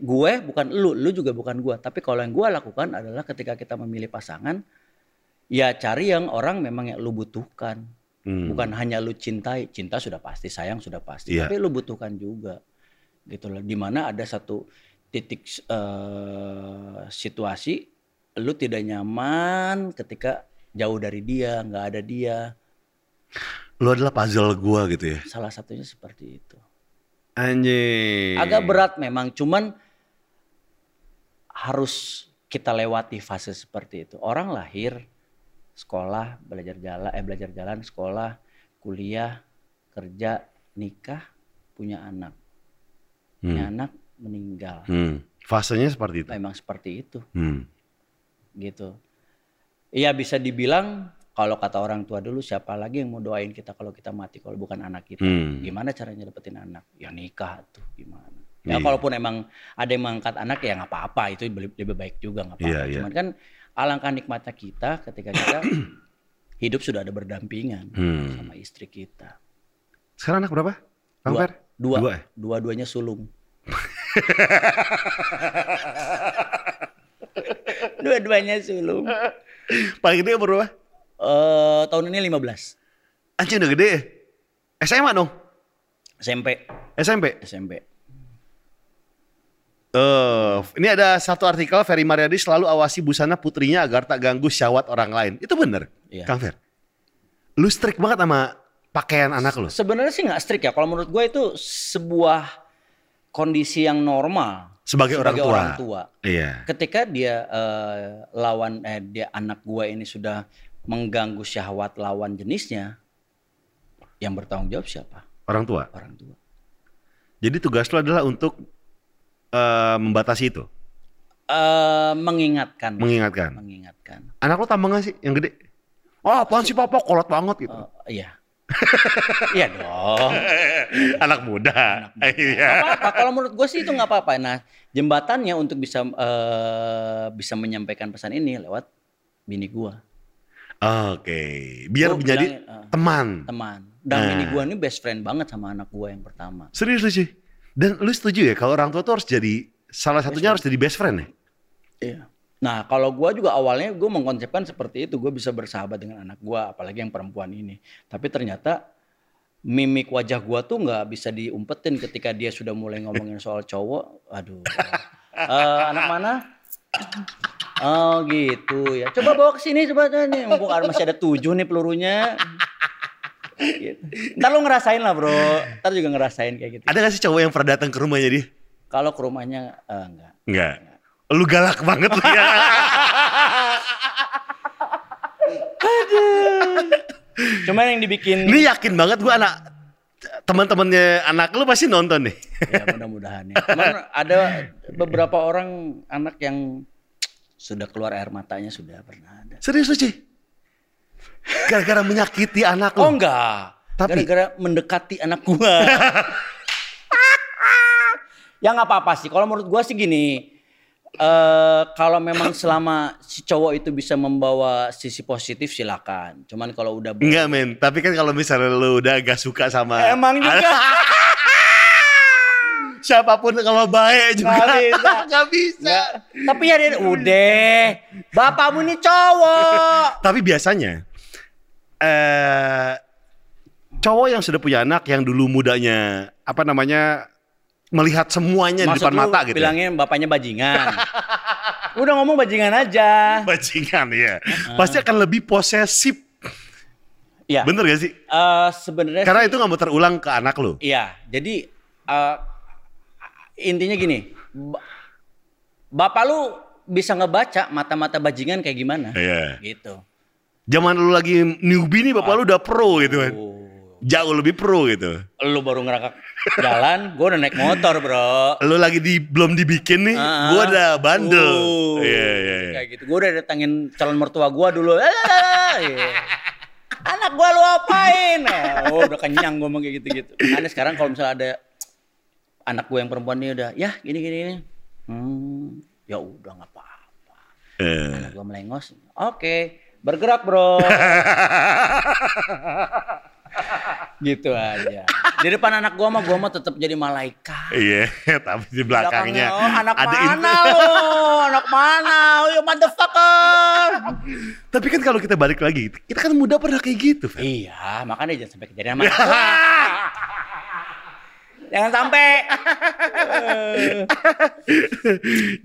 Gue bukan lu, lu juga bukan gue. Tapi kalau yang gue lakukan adalah ketika kita memilih pasangan, ya cari yang orang memang yang lu butuhkan. Hmm. Bukan hanya lu cintai. Cinta sudah pasti, sayang sudah pasti. Iya. Tapi lu butuhkan juga. Gitu loh. Di mana ada satu titik eh, situasi, lu tidak nyaman ketika jauh dari dia, nggak ada dia. Lu adalah puzzle gua gitu ya. Salah satunya seperti itu. Anjing. Agak berat memang, cuman harus kita lewati fase seperti itu. Orang lahir, sekolah, belajar jalan, eh belajar jalan, sekolah, kuliah, kerja, nikah, punya anak. Punya anak meninggal. Hmm. Fasenya seperti itu. Memang seperti itu, Hmm. gitu. Iya bisa dibilang kalau kata orang tua dulu siapa lagi yang mau doain kita kalau kita mati kalau bukan anak kita. Hmm. Gimana caranya dapetin anak? Ya nikah tuh gimana. Ya Iya. kalaupun emang ada yang mengangkat anak ya nggak apa-apa itu lebih, lebih baik juga nggak apa-apa. Iya, iya. Cuman kan alangkah nikmatnya kita ketika kita [clears throat] hidup sudah ada berdampingan Hmm. sama istri kita. Sekarang anak berapa? Dua, Fer? dua, Dua ya? dua-duanya sulung. [laughs] Dua-duanya sulung. Paling gede umur berapa? Eh tahun ini 15 Anjing udah gede ya? SMA dong? SMP. SMP? SMP. Eh, ini ada satu artikel Ferry Mariadi selalu awasi busana putrinya agar tak ganggu syahwat orang lain. Itu bener, Iya. Kang Fer? Lu strict banget sama pakaian anak lu? Sebenarnya sih nggak strict ya. Kalau menurut gue itu sebuah kondisi yang normal Sebagai, orang tua. orang tua. Iya. Ketika dia eh, lawan eh dia anak gue ini sudah mengganggu syahwat lawan jenisnya, yang bertanggung jawab siapa? Orang tua. Orang tua. Jadi tugas lu adalah untuk eh, membatasi itu, Eh mengingatkan, mengingatkan. mengingatkan. Anak lu tambah gak sih yang gede? Oh apaan sih papa kolot banget gitu. Eh, iya. [laughs] iya dong. anak muda. Iya. Nggak apa-apa. Kalau menurut gue sih itu nggak apa-apa. Nah, jembatannya untuk bisa eh, bisa menyampaikan pesan ini lewat bini gue, Oke, biar Gua menjadi bilangin, eh, teman. teman. Dan Nah. bini gue ini best friend banget sama anak gue yang pertama. Serius lu sih. Dan lu setuju ya kalau orang tua tuh harus jadi salah satunya harus jadi best friend ya? Iya. Nah, kalau gue juga awalnya gue mengkonsepkan seperti itu, gue bisa bersahabat dengan anak gue, apalagi yang perempuan ini. Tapi ternyata mimik wajah gue tuh nggak bisa diumpetin ketika dia sudah mulai ngomongin soal cowok. Aduh. [laughs] Eh, anak mana? Oh gitu ya. Coba bawa ke sini coba nih. Mumpung masih ada tujuh nih pelurunya. Gitu. Ntar lu ngerasain lah bro. Ntar juga ngerasain kayak gitu. Ada gak sih cowok yang pernah datang ke rumahnya dia? Kalau ke rumahnya eh, enggak. Enggak. Lu galak banget lu ya. [laughs] Cuman yang dibikin Ini yakin banget gua anak teman-temannya anak lu pasti nonton nih. ya mudah-mudahan ya. Cuman ada beberapa orang anak yang sudah keluar air matanya sudah pernah ada. Serius Ci? Gara-gara menyakiti anak Oh lu. enggak. Tapi- Gara-gara mendekati anak gua. [laughs] ya nggak apa-apa sih. Kalau menurut gua sih gini. Eh kalau memang selama si cowok itu bisa membawa sisi positif silakan. Cuman kalau udah Enggak men, tapi kan kalau misalnya lu udah agak suka sama emang juga [laughs] siapa pun kalau baik juga Nggak bisa. [laughs] Nggak bisa. Nggak. Tapi ya dia udah. Bapakmu ini cowok. [laughs] Tapi biasanya eh cowok yang sudah punya anak yang dulu mudanya apa namanya melihat semuanya di Maksud depan lu mata gitu. ya. bilangnya bapaknya bajingan. [laughs] Udah ngomong bajingan aja. [laughs] Bajingan ya. Pasti akan lebih posesif. Iya. Bener gak sih? Eh, sebenarnya Karena sih- itu nggak mau terulang ke anak lu. Iya, jadi eh, intinya gini, ba- bapak lu bisa ngebaca mata-mata bajingan kayak gimana, Iya. gitu. Zaman lu lagi newbie nih bapak lu udah pro gitu kan. Oh, Jauh lebih pro gitu. lu baru ngerangkak jalan, gue udah naik motor bro. Lu lagi di belum dibikin nih, Ah, gua udah bandel. uh, Iya iya iya. Kayak gitu, gue udah datangin calon mertua gue dulu. Ah, iya. Anak gue lu apain? Oh udah kenyang gue kayak gitu-gitu. Makanya sekarang kalau misalnya ada anak gue yang perempuan nih udah, ya gini gini. gini. Hmm, ya udah nggak apa-apa. Eh. Anak gue melengos. Oke, bergerak bro. [laughs] gitu aja. Di depan anak gua mah gua mah tetap jadi malaikat. Iya, [laughs] tapi di belakangnya, oh, anak ada mana lo? Anak mana? Oh, you motherfucker. Tapi kan kalau kita balik lagi, kita kan muda pernah kayak gitu, Fer. iya, makanya jangan sampai kejadian sama. [laughs] Jangan sampai.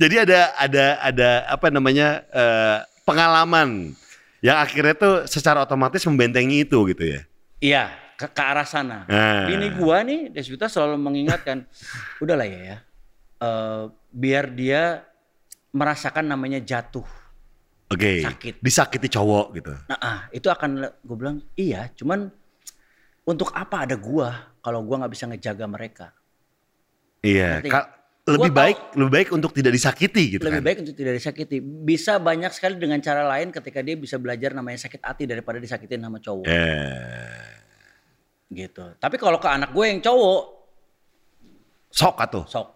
Jadi ada ada ada apa namanya eh, pengalaman yang akhirnya tuh secara otomatis membentengi itu gitu ya. Iya, ke, ke arah sana. Nah. Bini gua nih, Deswita selalu mengingatkan, [laughs] udahlah ya ya, eh, biar dia merasakan namanya jatuh. Oke. Sakit. Disakiti cowok gitu. Nah, ah, itu akan gue bilang iya, cuman untuk apa ada gua kalau gua nggak bisa ngejaga mereka? Iya. Ka- lebih Gua tahu- baik lebih baik untuk tidak disakiti gitu Lebih kan. baik untuk tidak disakiti. Bisa banyak sekali dengan cara lain ketika dia bisa belajar namanya sakit hati daripada disakitin sama cowok. Eh, Gitu. Tapi kalau ke anak gue yang cowok, sok atuh. sok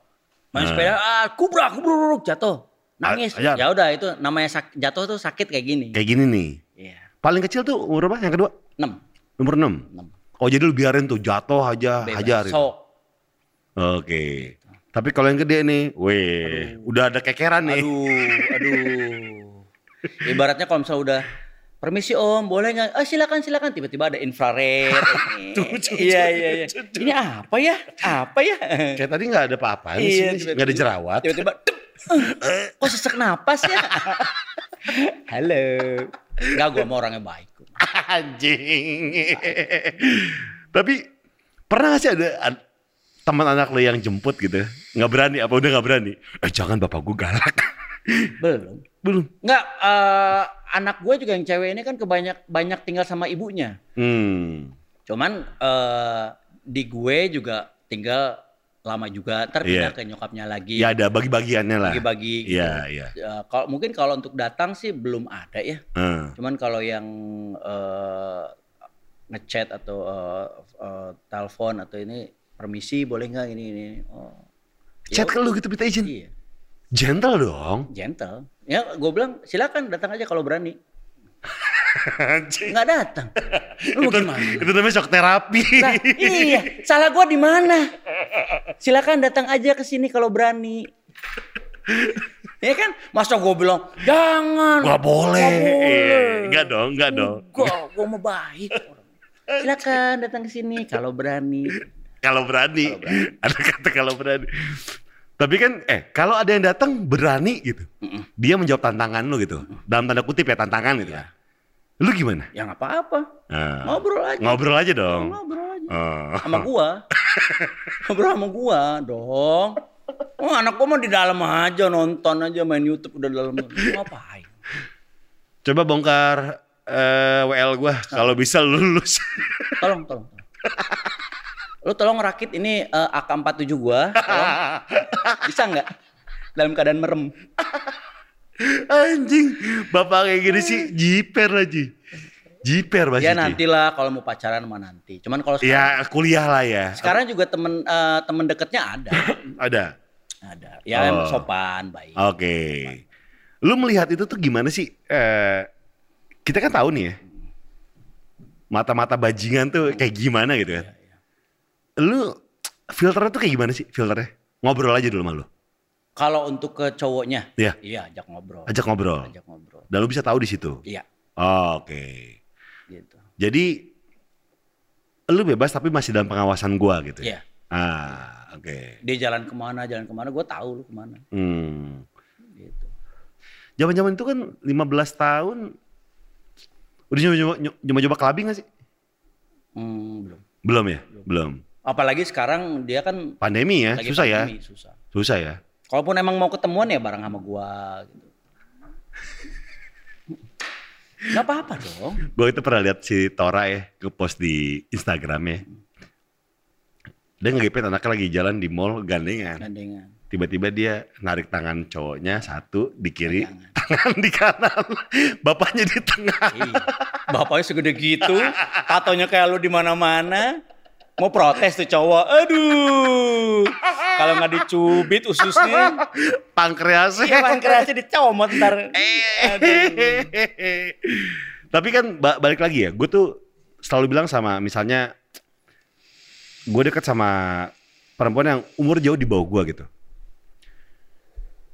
main sepeda, ah kubrak, kubrak, jatuh, nangis. Ajar. Ya udah itu namanya sak- jatuh tuh sakit kayak gini. Kayak gini nih. Iya. Paling kecil tuh umur berapa? Yang kedua? 6. Nomor 6. 6. Oh jadi lu biarin tuh jatuh aja, Bebas. hajar. gitu. Sok. Oke. Tapi kalau yang gede nih, weh, udah ada kekeran nih. Aduh, aduh. [laughs] Ibaratnya kalau misalnya udah permisi om, boleh nggak? Ah silakan silakan. Tiba-tiba ada infrared. [laughs] iya iya iya. Ini apa ya? Apa ya? Kayak tadi nggak ada apa-apa Iya, nggak ada jerawat. Tiba-tiba, "Eh, [laughs] kok sesak napas ya? Halo. Enggak, gua mau orangnya baik. Anjing. Tapi pernah gak sih ada ad- teman anak lo yang jemput gitu? Nggak berani apa udah nggak berani? Eh jangan bapak gue galak. Belum. Belum. Enggak, eh, anak gue juga yang cewek ini kan kebanyak banyak tinggal sama ibunya. Hmm. Cuman eh, di gue juga tinggal lama juga, ntar pindah Iya. ke nyokapnya lagi. Ya ada bagi-bagiannya lah. Bagi-bagi gitu. Iya iya. Ya, kalau mungkin kalau untuk datang sih belum ada ya. Eh. Cuman kalau yang eh, ngechat atau eh, eh, telepon atau ini permisi boleh nggak ini ini. Oh. Ya Chat ke lu gitu minta izin. Iya, Gentle dong. gentle. Ya gue bilang silakan datang aja kalau berani. [laughs] Nggak datang. Lu itu, gimana? itu namanya shock terapi. Nah, iya, salah gua di mana? Silakan datang aja ke sini kalau berani. Ya kan? Masa gua bilang, jangan. Gak boleh. Nggak boleh. Iya, Enggak dong, enggak dong. Enggak, gua mau baik. Silakan datang ke sini kalau berani. Kalau berani. Ada kata kalau berani. Tapi kan eh kalau ada yang datang berani gitu. Dia menjawab tantangan lu gitu. Dalam tanda kutip ya tantangan gitu. Iya. Lu gimana? Ya nggak apa-apa. Nah, Ngobrol aja. ngobrol aja dong. Ngobrol aja. Oh. Sama gua. [laughs] Ngobrol sama gua dong. Oh, anak gua mah di dalam aja nonton aja main YouTube udah dalam. Ngapain? Coba bongkar eh, WL gua kalau bisa lu lulus. Tolong, tolong. tolong. [laughs] Lu tolong rakit ini eh, AK47 gua, tolong. [laughs] Bisa nggak? Dalam keadaan merem. Anjing, bapak kayak gini sih jiper aja. Jiper pasti. Ya nantilah kalau mau pacaran mah nanti. Cuman kalau sekarang, Ya kuliah lah ya. sekarang juga temen eh, temen deketnya ada. [clears throat] Ada. Ada. Ya Oh. sopan, baik. Oke. Lu melihat itu tuh gimana sih? Eh, kita kan tahu nih ya. Mata-mata bajingan tuh kayak gimana gitu kan. Lu filternya tuh kayak gimana sih filternya? Ngobrol aja dulu sama lu. Kalau untuk ke cowoknya, Iya. iya ajak ngobrol. Ajak ngobrol. Ajak ngobrol. Dan lu bisa tahu di situ. Iya, Oh, Oke. gitu. Jadi lu bebas tapi masih dalam pengawasan gua gitu. ya? Iya. Ah, oke. Dia jalan ke mana, jalan ke mana, gue tahu lu ke mana. Hmm. Gitu. Zaman-zaman itu kan 15 tahun udah nyoba-nyoba nyoba-nyoba gak sih? Hmm, belum. Belum ya? Belum. Apalagi sekarang dia kan Pandemi ya, lagi susah ya. pandemi, Susah. Susah ya. Kalaupun emang mau ketemuan ya bareng sama gua gitu. Gak apa-apa dong. Gue itu pernah lihat si Tora ya, nge-post di Instagram ya. Dia ngegepet anaknya lagi jalan di mall gandengan. Gandengan. Tiba-tiba dia narik tangan cowoknya satu di kiri, Gandengan. tangan di kanan, [laughs] bapaknya di tengah. Iya. Bapaknya segede gitu, tatonya kayak lu di mana-mana. Mau protes tuh cowok. Aduh. Kalau nggak dicubit ususnya, Pankreasnya. iya pankreasnya dicomot ntar. Aduh. [laughs] Tapi kan ba- balik lagi ya, gue tuh selalu bilang sama misalnya gue deket sama perempuan yang umur jauh di bawah gue gitu.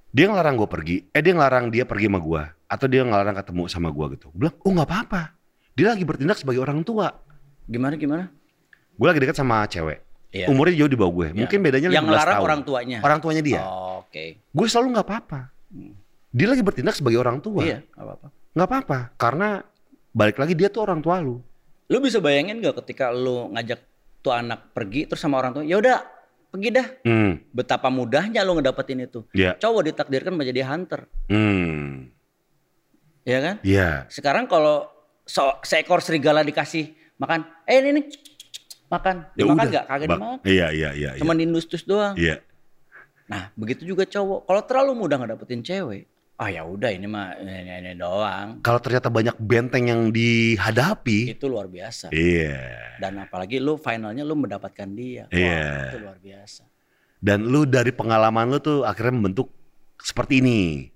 Dia ngelarang gue pergi, eh dia ngelarang dia pergi sama gue, atau dia ngelarang ketemu sama gue gitu. Gue bilang, oh nggak apa-apa. Dia lagi bertindak sebagai orang tua. Gimana gimana? Gue lagi deket sama cewek, Iya. umurnya jauh di bawah gue. Iya. Mungkin bedanya Yang 15 ngelarang tahun. orang tuanya. Orang tuanya dia. Oh, Oke. Gue selalu nggak apa-apa. Dia lagi bertindak sebagai orang tua. Iya, nggak apa-apa. Nggak apa-apa, karena balik lagi dia tuh orang tua lu. Lu bisa bayangin gak ketika lu ngajak tuh anak pergi terus sama orang tua, ya udah pergi dah. Hmm, Betapa mudahnya lu ngedapetin itu. ya. Cowok ditakdirkan menjadi hunter, Hmm, ya kan? ya. Sekarang kalau so- seekor serigala dikasih makan, eh ini nih makan, Ya dimakan nggak? Kagak dimakan, Iya, iya, iya. iya. cuma diindustus doang. Iya. Nah begitu juga cowok. Kalau terlalu mudah ngedapetin cewek, ah ya udah ini mah ini, ini doang. Kalau ternyata banyak benteng yang dihadapi, Itu luar biasa. iya. Dan apalagi lu finalnya lu mendapatkan dia. Iya. Itu luar biasa. Dan lu dari pengalaman lu tuh akhirnya membentuk seperti ini.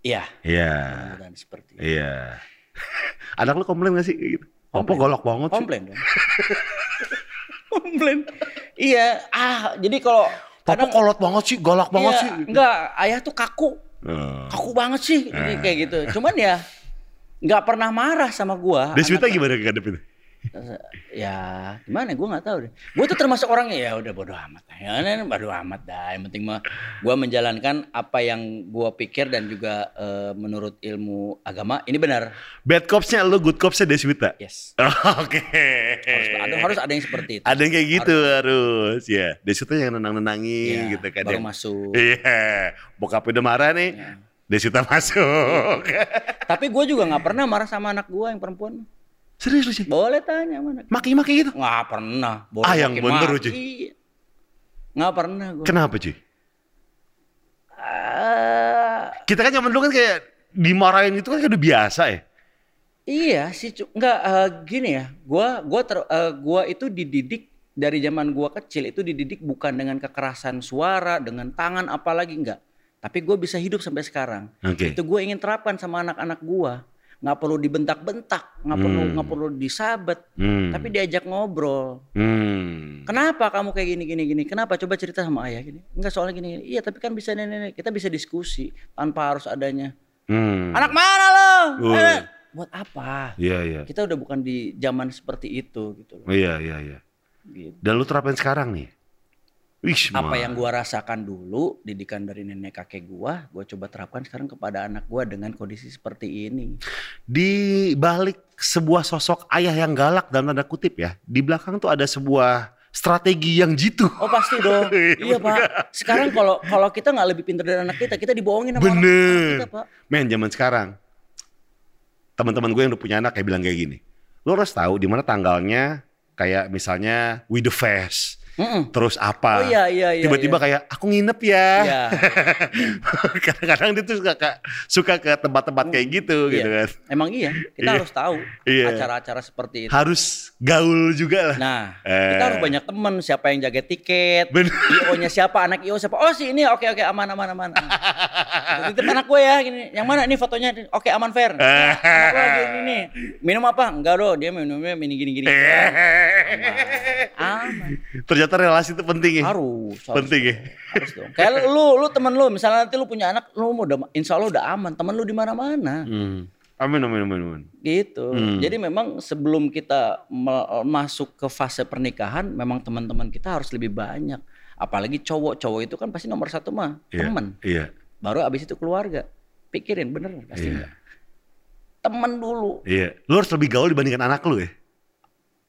Iya. Iya. mudah-mudahan seperti. Iya. [laughs] Anak lu komplain gak sih gitu? Apa Komplain. golok banget sih? Komplain dong. [laughs] Komplain. Iya, ah jadi kalau Papa kolot banget sih, galak banget iya, sih. Enggak, ayah tuh kaku. Oh. Kaku banget sih Jadi kayak gitu. Cuman ya nggak pernah marah sama gua. Deswita Anak- gimana ngadepin? Ya gimana gue nggak tahu deh. Gue tuh termasuk orangnya ya udah bodo amat. Ya ini bodo amat dah. Yang penting mah gue menjalankan apa yang gue pikir dan juga eh, menurut ilmu agama ini benar. Bad copsnya lu, good copsnya Deswita? Yes. [laughs] Oke. Harus ada, harus ada yang seperti itu. Ada yang kayak gitu harus. Ya, Deswita yang nenang-nenangin Iya, gitu kan. baru yang- masuk. Iya, bokap udah marah nih. Iya. Deswita masuk. Tapi gue juga nggak pernah marah sama anak gue yang perempuan. Serius lu sih? Boleh tanya mana? Maki-maki gitu? Nggak pernah. Boleh Ah, yang bener, Uci. Iya. Nggak pernah gue. Kenapa cuy? Ah, Kita kan zaman dulu kan kayak dimarahin itu kan kayak udah biasa ya. Iya sih, nggak eh, gini ya. Gua gua ter, eh, gua itu dididik dari zaman gua kecil itu dididik bukan dengan kekerasan suara, dengan tangan apalagi enggak. Tapi gue bisa hidup sampai sekarang. Oke. Itu gue ingin terapkan sama anak-anak gua. Nggak perlu dibentak-bentak, nggak perlu Hmm. nggak perlu disabet, Hmm. tapi diajak ngobrol. Hmm. Kenapa kamu kayak gini gini gini? Kenapa coba cerita sama ayah gini? Enggak soalnya gini, gini. Iya, tapi kan bisa nenek kita bisa diskusi tanpa harus adanya. Hmm. Anak mana lo? Eh, buat apa? Iya, iya. kita udah bukan di zaman seperti itu gitu loh. Iya, iya, iya. Gitu. Dan lu terapin sekarang nih. Wih, Apa yang gua rasakan dulu didikan dari nenek kakek gua, gua coba terapkan sekarang kepada anak gua dengan kondisi seperti ini. di balik sebuah sosok ayah yang galak dalam tanda kutip ya, di belakang tuh ada sebuah strategi yang jitu. Oh pasti dong. [laughs] iya pak. Sekarang kalau kalau kita nggak lebih pintar dari anak kita, kita dibohongin sama Bener. anak kita pak. Men, zaman sekarang teman-teman gue yang udah punya anak kayak bilang kayak gini. Lo harus tahu di mana tanggalnya kayak misalnya with the fest. Mm-mm. Terus apa? Oh iya iya iya. Tiba-tiba iya. kayak aku nginep ya. Iya. [laughs] Kadang-kadang dia tuh suka ke, suka ke tempat-tempat kayak gitu Iya. gitu kan. Emang iya. Kita Iya. harus tahu Iya. acara-acara seperti itu. Harus gaul juga lah. Nah, Eh. kita harus banyak teman. Siapa yang jaga tiket? IO-nya siapa? Anak IO siapa? Oh si ini. Oke oke aman aman aman. [laughs] Titip anak gue ya gini. Yang mana ini fotonya? Oke aman fair. Nah, [laughs] anak gue lagi ini nih. Minum apa? Enggak doh. Dia minumnya mini gini gini. Aman. Ternyata relasi itu penting ya. Harus. harus Penting ya. Harus dong. Kayak lu, lu temen lu, misalnya nanti lu punya anak, lu mau udah, insya Allah udah aman. Temen lu di mana-mana. Hmm. Amin amin amin amin. Gitu. Hmm. Jadi memang sebelum kita masuk ke fase pernikahan, memang teman-teman kita harus lebih banyak. Apalagi cowok, cowok itu kan pasti nomor satu mah Iya. temen. Iya. Baru abis itu keluarga. Pikirin bener pasti Iya. enggak. Temen dulu. Iya. Lu harus lebih gaul dibandingkan anak lu ya.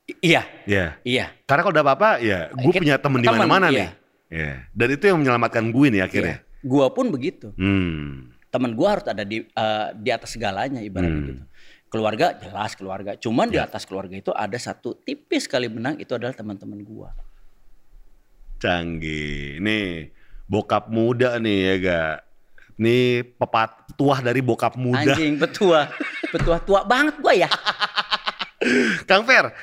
Iya, Iya. iya. Karena kalau udah apa-apa ya gue punya temen di mana-mana iya. nih. Iya. Dan itu yang menyelamatkan gue nih akhirnya. iya. Gua pun begitu. Hmm. Temen gua harus ada di eh, di atas segalanya ibaratnya Hmm. gitu. Keluarga jelas keluarga. Cuman di atas keluarga itu ada satu tipis sekali benang itu adalah teman-teman gua. Canggih. Nih bokap muda nih ya gak. Nih pepat tuah dari bokap muda. Anjing betua. betua [laughs] tua banget gua ya. Kang Fer,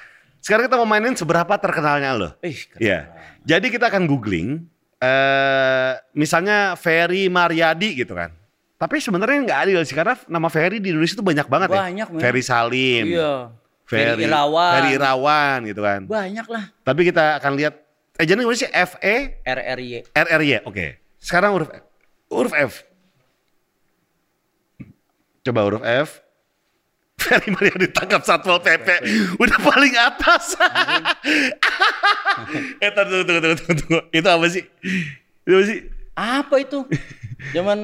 sekarang kita mau mainin seberapa terkenalnya lo. Ih, keren. Iya. Jadi kita akan googling, eh misalnya Ferry Mariadi gitu kan. Tapi sebenarnya nggak adil sih karena nama Ferry di Indonesia itu banyak banget Banyak, ya. men. Ferry Salim, Iya. Ferry Ferry Irawan. Ferry Irawan gitu kan. Banyak lah. Tapi kita akan lihat eh jadi Indonesia F E RRY. R R Y. Oke. Sekarang huruf F. Huruf F. Coba huruf F. Ferry Mariadi ditangkap Satpol PP. Udah paling atas. eh tunggu, tunggu, tunggu, tunggu, tunggu. Itu apa sih? Itu apa sih? Apa itu? Zaman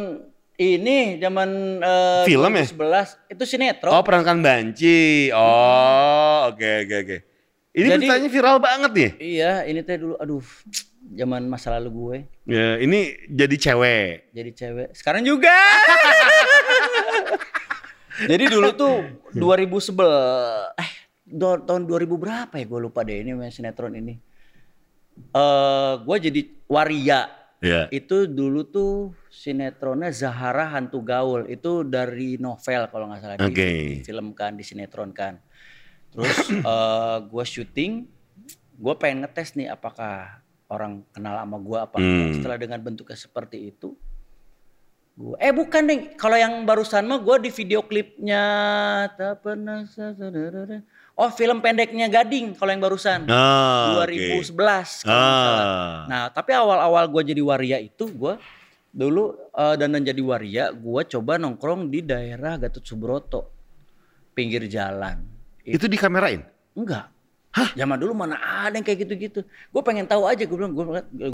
ini, zaman eh, Film ya? 2011 itu sinetron. Oh perangkan banci. Oh oke oke oke. Ini Jadi- beritanya viral banget nih. Iya, ini teh dulu aduh zaman masa lalu gue Ya, ini jadi cewek. jadi cewek. Sekarang juga. [laughs] jadi dulu tuh [laughs] 2011 eh do- tahun 2000 berapa ya gue lupa deh ini main sinetron ini. Eh gue jadi waria. Ya. Itu dulu tuh sinetronnya Zahara Hantu Gaul. Itu dari novel kalau nggak salah di, Oke. di film kan, di sinetron kan. Terus [coughs] eh gue syuting, gue pengen ngetes nih apakah orang kenal sama gue apa. Hmm. Setelah dengan bentuknya seperti itu, gua eh bukan deh. Kalau yang barusan mah gue di video klipnya tak pernah Oh film pendeknya Gading kalau yang barusan. Oh, 2011 oke. kalau nggak salah. Ah. Nah, tapi awal-awal gue jadi waria itu gue dulu eh, dan jadi waria gue coba nongkrong di daerah Gatot Subroto pinggir jalan. Itu dikamerain? Enggak. Hah? Zaman dulu mana ada yang kayak gitu-gitu. Gue pengen tahu aja gue bilang gue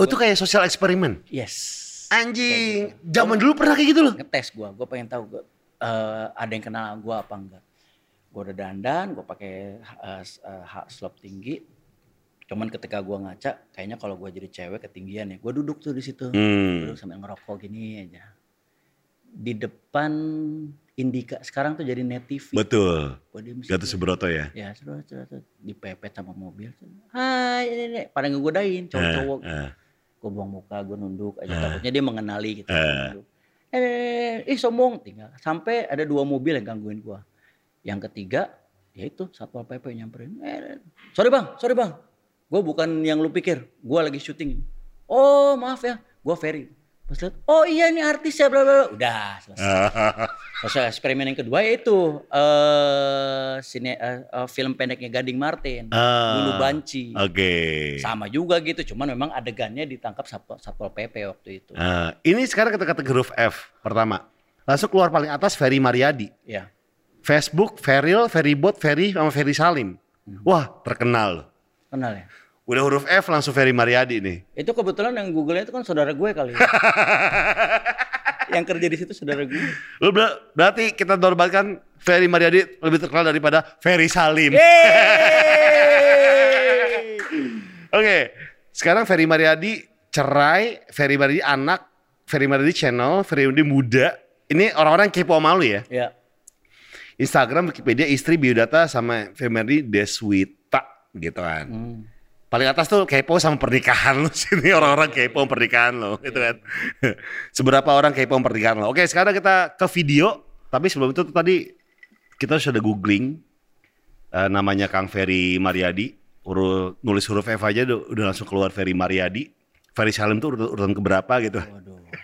Oh itu kayak sosial eksperimen? yes. Anjing, zaman dulu pernah kayak gitu loh. Ngetes gue, gue pengen tahu gue eh, ada yang kenal gue apa enggak. Gue udah dandan, gue pakai eh, eh, hak slop tinggi. Cuman ketika gue ngaca, kayaknya kalau gue jadi cewek ketinggian ya. Gue duduk tuh di situ. Hmm. Duduk sambil ngerokok gini aja. Di depan Indika, sekarang tuh jadi net TV. Betul. Gua. Gatot Subroto ya. Ya, sudah. Dipepet sama mobil. Hai, ini, ini. Pada ngegodain cowok-cowok. Eh, Gue buang muka, gue nunduk aja. Eh. Takutnya dia mengenali gitu. Eh. Nunduk. Eh, ih sombong. Tinggal. Sampai ada dua mobil yang gangguin gue. Yang ketiga, ya itu Satpol PP nyamperin. Eh, sorry bang, sorry bang. Gue bukan yang lu pikir. Gue lagi syuting. Oh maaf ya, gue Ferry. Pas lihat, oh iya ini artis ya, bla bla. bla. Udah selesai. [laughs] Sosial eksperimen yang kedua yaitu eh sine eh, eh, film pendeknya Gading Martin, Ah. Bulu Banci. Oke. Sama juga gitu, cuman memang adegannya ditangkap satpol, satpol PP waktu itu. Nah, ini sekarang kita kata huruf F pertama. Langsung keluar paling atas Ferry Mariadi. Ya. Facebook, Ferril, Ferrybot, Ferry sama Ferry Salim. Hmm. Wah, terkenal. loh. Kenal ya? Udah huruf F langsung Ferry Mariadi nih. Itu kebetulan yang Google-nya itu kan saudara gue kali. ya. [laughs] yang kerja di situ saudara gue. Lu ber- berarti kita normalkan Ferry Mariadi lebih terkenal daripada Ferry Salim. [laughs] Oke, sekarang Ferry Mariadi cerai, Ferry Mariadi anak, Ferry Mariadi channel, Ferry Mariadi muda. Ini orang-orang kepo sama lu ya. Ya. Instagram, Wikipedia, istri, biodata sama Ferry Mariadi Deswita gitu kan. Hmm. Paling atas tuh kepo sama pernikahan lu [laughs] sini orang-orang kepo pernikahan lo gitu kan. Seberapa orang kepo pernikahan lo. Oke, sekarang kita ke video. Tapi sebelum itu tuh tadi kita sudah googling eh, namanya Kang Ferry Mariadi. Uru, nulis huruf F aja udah, udah langsung keluar Ferry Mariadi. Ferry Salim tuh urutan, urutan keberapa gitu. Waduh. waduh.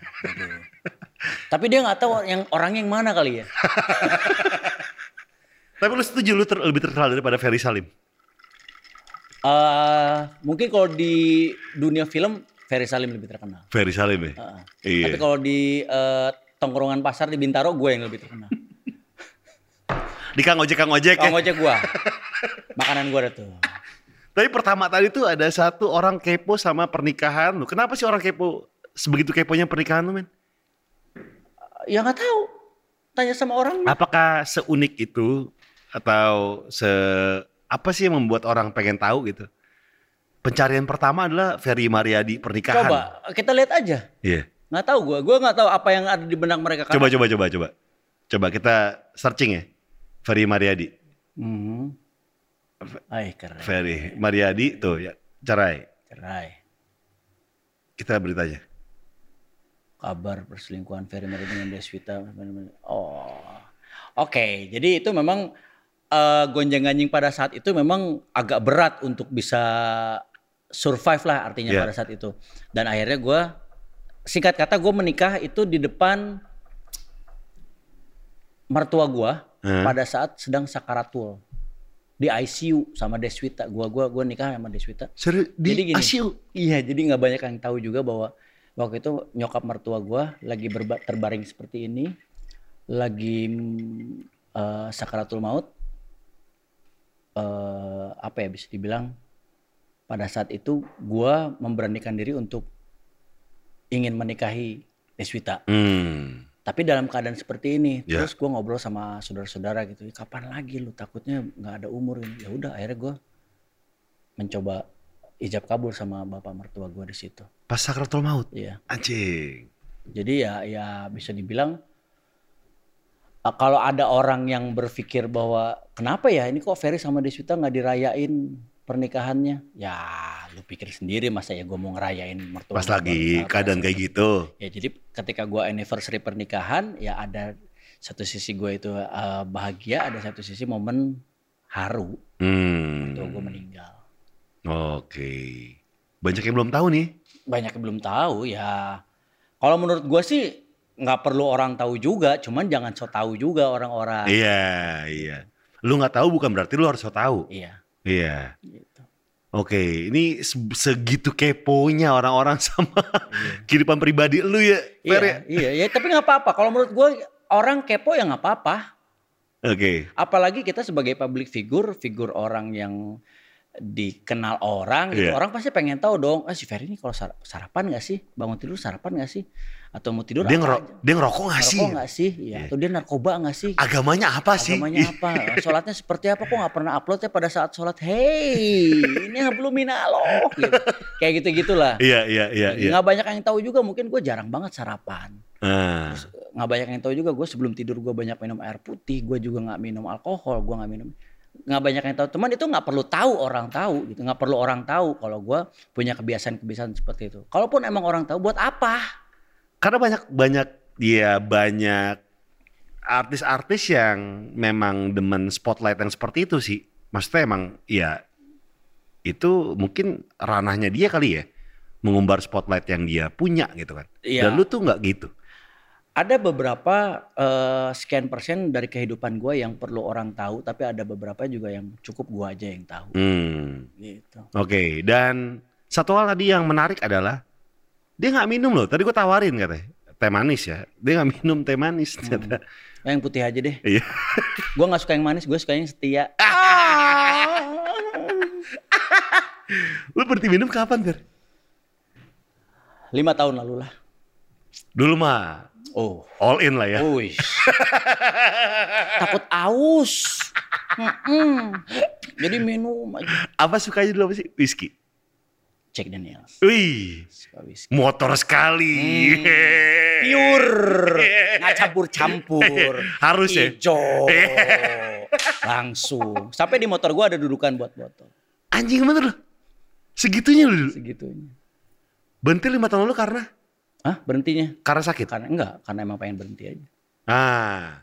Tapi dia nggak tahu yang orang yang mana kali ya. [laughs] Tapi lu setuju lu ter- lebih terkenal daripada Ferry Salim? Eh, mungkin kalau di dunia film Ferry Salim lebih terkenal. Ferry Salim ya? Heeh. Iya. Tapi kalau di eh, tongkrongan pasar di Bintaro gue yang lebih terkenal. [laughs] Di Kang Ojek, Kang Ojek ya? Kang ojek gue. Makanan gue ada tuh. Tapi pertama tadi tuh ada satu orang kepo sama pernikahan lu. Kenapa sih orang kepo sebegitu keponya pernikahan lu men? Ya nggak tahu. Tanya sama orang. Apakah seunik itu atau se apa sih yang membuat orang pengen tahu gitu? Pencarian pertama adalah Ferry Mariadi pernikahan. Coba kita lihat aja. Iya. Nggak tahu gue. Gue nggak tahu apa yang ada di benak mereka. Coba coba coba coba. Coba kita searching ya. Ferry Mariadi. Hmm. Ay keren. Ferry Mariadi tuh ya cerai. Cerai. Kita beritanya. Kabar perselingkuhan Ferry Mariadi dengan Deswita. Oh. Oke, jadi itu memang eh, gonjang ganjing pada saat itu memang agak berat untuk bisa survive lah artinya Iya. pada saat itu. Dan akhirnya gue singkat kata gue menikah itu di depan mertua gue Hmm. pada saat sedang sakaratul di ICU sama Deswita. Gua gua gua nikah sama Deswita. Serius di Jadi gini. ICU? Iya, jadi nggak banyak yang tahu juga bahwa waktu itu nyokap mertua gua lagi berba- terbaring seperti ini, lagi eh, sakaratul maut. Eh apa ya bisa dibilang pada saat itu gua memberanikan diri untuk ingin menikahi Deswita. Hmm. Tapi dalam keadaan seperti ini, Ya. terus gua ngobrol sama saudara-saudara gitu, "Ih, kapan lagi lu takutnya nggak ada umur ini. Ya udah, akhirnya gua mencoba ijab kabul sama bapak mertua gua di situ. Pas sakratul maut. Iya. Anjing. Jadi ya ya bisa dibilang uh, kalau ada orang yang berpikir bahwa kenapa ya ini kok Ferry sama Deswita nggak dirayain pernikahannya? Ya lu pikir sendiri masa ya gue mau ngerayain mertua. Pas lagi keadaan kayak gitu. Ya jadi ketika gua anniversary pernikahan ya ada satu sisi gue itu uh, bahagia, ada satu sisi momen haru Hmm. gue meninggal. Oke. Banyak yang belum tahu nih. Banyak yang belum tahu ya. Kalau menurut gua sih nggak perlu orang tahu juga, cuman jangan so tahu juga orang-orang. Iya, iya. Lu nggak tahu bukan berarti lu harus tahu. Iya. Iya. Gitu. Oke, ini se- segitu keponya orang-orang [laughs] sama kehidupan pribadi lu ya, Fer, ya? Iya, iya, ya, tapi nggak apa-apa. Kalau menurut gue orang kepo ya nggak apa-apa. Oke. Apalagi kita sebagai public figure, figur orang yang dikenal orang, gitu. Iya. orang pasti pengen tahu dong, ah si Ferry ini kalau sar- sarapan nggak sih, bangun tidur sarapan nggak sih, atau mau tidur Dia, ngero aja? dia ngerokok gak sih? Ngerokok nggak sih, ya. Iya. atau dia narkoba nggak sih, Agamanya apa sih? agamanya apa, sholatnya seperti apa, kok nggak pernah upload ya pada saat sholat, hey ini belum minaloh, gitu. kayak gitu gitulah. Iya, iya, iya, iya. Nggak banyak yang tahu juga, mungkin gue jarang banget sarapan. Nah, nggak banyak yang tahu juga gue sebelum tidur gue banyak minum air putih gue juga nggak minum alkohol gue nggak minum nggak banyak yang tahu teman itu nggak perlu tahu orang tahu gitu nggak perlu orang tahu kalau gue punya kebiasaan-kebiasaan seperti itu kalaupun emang orang tahu buat apa karena banyak banyak ya banyak artis-artis yang memang demen spotlight yang seperti itu sih. Maksudnya emang ya itu mungkin ranahnya dia kali ya mengumbar spotlight yang dia punya gitu kan. Iya. Dan lu tuh nggak gitu. ada beberapa eh, sekian persen dari kehidupan gue yang perlu orang tahu tapi ada beberapa juga yang cukup gue aja yang tahu Hmm. gitu Oke, dan satu hal tadi yang menarik adalah dia nggak minum loh. Tadi gue tawarin katanya teh manis ya. Dia nggak minum teh manis ternyata. yang putih aja deh Iya. [laughs] gue nggak suka yang manis gue suka yang setia [laughs] Lu berhenti minum kapan, Fer? lima tahun lalu lah Dulu mah oh all in lah ya. Wih. [laughs] Takut aus. Mm-mm. Jadi minum aja. Apa sukanya dulu apa sih? Whisky. Jack Daniels. Wih, motor sekali. Hmm. Pure, [laughs] nggak campur-campur. Harus ya? Ijo. [laughs] Langsung. Sampai di motor gua ada dudukan buat botol. Anjing bener loh. Segitunya lu dulu. Segitunya. Berhenti lima tahun lalu karena? Hah berhentinya? Karena sakit? Karena enggak, karena emang pengen berhenti aja. Ah,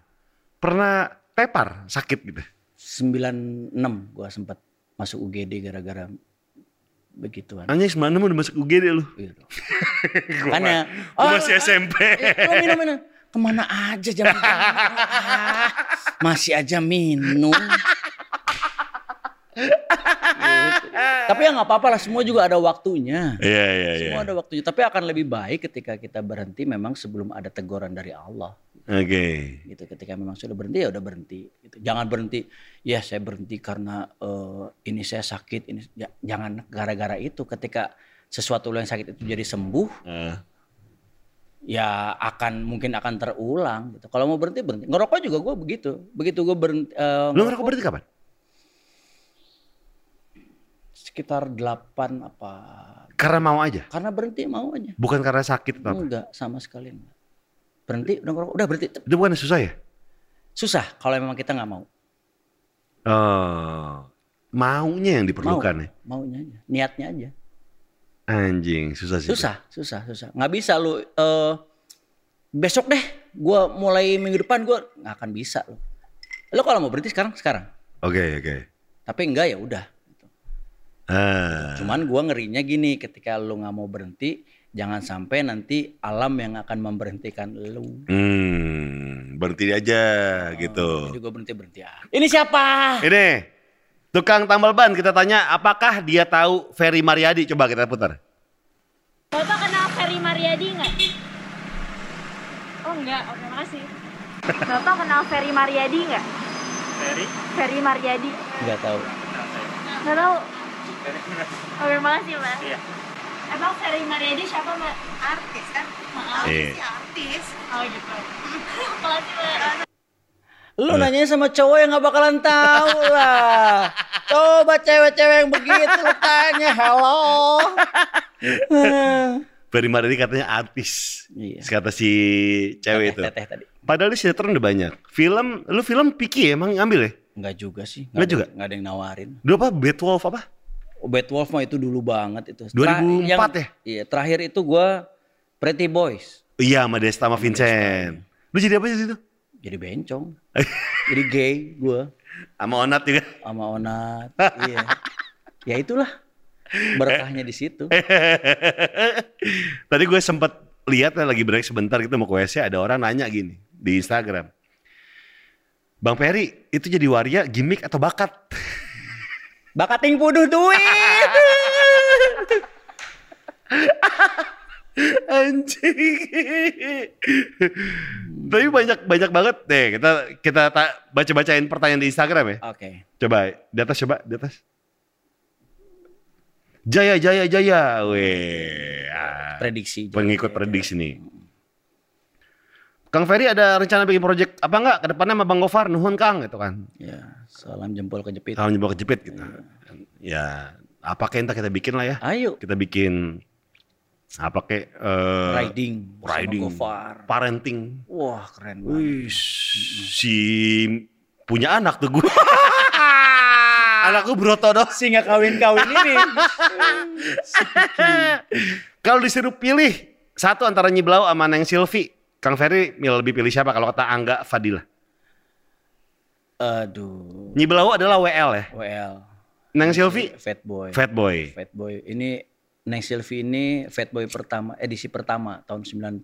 pernah tepar sakit gitu? 96 gua sempat masuk UGD gara-gara begituan. Anjing 96 udah masuk UGD lu. [laughs] Gua Makanya, mah- gua ah, masih ah, SMP. Lo minum minum. Ke mana aja jam [laughs] Ah, Masih aja minum. Gitu. Tapi ya nggak apa-apa lah, semua juga ada waktunya. Iya, iya, iya. Semua ada waktunya. Tapi akan lebih baik ketika kita berhenti memang sebelum ada teguran dari Allah. Oke. Gitu. Ketika memang sudah berhenti ya udah berhenti. Gitu. Jangan berhenti. Ya saya berhenti karena eh, ini saya sakit. Ini Ja- jangan gara-gara itu. Ketika sesuatu yang sakit itu jadi sembuh, Ah. ya akan mungkin akan terulang gitu. Kalau mau berhenti berhenti. Ngerokok juga gue begitu. Begitu gue berhenti eh, Lu ngerokok berarti kapan? Sekitar 8 apa Karena mau aja. karena berhenti mau aja. Bukan karena sakit apa. Enggak sama sekali enggak. Berhenti udah ngerokok udah berhenti. Itu bukan susah ya? Susah kalau memang kita nggak mau. Oh. Maunya yang Mau, diperlukan ya. maunya aja, niatnya aja. Anjing, susah sih. Susah, susah, susah. Nggak bisa lu eh besok deh gua mulai minggu depan gua nggak akan bisa lu. Lu kalau mau berhenti sekarang sekarang. Oke, oke. Tapi enggak ya udah. Ah. Cuman gua ngerinya gini, ketika lu nggak mau berhenti, jangan sampai nanti alam yang akan memberhentikan lu. Hmm, berhenti aja gitu. Jadi gua berhenti berhenti. Ah. Ini siapa? Ini tukang tambal ban kita tanya apakah dia tahu Ferry Mariadi coba kita putar. Bapak kenal Ferry Mariadi nggak? Oh enggak, oke makasih. Bapak kenal Ferry Mariadi nggak? Ferry? Ferry Mariadi. Nggak tahu. Nggak tahu. Oke makasih mbak. Iya. Emang Ferry Mariadi siapa mbak? artis kan Maaf. Iya. si artis Oh gitu. [laughs] makasih mbak. Lu nanya sama cowok yang nggak bakalan tahu lah. Coba cewek-cewek yang begitu lu tanya, halo. [laughs] Ferry Mariadi katanya artis. Iya. Kata si cewek itu. Teteh tadi. Padahal di sinetron udah banyak. Film, lu film Piki ya emang ngambil ya? Enggak juga sih. Nggak ada- juga? Nggak ada yang nawarin. Dulu apa? Bad Wolf apa? Bad Wolf mah itu dulu banget itu. 2004 ya? Iya, terakhir itu gua Pretty Boys. Iya sama Desta sama Vincent. Lu jadi apa sih itu? Jadi bencong. [laughs] Jadi gay gua Sama Onat juga. sama Onat. iya. Ya itulah. Berkahnya di situ. [laughs] Tadi gue sempet lihat ya, lagi break sebentar gitu mau ke WC ada orang nanya gini di Instagram. Bang Ferry itu jadi waria gimmick atau bakat? [laughs] Bakating puduh duit. [laughs] Anjing. Tapi banyak banyak banget deh kita kita ta- baca-bacain pertanyaan di Instagram ya. Oke. Coba di atas coba di atas. Jaya Jaya Jaya, weh. Ah, Prediksi. Pengikut prediksi nih. Kang Ferry ada rencana bikin project apa enggak ke depannya sama Bang Gofar nuhun Kang gitu kan. Ya, salam jempol kejepit. Salam jempol kejepit gitu. Ya, apa kayak entah kita bikin lah ya. Ayo. Kita bikin apa kayak eh, Riding. riding, Gofar. parenting. Wah, keren banget. Wih, si punya anak tuh gue. [laughs] Anakku broto dong. Si nggak kawin-kawin ini. [laughs] Kalau disuruh pilih satu antara Nyiblau sama Neng Silvi, Kang Ferry lebih pilih siapa? Kalau kata Angga Fadila. Aduh. Nyiblau adalah WL ya. WL. Neng Silvi, Fat Boy. Fat Boy. Fat Boy. Ini Neng Silvi ini Fat Boy pertama, edisi pertama tahun 90.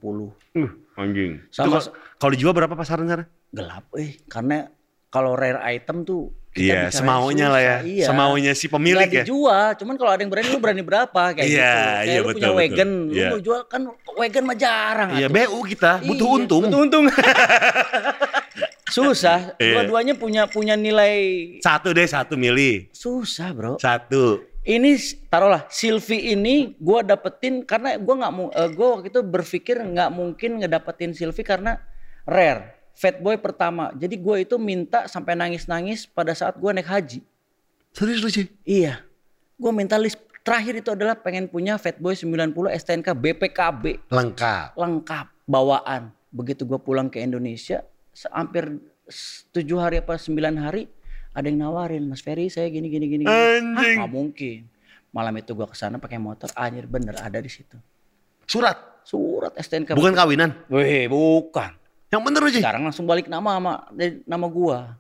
Uh, anjing. Sama- kalau dijual berapa pasaran sana? Gelap eh karena kalau rare item tuh Iya, bicaranya semaunya lah ya. Iya. Semaunya si pemilik Nggak ya. dijual, cuman kalau ada yang berani lu berani berapa kayak Iya, gitu. Kayak iya, lu betul, punya betul. wagon, lu Iya. mau jual kan wagon mah jarang Iya, atuh. BU kita butuh Iya, untung. Butuh untung. [laughs] susah, Iya. dua-duanya punya punya nilai Satu deh, satu milih. susah, Bro. Satu. Ini taruhlah Silvi ini gua dapetin karena gua nggak mau eh, gua waktu itu berpikir nggak mungkin ngedapetin Silvi karena rare. Fat Boy pertama. Jadi gua itu minta sampai nangis-nangis pada saat gua naik haji. Serius lu sih? Iya. Gua minta list Terakhir itu adalah pengen punya Fatboy 90 STNK BPKB Lengkap. lengkap bawaan. Begitu gue pulang ke Indonesia, hampir tujuh hari apa sembilan hari, ada yang nawarin, Mas Ferry saya gini gini gini. gini. Anjing. Hah, nggak mungkin. Malam itu gue ke sana pakai motor, anjir bener ada di situ. Surat. Surat STNK. Bukan kawinan. Weh, bukan. Yang bener aja. Sekarang langsung balik nama sama dari nama gua.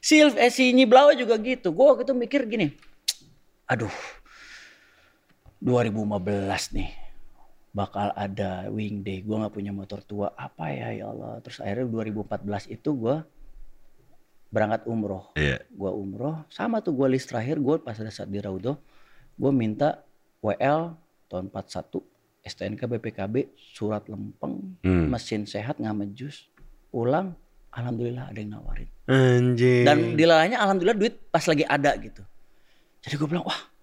Si eh, si Nyiblawa juga gitu. Gua waktu itu mikir gini. Aduh. 2015 nih. Bakal ada wing day. Gua nggak punya motor tua. Apa ya ya Allah. Terus akhirnya 2014 itu gua berangkat umroh. Iya. Gua umroh. Sama tuh gua list terakhir. Gua pas ada saat di Raudo. Gua minta WL tahun 41. STNK BPKB. Surat lempeng. Hmm. Mesin sehat nggak mejus. Ulang. Alhamdulillah ada yang nawarin. Anjing. Dan dilalanya alhamdulillah duit pas lagi ada gitu. Jadi gue bilang wah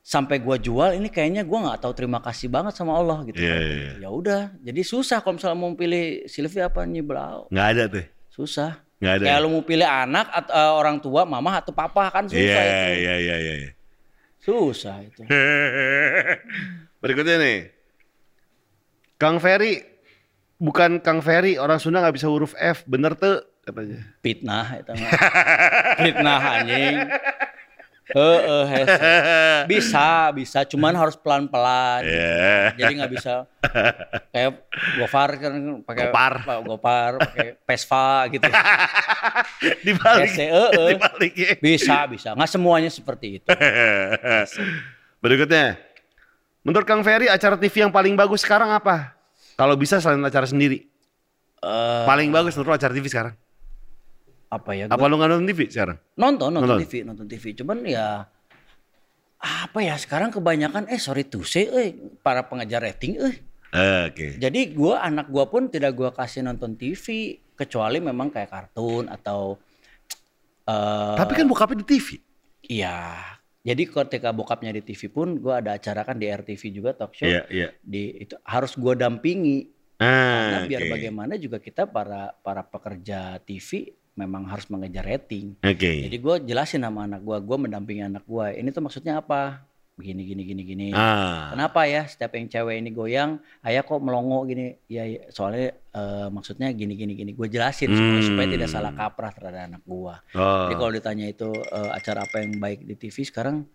sampai gua jual ini kayaknya gua nggak tahu terima kasih banget sama Allah gitu. Iya, kan. iya, iya. Ya udah, jadi susah kalau misalnya mau pilih Silvi apa Nyiblau. Nggak ada tuh. Susah. Nggak ada. Kayak lu mau pilih anak atau eh, orang tua, mama atau papa kan susah Iya, itu. iya, iya, iya. iya. Susah itu. [laughs] Berikutnya nih. Kang Ferry. Bukan Kang Ferry, orang Sunda nggak bisa huruf F. Bener tuh katanya. Fitnah itu mah. Fitnah anjing. Heeh, bisa, bisa, cuman harus pelan-pelan. gitu. Iya. Jadi nggak bisa kayak Gopar kan pakai Gopar. Gopar, pakai Vespa gitu. [laughs] Dibalik. Hese, heeh. Dibalik ya. Bisa, bisa. Nggak semuanya seperti itu. [laughs] Berikutnya. Menurut Kang Ferry, acara TV yang paling bagus sekarang apa? Kalau bisa selain acara sendiri. Eh, Paling bagus menurut acara TV sekarang. apa ya? Apa gua- lu nggak nonton TV sekarang? nonton, nonton, Nonton. TV, nonton TV. Cuman ya apa ya sekarang kebanyakan eh sorry to say eh para pengejar rating eh Oke. jadi gua anak gua pun tidak gua kasih nonton TV kecuali memang kayak kartun atau eh Tapi kan bokapnya di TV. Iya. Jadi ketika bokapnya di TV pun gua ada acara kan di RTV juga talk show. Iya, iya. Di itu harus gua dampingi Ah, karena biar oke. bagaimana juga kita para para pekerja TV memang harus mengejar rating. Oke. Jadi gua jelasin sama anak gua, gua mendampingi anak gua. Ini tuh maksudnya apa? Begini gini gini gini. Ah. Kenapa ya setiap yang cewek ini goyang, ayah kok melongo gini? Ya, ya, soalnya eh, maksudnya gini gini gini. Gue jelasin supaya, Hmm. supaya tidak salah kaprah terhadap anak gua. Oh. Jadi kalau ditanya itu eh, acara apa yang baik di TV sekarang,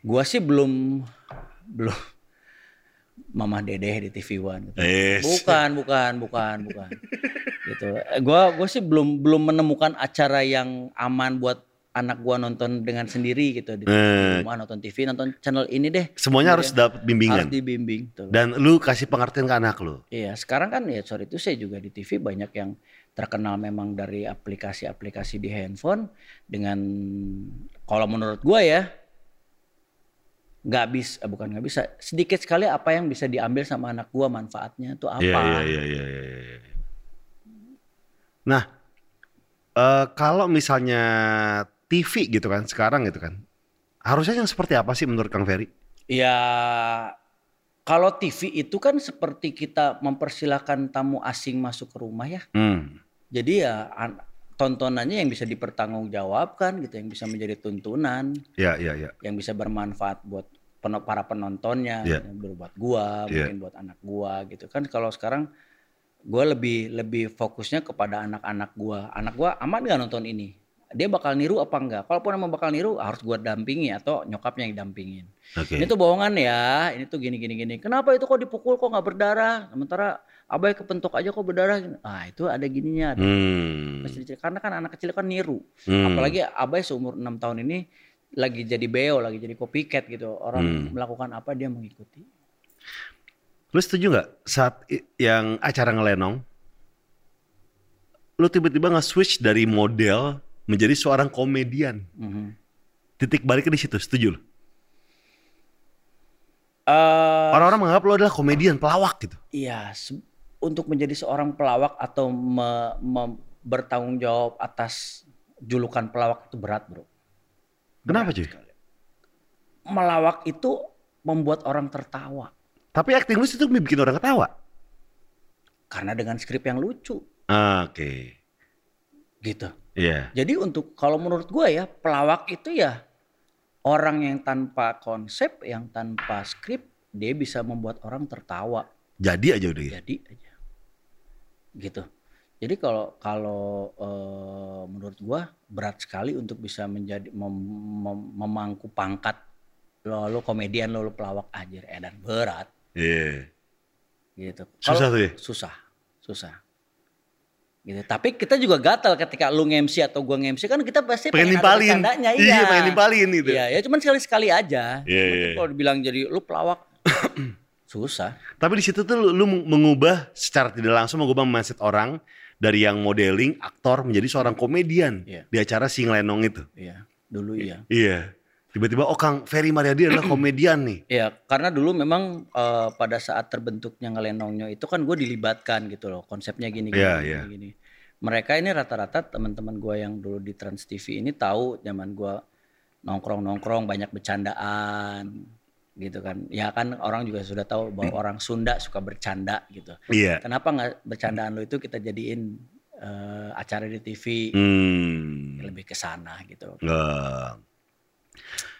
gua sih belum belum [laughs] Mama Dedeh di TV One. Gitu. Yes. Bukan, bukan, bukan, bukan. [laughs] gitu. Eh, Gua gua sih belum belum menemukan acara yang aman buat anak gua nonton dengan sendiri gitu di Eh. rumah nonton TV, nonton channel ini deh. Semuanya harus dapat Harus bimbingan. dibimbing tuh. Dan lu kasih pengertian ke anak lu. Iya, sekarang kan ya sorry itu saya juga di TV banyak yang terkenal memang dari aplikasi-aplikasi di handphone dengan kalau menurut gua ya nggak bisa eh, bukan nggak bisa sedikit sekali apa yang bisa diambil sama anak gua manfaatnya itu apa Iya, iya, iya, iya, iya, iya. Nah, eh, kalau misalnya TV gitu kan sekarang gitu kan, harusnya yang seperti apa sih menurut Kang Ferry? Ya kalau TV itu kan seperti kita mempersilahkan tamu asing masuk ke rumah ya Hmm. jadi ya an- tontonannya yang bisa dipertanggungjawabkan gitu yang bisa menjadi tuntunan Ya, ya, ya. yang bisa bermanfaat buat pen- para penontonnya, Iya. buat gua, Iya. mungkin buat anak gua gitu kan. Kalau sekarang gua lebih lebih fokusnya kepada anak-anak gua. Anak gua aman nggak nonton ini? Dia bakal niru apa enggak? Kalaupun emang bakal niru harus gua dampingi atau nyokapnya yang dampingin. Oke. Ini tuh bohongan ya, ini tuh gini gini gini. Kenapa itu kok dipukul kok nggak berdarah? Sementara abai kepentok aja kok berdarah. Ah itu ada gininya. ada Hmm. Karena kan anak kecil kan niru. Hmm. Apalagi abai seumur 6 tahun ini lagi jadi beo, lagi jadi copycat gitu. Orang Hmm. melakukan apa dia mengikuti. Lu setuju nggak saat yang acara ngelenong, lu tiba-tiba nge-switch dari model menjadi seorang komedian. Mhm. Titik baliknya di situ, setuju lu? Eh, Orang-orang menganggap lu adalah komedian, pelawak gitu. Iya, untuk menjadi seorang pelawak atau me- me- bertanggung jawab atas julukan pelawak itu berat, bro. Kenapa cuy? Melawak itu membuat orang tertawa Tapi acting lu itu bikin orang ketawa. karena dengan skrip yang lucu, Oke. Gitu. Iya. Jadi untuk kalau menurut gue ya pelawak itu ya orang yang tanpa konsep, yang tanpa skrip, dia bisa membuat orang tertawa. Jadi aja udah gitu. Jadi aja. Gitu. Jadi kalau kalau eh, menurut gua berat sekali untuk bisa menjadi mem- mem- memangku pangkat lo lo komedian lo, lo pelawak aja edan berat Iya. gitu. Susah Kalau- tuh ya? Susah, susah. Gitu. Tapi kita juga gatal ketika lu nge-MC atau gua nge-MC kan kita pasti Pengen pengen, nimpalin. Iya, iya. pengen nimpalin gitu. Iya, ya cuman sekali-sekali aja. Iya, iya. Kalau dibilang jadi lu pelawak [clears throat] susah. Tapi di situ tuh lu, lu mengubah secara tidak langsung mengubah mindset orang dari yang modeling, aktor menjadi seorang komedian Iya. di acara Sing Lenong itu. Iya, dulu iya. Iya. Tiba-tiba oh Kang Ferry Mariadi adalah [clears throat] komedian nih. Iya, karena dulu memang eh, pada saat terbentuknya ngelenongnya itu kan gue dilibatkan gitu loh. Konsepnya gini gini, Iya, gini, iya. gini. Mereka ini rata-rata teman-teman gue yang dulu di Trans TV ini tahu zaman gue nongkrong-nongkrong banyak bercandaan gitu kan. Ya kan orang juga sudah tahu bahwa [clears throat] orang Sunda suka bercanda gitu. Iya. Kenapa nggak bercandaan lo itu kita jadiin eh, acara di TV Hmm. lebih ke sana gitu. Nggak.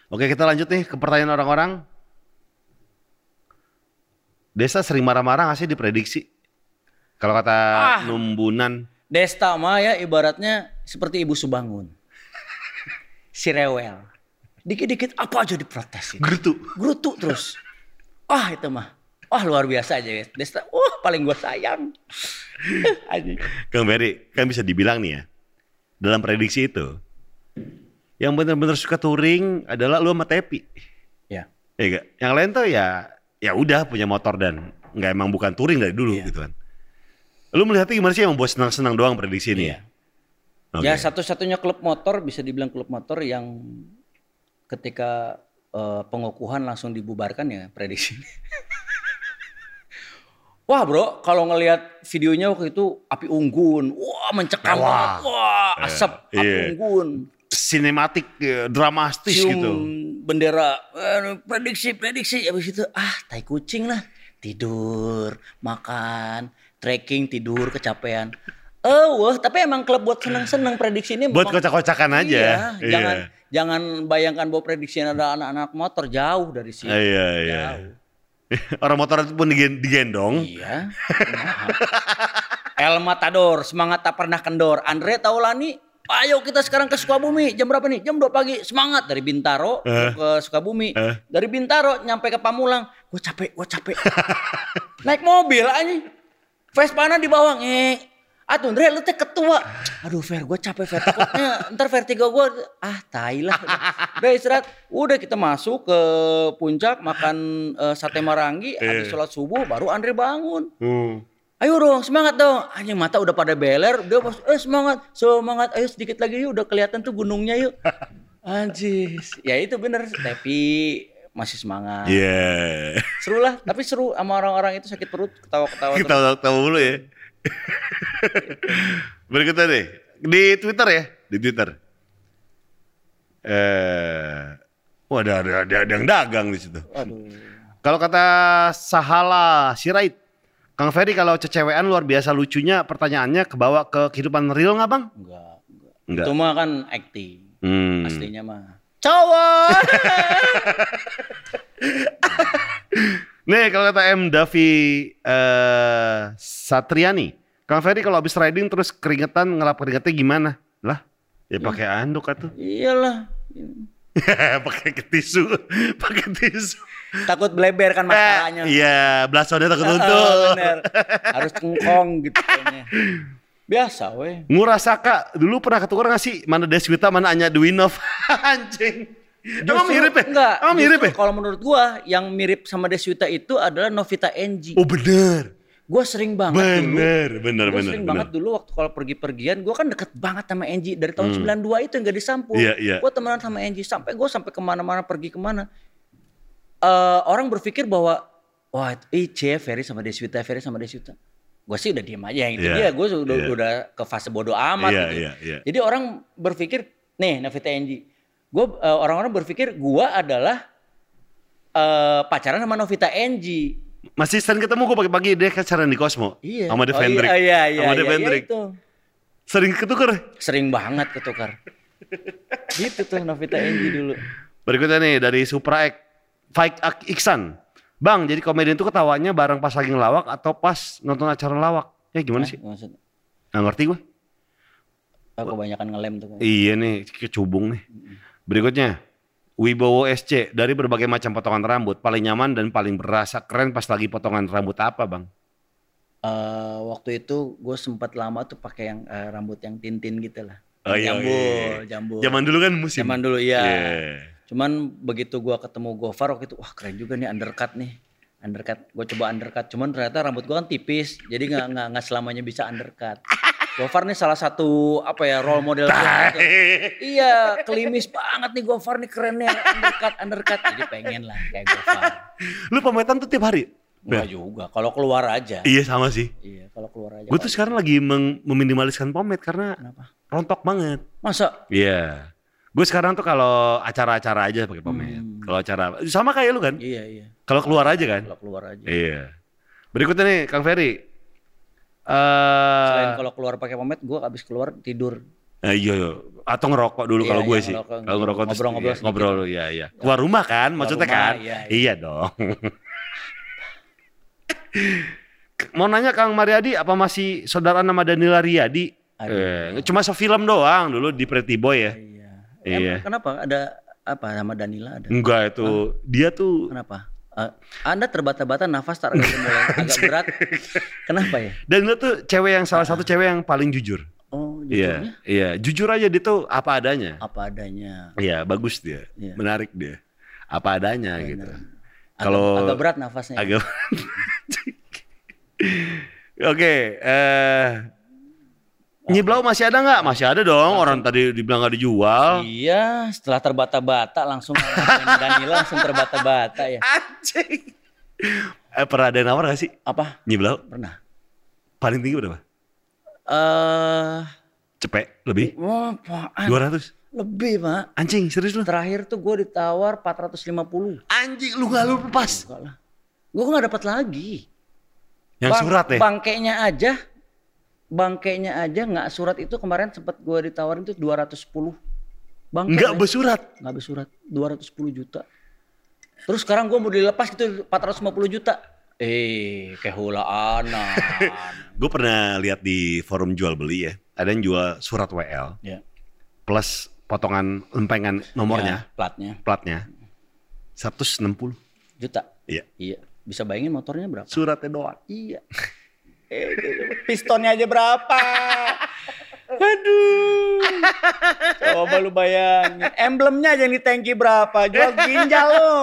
Oke kita lanjut nih ke pertanyaan orang-orang. Desa sering marah-marah nggak sih diprediksi? Kalau kata Ah. Numbunan, Desta mah ya ibaratnya seperti ibu Subangun. si rewel. Dikit-dikit apa aja diprotes. Gitu. gerutu. Gerutu terus. Wah itu mah. Wah luar biasa aja. Desta, wah paling gua sayang. [laughs] Kang Ferry, kan bisa dibilang nih ya, dalam prediksi itu, yang benar-benar suka touring adalah lu sama Tepi. ya. Ya gak? Yang lain tuh ya, ya udah punya motor dan nggak emang bukan touring dari dulu Iya. gitu kan. Lu melihatnya gimana sih yang membuat senang-senang doang prediksi ini? Iya. Oke. Ya satu-satunya klub motor bisa dibilang klub motor yang ketika eh, pengukuhan langsung dibubarkan ya prediksi. [laughs] Wah bro, kalau ngelihat videonya waktu itu api unggun, wah mencekam wah asap Eh, api iya. unggun, Sinematik, eh, dramatis cium gitu. bendera, prediksi prediksi, habis itu ah tai kucing lah, tidur, makan, trekking, tidur, kecapean. Oh, wah, tapi emang klub buat seneng-seneng prediksi ini Buat kocak-kocakan aja. Iya, Iya. jangan jangan bayangkan bahwa prediksi ada anak-anak motor jauh dari sini. Iya, iya. Jauh. [laughs] Orang motor itu pun digen- digendong. Iya. kumaha. El Matador, semangat tak pernah kendor. Andre Taulani, ayo kita sekarang ke Sukabumi. Jam berapa nih? Jam 2 pagi. Semangat dari Bintaro Eh. ke Sukabumi. Eh. Dari Bintaro nyampe ke Pamulang. Gue capek, gue capek. [laughs] Naik mobil aja. Vespana di bawah. Eh, Atuh Andre lu teh ketua. Aduh Fer gue capek Fer. Takutnya [laughs] ntar vertigo gue. Ah tai lah. Udah istirahat. Udah kita masuk ke puncak makan eh, sate marangi. Habis sholat subuh baru Andre bangun. Hmm. Ayo dong semangat dong. Anjing mata udah pada beler. Udah pas, eh semangat. Semangat. Ayo sedikit lagi yuk. Udah kelihatan tuh gunungnya yuk. [laughs] Anjis. Ya itu bener. Tapi masih semangat. Iya. Seru lah. Tapi seru sama orang-orang itu sakit perut. Ketawa-ketawa. Tahu dulu ya. [laughs] Berikutnya deh. Di Twitter ya. Di Twitter. Eh, wah ada, ada, ada, ada yang dagang di situ. Aduh. Kalau kata Sahala Sirait, Kang Ferry kalau cecewean luar biasa lucunya pertanyaannya kebawa ke kehidupan real nggak bang? Enggak. enggak. Itu mah kan acting. Hmm. Aslinya mah. Cowok. [laughs] Nih kalau kata M Davi eh, Satriani, Kang Ferry kalau habis riding terus keringetan ngelap keringetnya gimana? Lah, ya pakai anduk atuh. Iyalah. [laughs] [laughs] pakai tisu, pakai tisu. Takut bleber kan masalahnya. Eh, Iya, blasonnya takut Oh, untuk. bener. Harus cengkong gitu kayaknya. Biasa weh. Ngurasaka dulu pernah ketukar gak sih mana Deswita mana Anya Dwinov [laughs] anjing. Emang Justru- mirip ya? Enggak. Emang mirip ya? Kalau menurut gua yang mirip sama Deswita itu adalah Novita NG. Oh bener. Gua sering banget dulu. Bener, bener, Gua bener. sering bener. banget dulu waktu kalau pergi-pergian, gua kan deket banget sama Enji dari tahun 92 itu yang gak disampul. Iya, iya. Gua temenan sama Enji sampai gua sampai ke mana-mana pergi ke mana. Eh orang berpikir bahwa wah itu cie Ferry sama Deswita, Ferry sama Deswita. Gue sih udah diem aja yang itu Iya, dia. Gue udah, iya. udah ke fase bodoh amat Iya, gitu. iya, iya. Jadi orang berpikir nih Novita Enji. Gue orang-orang berpikir gua adalah eh pacaran sama Novita Enji. Masih sering ketemu gue pagi-pagi dia pacaran di Cosmo. Iya. Sama The Oh, Vendrick. Iya, iya, iya, Sama The iya, iya, Vendrick. itu. Sering ketukar. Sering banget ketukar. gitu tuh Novita Enji dulu. Berikutnya nih dari Supra X, Faik Iksan. Bang, jadi komedian itu ketawanya bareng pas lagi ngelawak atau pas nonton acara lawak? Ya gimana Eh, sih? maksud, Nggak ngerti gue. ah, kebanyakan ngelem tuh. Iya nih, kecubung nih. Berikutnya, Wibowo SC. Dari berbagai macam potongan rambut, paling nyaman dan paling berasa keren pas lagi potongan rambut apa bang? Eh, waktu itu gue sempat lama tuh pakai yang eh, rambut yang tintin gitu lah. Oh, iya, jambul, iya. jambul. Zaman dulu kan musim. Zaman dulu iya. Iya. Cuman begitu gua ketemu Gofar waktu itu, wah keren juga nih undercut nih. Undercut, gue coba undercut. Cuman ternyata rambut gua kan tipis, jadi nggak nggak nggak selamanya bisa undercut. Gofar nih salah satu apa ya role model gua gitu. Iya, kelimis banget nih Gofar nih kerennya undercut undercut. Jadi pengen lah kayak Gofar. Lu pametan tuh tiap hari? Enggak juga, kalau keluar aja. Iya sama sih. Iya, kalau keluar aja. Gue tuh sekarang lagi meng- meminimaliskan pomade karena Kenapa? rontok banget. Masa? Iya. Gue sekarang tuh kalau acara-acara aja pakai pomade. Hmm. Kalau acara sama kayak lu kan? Iya, iya. Kalau keluar aja kan? Kalau keluar aja. Iya. Berikutnya nih Kang Ferry. Eh Selain kalau keluar pakai pomade, gua habis keluar tidur. eh, iya, iya. Atau ngerokok dulu Iya, kalau gue iya, sih. Kalau ngerokok terus ngobrol-ngobrol iya, ngobrol iya iya. Keluar rumah kan maksudnya rumah, kan? iya, Iya dong. [laughs] Mau nanya Kang Mariadi apa masih saudara nama Danila Riyadi? Eh, cuma sefilm doang dulu di Pretty Boy ya. Iya. Iya. Emang kenapa? Ada apa nama Danila ada? Enggak itu. Dia tuh Kenapa? Eh, anda terbata-bata nafas tak agak mulai agak berat. Kenapa ya? Danila tuh cewek yang salah satu cewek yang paling jujur. Oh, Iya, jujurnya iya, jujur aja dia tuh apa adanya. apa adanya. Iya, bagus dia. Iya. Menarik dia. Apa adanya gitu. Agak, Kalau agak berat nafasnya. agak [laughs] Oke, eh Nyiblau masih ada nggak? Masih ada dong. Orang tadi dibilang nggak dijual. Iya, setelah terbata-bata langsung Danila langsung terbata-bata ya. Anjing. Eh, pernah ada yang nawar gak sih? Apa? Nyiblau Pernah? paling tinggi berapa? Eh, Cepet lebih? wah, apaan? 200? Lebih, Pak. Anjing, serius lu? Terakhir tuh gue ditawar 450. Anjing, lu gak lu lepas. Enggak lah. Gue nggak dapat lagi. Yang Bang- surat ya? Bangkainya aja, bangkainya aja nggak surat itu kemarin sempat gue ditawarin tuh 210. Bangkai Enggak men. bersurat. nggak bersurat 210 juta. Terus sekarang gue mau dilepas gitu 450 juta. Eh, kehulaan. [laughs] Gue pernah lihat di forum jual beli ya. Ada yang jual surat WL ya. plus potongan lempengan nomornya, ya, platnya platnya 160. juta. Iya. Iya. Bisa bayangin motornya berapa? Suratnya doang. Iya. [laughs] Pistonnya aja berapa? [laughs] Aduh. Coba lu bayangin. Emblemnya aja yang di tangki berapa? Jual ginjal lu.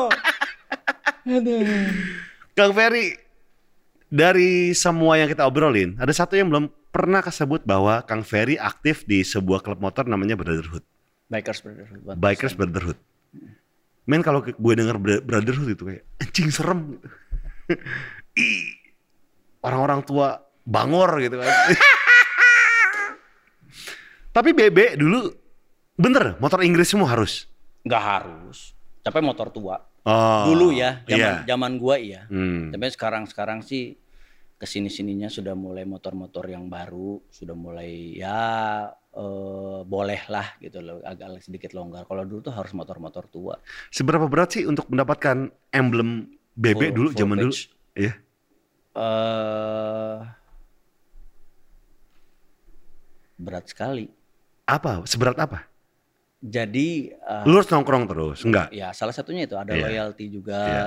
Aduh. Kang Ferry, dari semua yang kita obrolin, ada satu yang belum pernah kesebut bahwa Kang Ferry aktif di sebuah klub motor namanya Brotherhood. Bikers Brotherhood. Bikers Brotherhood. Men kalau gue denger Bro- Brotherhood itu kayak anjing serem. [laughs] Ih, Orang-orang tua bangor gitu kan. [laughs] Tapi BB dulu bener motor Inggris semua harus. Nggak harus. Tapi motor tua. Oh, Dulu ya, zaman iya. zaman gua iya. Hmm. Tapi sekarang sekarang sih ke sini sininya sudah mulai motor-motor yang baru, sudah mulai ya eh, boleh lah gitu loh, agak sedikit longgar. Kalau dulu tuh harus motor-motor tua. Seberapa berat sih untuk mendapatkan emblem BB Full- dulu full zaman dulu? page. Iya. Eh berat sekali. Apa? Seberat apa? Jadi eh, Lu harus nongkrong terus, enggak? ya salah satunya itu ada Iya. loyalty juga. Iya.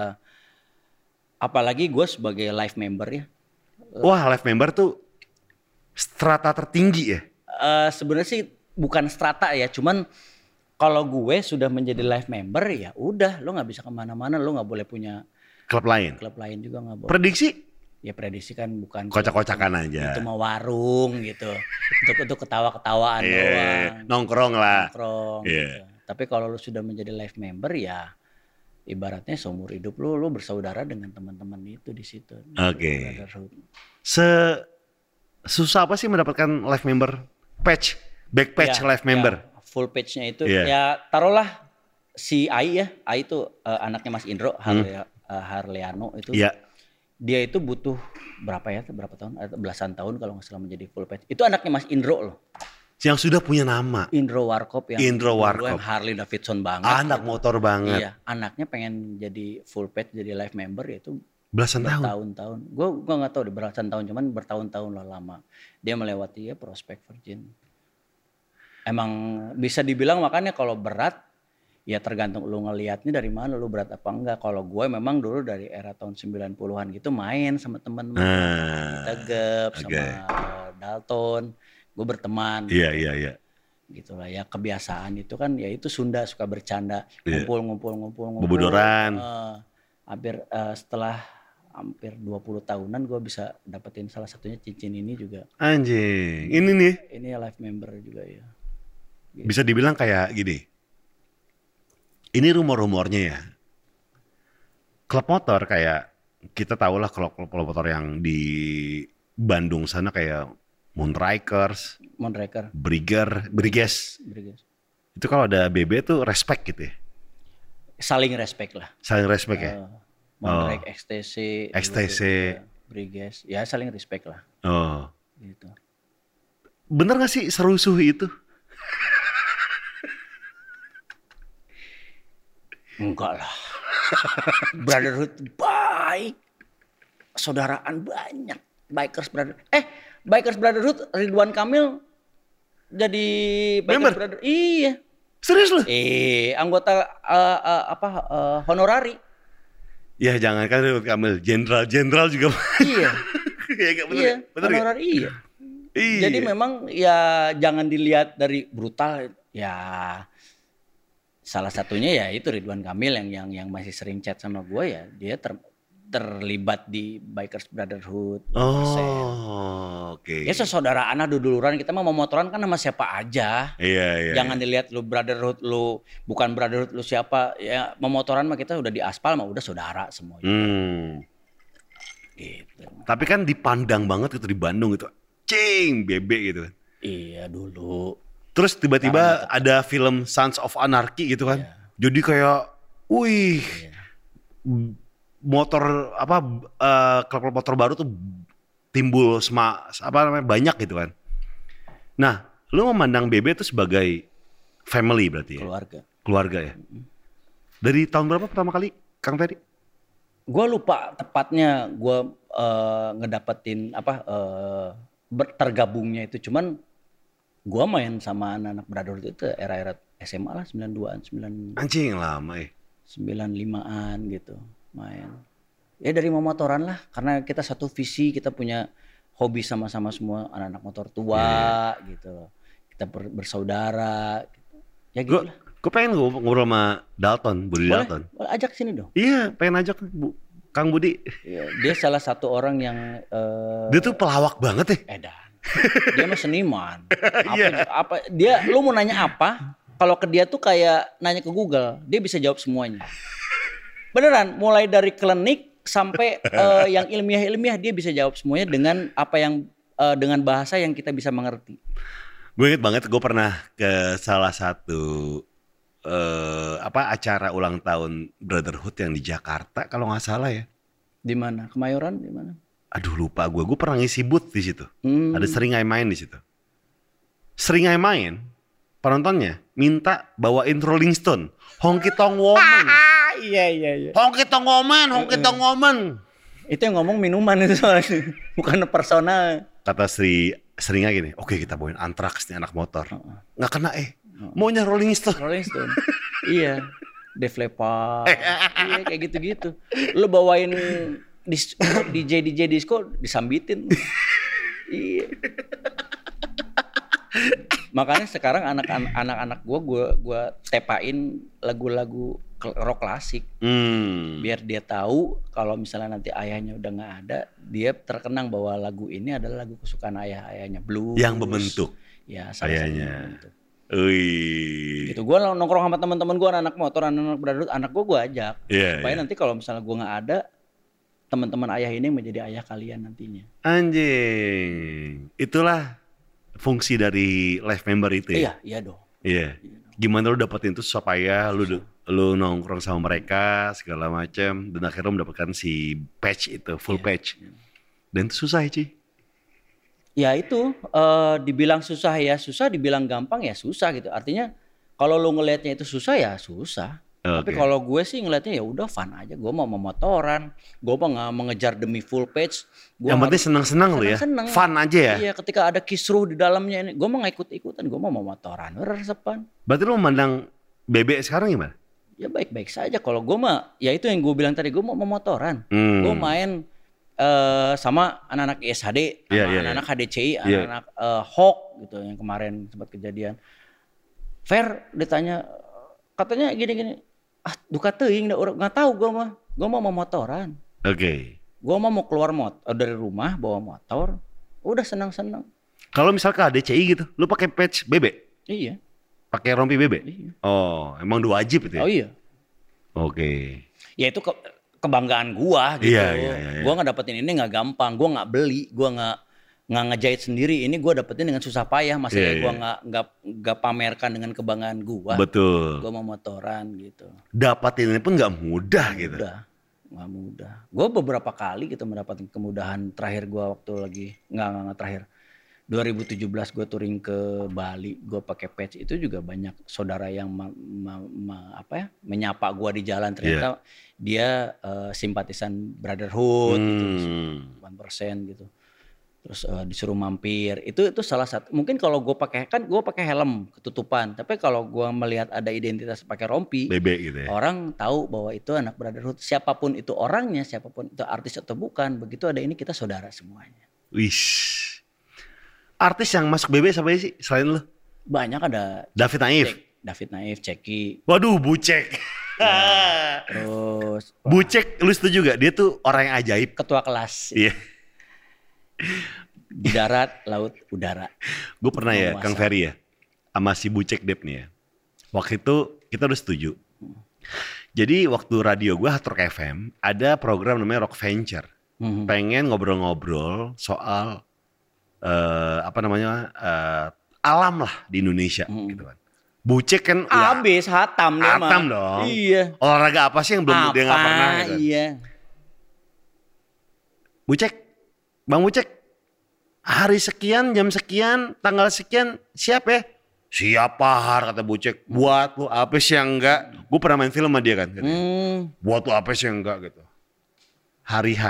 Apalagi gue sebagai live member ya. Wah, live member tuh strata tertinggi ya. Eh sebenarnya sih bukan strata ya, cuman kalau gue sudah menjadi live member ya udah, lo nggak bisa ke mana-mana, lo nggak boleh punya Klub lain. klub lain juga nggak boleh. Prediksi ya prediksi kan bukan kocak-kocakan aja. itu mau warung gitu, untuk untuk ketawa-ketawaan Iya, doang. nongkrong lah. nongkrong. Iya. gitu. Tapi kalau lu sudah menjadi live member ya ibaratnya seumur hidup lu lu bersaudara dengan teman-teman itu di situ. Oke. Se susah apa sih mendapatkan live member patch, back patch Ya, live member? ya, full page-nya itu Iya. ya taruhlah si Ai ya, Ai itu eh, anaknya Mas Indro Harle, eh, Harleano itu. Hmm. Dia itu butuh berapa ya? Berapa tahun? Eh, Belasan tahun kalau nggak salah menjadi full page. Itu anaknya Mas Indro loh. Yang sudah punya nama. Indro Warkop yang Indro Warkop. yang Harley Davidson banget. Anak gitu. motor banget. Iya, anaknya pengen jadi full page jadi live member yaitu Belasan tahun. bertahun-tahun. Gue gua nggak tahu deh belasan tahun cuman bertahun-tahun lah lama. Dia melewati ya prospek Virgin. Emang bisa dibilang makanya kalau berat ya tergantung lu ngelihatnya dari mana lu berat apa enggak. Kalau gue memang dulu dari era tahun 90-an gitu main sama teman-teman. Nah, Tegep sama oke. eh, Dalton. Gue berteman iya iya iya. gitu lah ya kebiasaan itu kan ya itu Sunda suka bercanda Iya. ngumpul ngumpul ngumpul ngumpul Bobodoran. Eh, hampir eh, setelah hampir 20 tahunan gue bisa dapetin salah satunya cincin ini juga Anjing, ini nih ini live member juga ya bisa dibilang kayak gini. Ini rumor-rumornya ya. Klub motor kayak kita tahu lah klub klub motor yang di Bandung sana kayak Moonrakers, Mondraker Brigger, Briges. Briges. Itu kalau ada BB tuh respect gitu ya. saling respect lah Saling respect ya. Eh, XTC dulu XTC. juga, Briges ya saling respect lah Oh. gitu Bener gak sih serusuh itu? Enggak lah. [laughs] Brotherhood baik. Saudaraan banyak. Bikers brother. Eh, Bikers Brotherhood Ridwan Kamil jadi Bikers Member? Brother. Iya. Serius lu? Eh, anggota eh, eh, apa eh, honorari. Ya jangan kan Ridwan Kamil, jenderal-jenderal juga. Iya. [laughs] Iya gak bener iya, ya? Gak? honorari iya. Iya. Jadi memang ya jangan dilihat dari brutal ya salah satunya ya itu Ridwan Kamil yang yang yang masih sering chat sama gue ya dia ter- terlibat di Bikers Brotherhood. Oh, oke. Ya saudara anak duduluran kita mah mau motoran kan sama siapa aja. Iya, iya. Jangan dilihat lu brotherhood lu bukan brotherhood lu siapa ya memotoran mah kita udah di aspal mah udah saudara semua Hmm. gitu. Tapi kan dipandang banget itu di Bandung itu. Cing, bebe gitu. Iya dulu. Terus tiba-tiba ada film Sons of Anarchy gitu kan. Jadi kayak, wih, Iya. motor apa eh, klub-klub motor baru tuh timbul sema, apa namanya banyak gitu kan. Nah, lu memandang BB itu sebagai family berarti ya, Keluarga. keluarga ya. Dari tahun berapa pertama kali, Kang Ferry? Gue lupa tepatnya gue eh, ngedapetin apa ber- tergabungnya itu cuman gue main sama anak-anak brotherhood itu era-era SMA lah 92an 9 Anjing lama ya. 95an gitu main. Ya dari memotoran lah karena kita satu visi, kita punya hobi sama-sama semua anak-anak motor tua gitu loh. Kita ber- bersaudara gitu. Ya gitu Gue lah. gue pengen ngob- ngobrol sama Dalton, Budi Boleh, Dalton. boleh ajak sini dong. Iya, pengen ajak Bu, Kang Budi. Ya, dia salah satu orang yang eh, Dia tuh pelawak banget ya. edan. Dia mah seniman. [laughs] Apa, Iya. apa dia lu mau nanya apa? Kalau ke dia tuh kayak nanya ke Google, dia bisa jawab semuanya. Beneran, mulai dari klinik sampai [laughs] eh, yang ilmiah-ilmiah dia bisa jawab semuanya dengan apa yang eh, dengan bahasa yang kita bisa mengerti. Gue inget banget gue pernah ke salah satu eh apa acara ulang tahun Brotherhood yang di Jakarta kalau nggak salah ya. Di mana? Kemayoran di mana? Aduh lupa gue, gue pernah ngisi booth di situ. Hmm. Ada seringai main di situ. Seringai main, penontonnya minta bawain Rolling Stone, Honky Tonk Woman, [laughs] Iya iya iya. Honky Tonk Woman, Honky Tonk Woman. Itu yang ngomong minuman itu soalnya, [laughs] bukan personal. Kata Sri Seringai gini, oke kita bawain Anthrax nih anak motor. Nggak kena eh, maunya Rolling Stone. Rolling Stone. [laughs] iya. Def Leppard. iya kayak gitu-gitu. Lu bawain dis, DJ DJ disco disambitin. [laughs] iya. Makanya sekarang anak-anak anak-anak gua gua gua tepain lagu-lagu rock klasik Hmm. biar dia tahu kalau misalnya nanti ayahnya udah nggak ada, dia terkenang bahwa lagu ini adalah lagu kesukaan ayah ayahnya blues. Yang membentuk Ya, salah ayahnya. membentuk. Gitu gue nongkrong sama teman-teman gue anak motor anak-anak brotherhood anak gue gue ajak Iya, supaya iya. nanti kalau misalnya gue nggak ada teman-teman ayah ini menjadi ayah kalian nantinya Anjing. Itulah fungsi dari live member itu ya. iya iya dong Iya. Gimana lu dapetin itu supaya lu lu nongkrong sama mereka segala macam dan akhirnya mendapatkan si patch itu full Iya, patch. Dan itu susah ya, Ci. Ya itu eh, dibilang susah ya susah, dibilang gampang ya susah gitu. Artinya kalau lu ngelihatnya itu susah ya susah. Tapi Oke. kalau gue sih ngelihatnya ya udah fun aja. Gue mau memotoran, gue mau nggak mengejar demi full page. Gua Yang penting senang-senang lu ya. Seneng-seneng. Fun aja ya. Iya, ketika ada kisruh di dalamnya ini, gue mau nggak ikut-ikutan, gue mau memotoran, resepan. Berarti lu memandang bebek sekarang gimana? Ya baik-baik saja. Kalau gue mah, ya itu yang gue bilang tadi, gue mau memotoran. Hmm. Gue main eh, sama anak-anak ISHD, Iya, sama iya, anak-anak HDCI, Iya. anak-anak eh, HOK gitu yang kemarin sempat kejadian. Fair ditanya, katanya gini-gini, ah duka teuing urang nggak tahu gue mah, gue mau memotoran. Oke. Gue mah mau keluar mot eh, dari rumah bawa motor, udah senang-senang. Kalau misal ke ADCI gitu, lu pakai patch bebek, Iya, pakai rompi bebek. iya. Oh, emang dua wajib itu ya? Oh iya. Oke. ya itu ke- kebanggaan gua gitu. Iya, iya, iya, iya. Gua nggak dapetin ini nggak gampang, gua nggak beli, gua nggak nggak ngejahit sendiri. Ini gua dapetin dengan susah payah, Iya, masanya gua iya. nggak nggak nggak pamerkan dengan kebanggaan gua. Betul. Gua mau motoran gitu. Dapatin ini pun nggak mudah gitu. Mudah, nggak mudah. Gua beberapa kali gitu mendapatkan kemudahan. Terakhir gua waktu lagi nggak nggak terakhir. 2017 gue touring ke Bali, gue pakai patch itu juga banyak saudara yang ma- ma- ma- apa ya menyapa gua di jalan ternyata dia eh, simpatisan Brotherhood gitu, Hmm. 8% gitu. Terus eh, disuruh mampir. Itu itu salah satu. Mungkin kalau gue pakai kan gue pakai helm ketutupan. Tapi kalau gua melihat ada identitas pakai rompi, Bebek gitu ya. orang tahu bahwa itu anak Brotherhood. Siapa pun itu orangnya, siapa pun itu artis atau bukan, begitu ada ini kita saudara semuanya. Wish. Artis yang masuk bebek siapa sih selain lu? Banyak ada David Naif. Cek, David Naif, Ceki, Waduh, Bucek. terus Bucek, lu setuju gak? Dia tuh orang yang ajaib. ketua kelas Iya. Di darat, laut, udara. Gue pernah ya, Penguasa. Kang Ferry ya, sama si Bucek Dep nih ya. Waktu itu kita udah setuju. Jadi waktu radio gue Rock FM ada program namanya Rock Venture. Mhm. Pengen ngobrol-ngobrol soal eh apa namanya eh, alam lah di Indonesia Hmm. gitu kan. Bucek kan ya, Abis hatam dia mah. Hatam dong. Iya. olahraga apa sih yang belum dia nggak Apa? pernah gitu. Iya. Bucek, Bang Bucek, hari sekian, jam sekian, tanggal sekian, siap ya? Siapa har kata Bucek, buat lu apa sih yang enggak? Gue pernah main film sama dia kan, katanya. Hmm. buat lu apa sih yang enggak gitu. Hari H,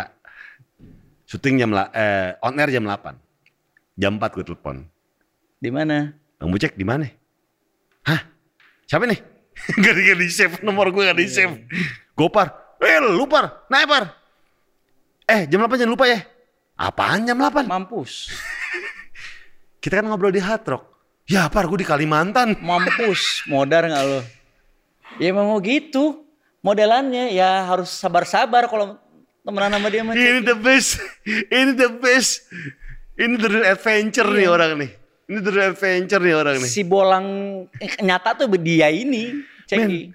syuting jam, la- eh, on air jam 8. Jam 4 gue telepon. Di mana? Bang Bucek di mana? Hah? Siapa nih? [laughs] gak di, gak di save, nomor gue gak di save. Gopar, eh lu par, naik par. Eh jam 8 jangan lupa ya. Apaan jam 8? Mampus. [laughs] Kita kan ngobrol di Hard Rock. Ya par, gue di Kalimantan. [laughs] Mampus. Modar nggak lo? Ya emang mau gitu. Modelannya ya harus sabar-sabar kalau temenan sama dia. Ini the best. Ini the best. Ini the real adventure nih orang nih. Ini the real adventure nih orang nih. Si bolang eh, nyata tuh dia ini. Ceki.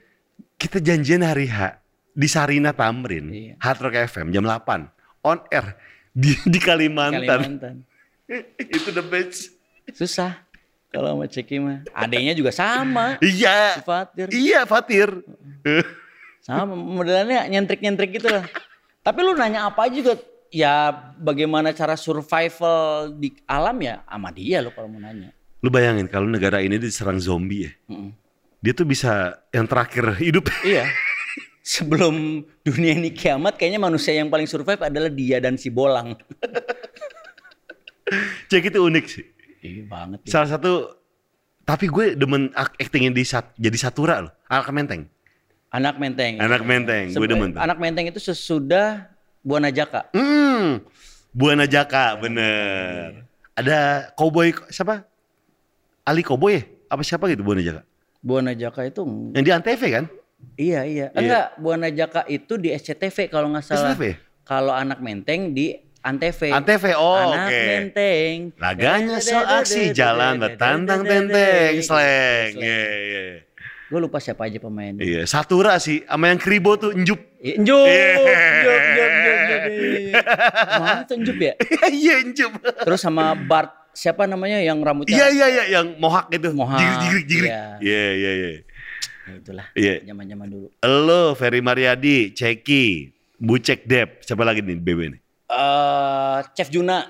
Kita janjian hari H di Sarina Tamrin, Iya. Hard Rock FM jam 8 on air di di Kalimantan. Kalimantan. [laughs] Itu the best. Susah. Kalau sama Ceki mah. Adanya juga sama. Iya. Si Fatir. Iya Fatir. Sama modelannya nyentrik-nyentrik gitu lah. Tapi lu nanya apa aja juga ya bagaimana cara survival di alam ya sama dia lu kalau mau nanya. Lu bayangin kalau negara ini diserang zombie ya. Mm-mm. Dia tuh bisa yang terakhir hidup. Iya. [laughs] Sebelum dunia ini kiamat kayaknya manusia yang paling survive adalah dia dan si bolang. [laughs] Cek itu unik sih. Iya banget. ya. Salah satu tapi gue demen ak- actingnya di sat, jadi satura loh. Anak menteng. Anak menteng. Anak menteng, gue demen tuh. Anak menteng itu sesudah Buana Jaka. Hmm. Buana Jaka, bener. Ada cowboy siapa? Ali Cowboy ya? Apa siapa gitu Buana Jaka? Buana Jaka itu Yang di Antv kan? Iya iya. Enggak, Buana Jaka itu di SCTV kalau nggak salah. SCTV? Kalau anak menteng di Antv. Antv, oh anak oke. menteng. Laganya so aksi jalan bertantang tenteng slang. Iya, iya. Gue lupa siapa aja pemain. Iya, Satura sih sama yang kribo tuh Njup. Iya, Njup, Iya. Njup, Njup, Njup, Njup. iya. Mana tuh Njup ya? [laughs] Iya, Njup. Terus sama Bart, siapa namanya yang rambutnya? Iya, iya, iya, yang mohak itu. Mohak, Jigrik, jigrik, jigrik. iya. Iya, iya, iya. Ya, itulah, Iya. zaman-zaman dulu. Lo, Ferry Mariadi, Ceki, Bucek Dep, siapa lagi nih BB nih? eh Chef Juna.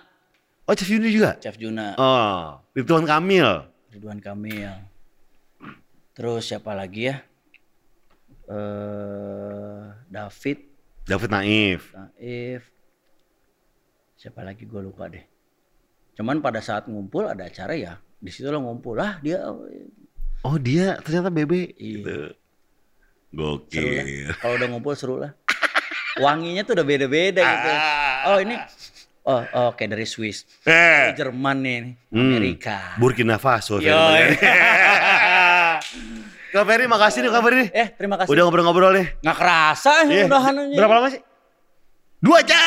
Oh, Chef Yuni juga? Chef Juna, Oh, Ridwan Kamil. Ridwan Kamil. Terus siapa lagi ya? Eh David, David Naif. Naif. Siapa lagi gue lupa deh. Cuman pada saat ngumpul ada acara ya, di situ lo ngumpul lah dia Oh, dia ternyata BB. Iya. Gitu. lah. Gokil. Kalau udah ngumpul seru lah. Wanginya tuh udah beda-beda gitu. Oh ini, oh oh, oke dari Swiss, Eh, Jerman nih, Hmm. Amerika. Burkina Faso. Yo. [laughs] Kak Ferry, makasih nih Kak Ferry. eh terima kasih. Udah ngobrol-ngobrol nih. nggak kerasa Iya. udahan. Berapa lama sih? Dua jam.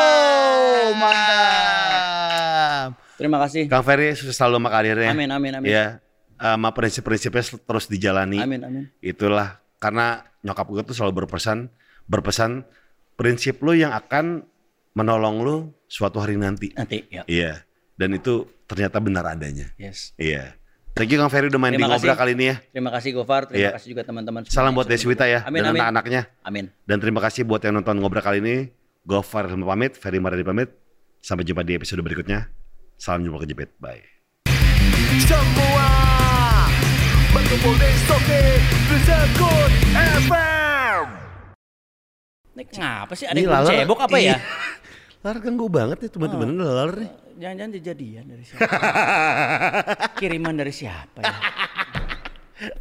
Wow, mantap. Terima kasih. Kang Ferry sukses selalu sama karirnya. Amin, amin, amin. Ya, sama prinsip-prinsipnya terus dijalani. Amin, amin. Itulah karena nyokap gue tuh selalu berpesan, berpesan prinsip lu yang akan menolong lu suatu hari nanti. Nanti ya. Iya. Dan itu ternyata benar adanya. Yes. Iya. Thank you Kang Ferry udah main Terima di ngobrol kasih. kali ini ya. Terima kasih Gofar, terima Iya. kasih juga teman-teman. Salam buat Deswita ya Amin, dan amin. anak-anaknya. Amin. Dan terima kasih buat yang nonton ngobrol kali ini. Gofar pamit, Ferry Maryadi pamit. Sampai jumpa di episode berikutnya. Salam jumpa kejepit. Bye. Semua di Soke Rezekut FM ngapa sih? Ada yang cebok apa ya? Iya. [laughs] Laler ganggu banget nih teman-teman laler nih. Jangan-jangan kejadian dari siapa? [laughs] Kiriman dari siapa ya?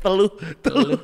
Teluh, teluh.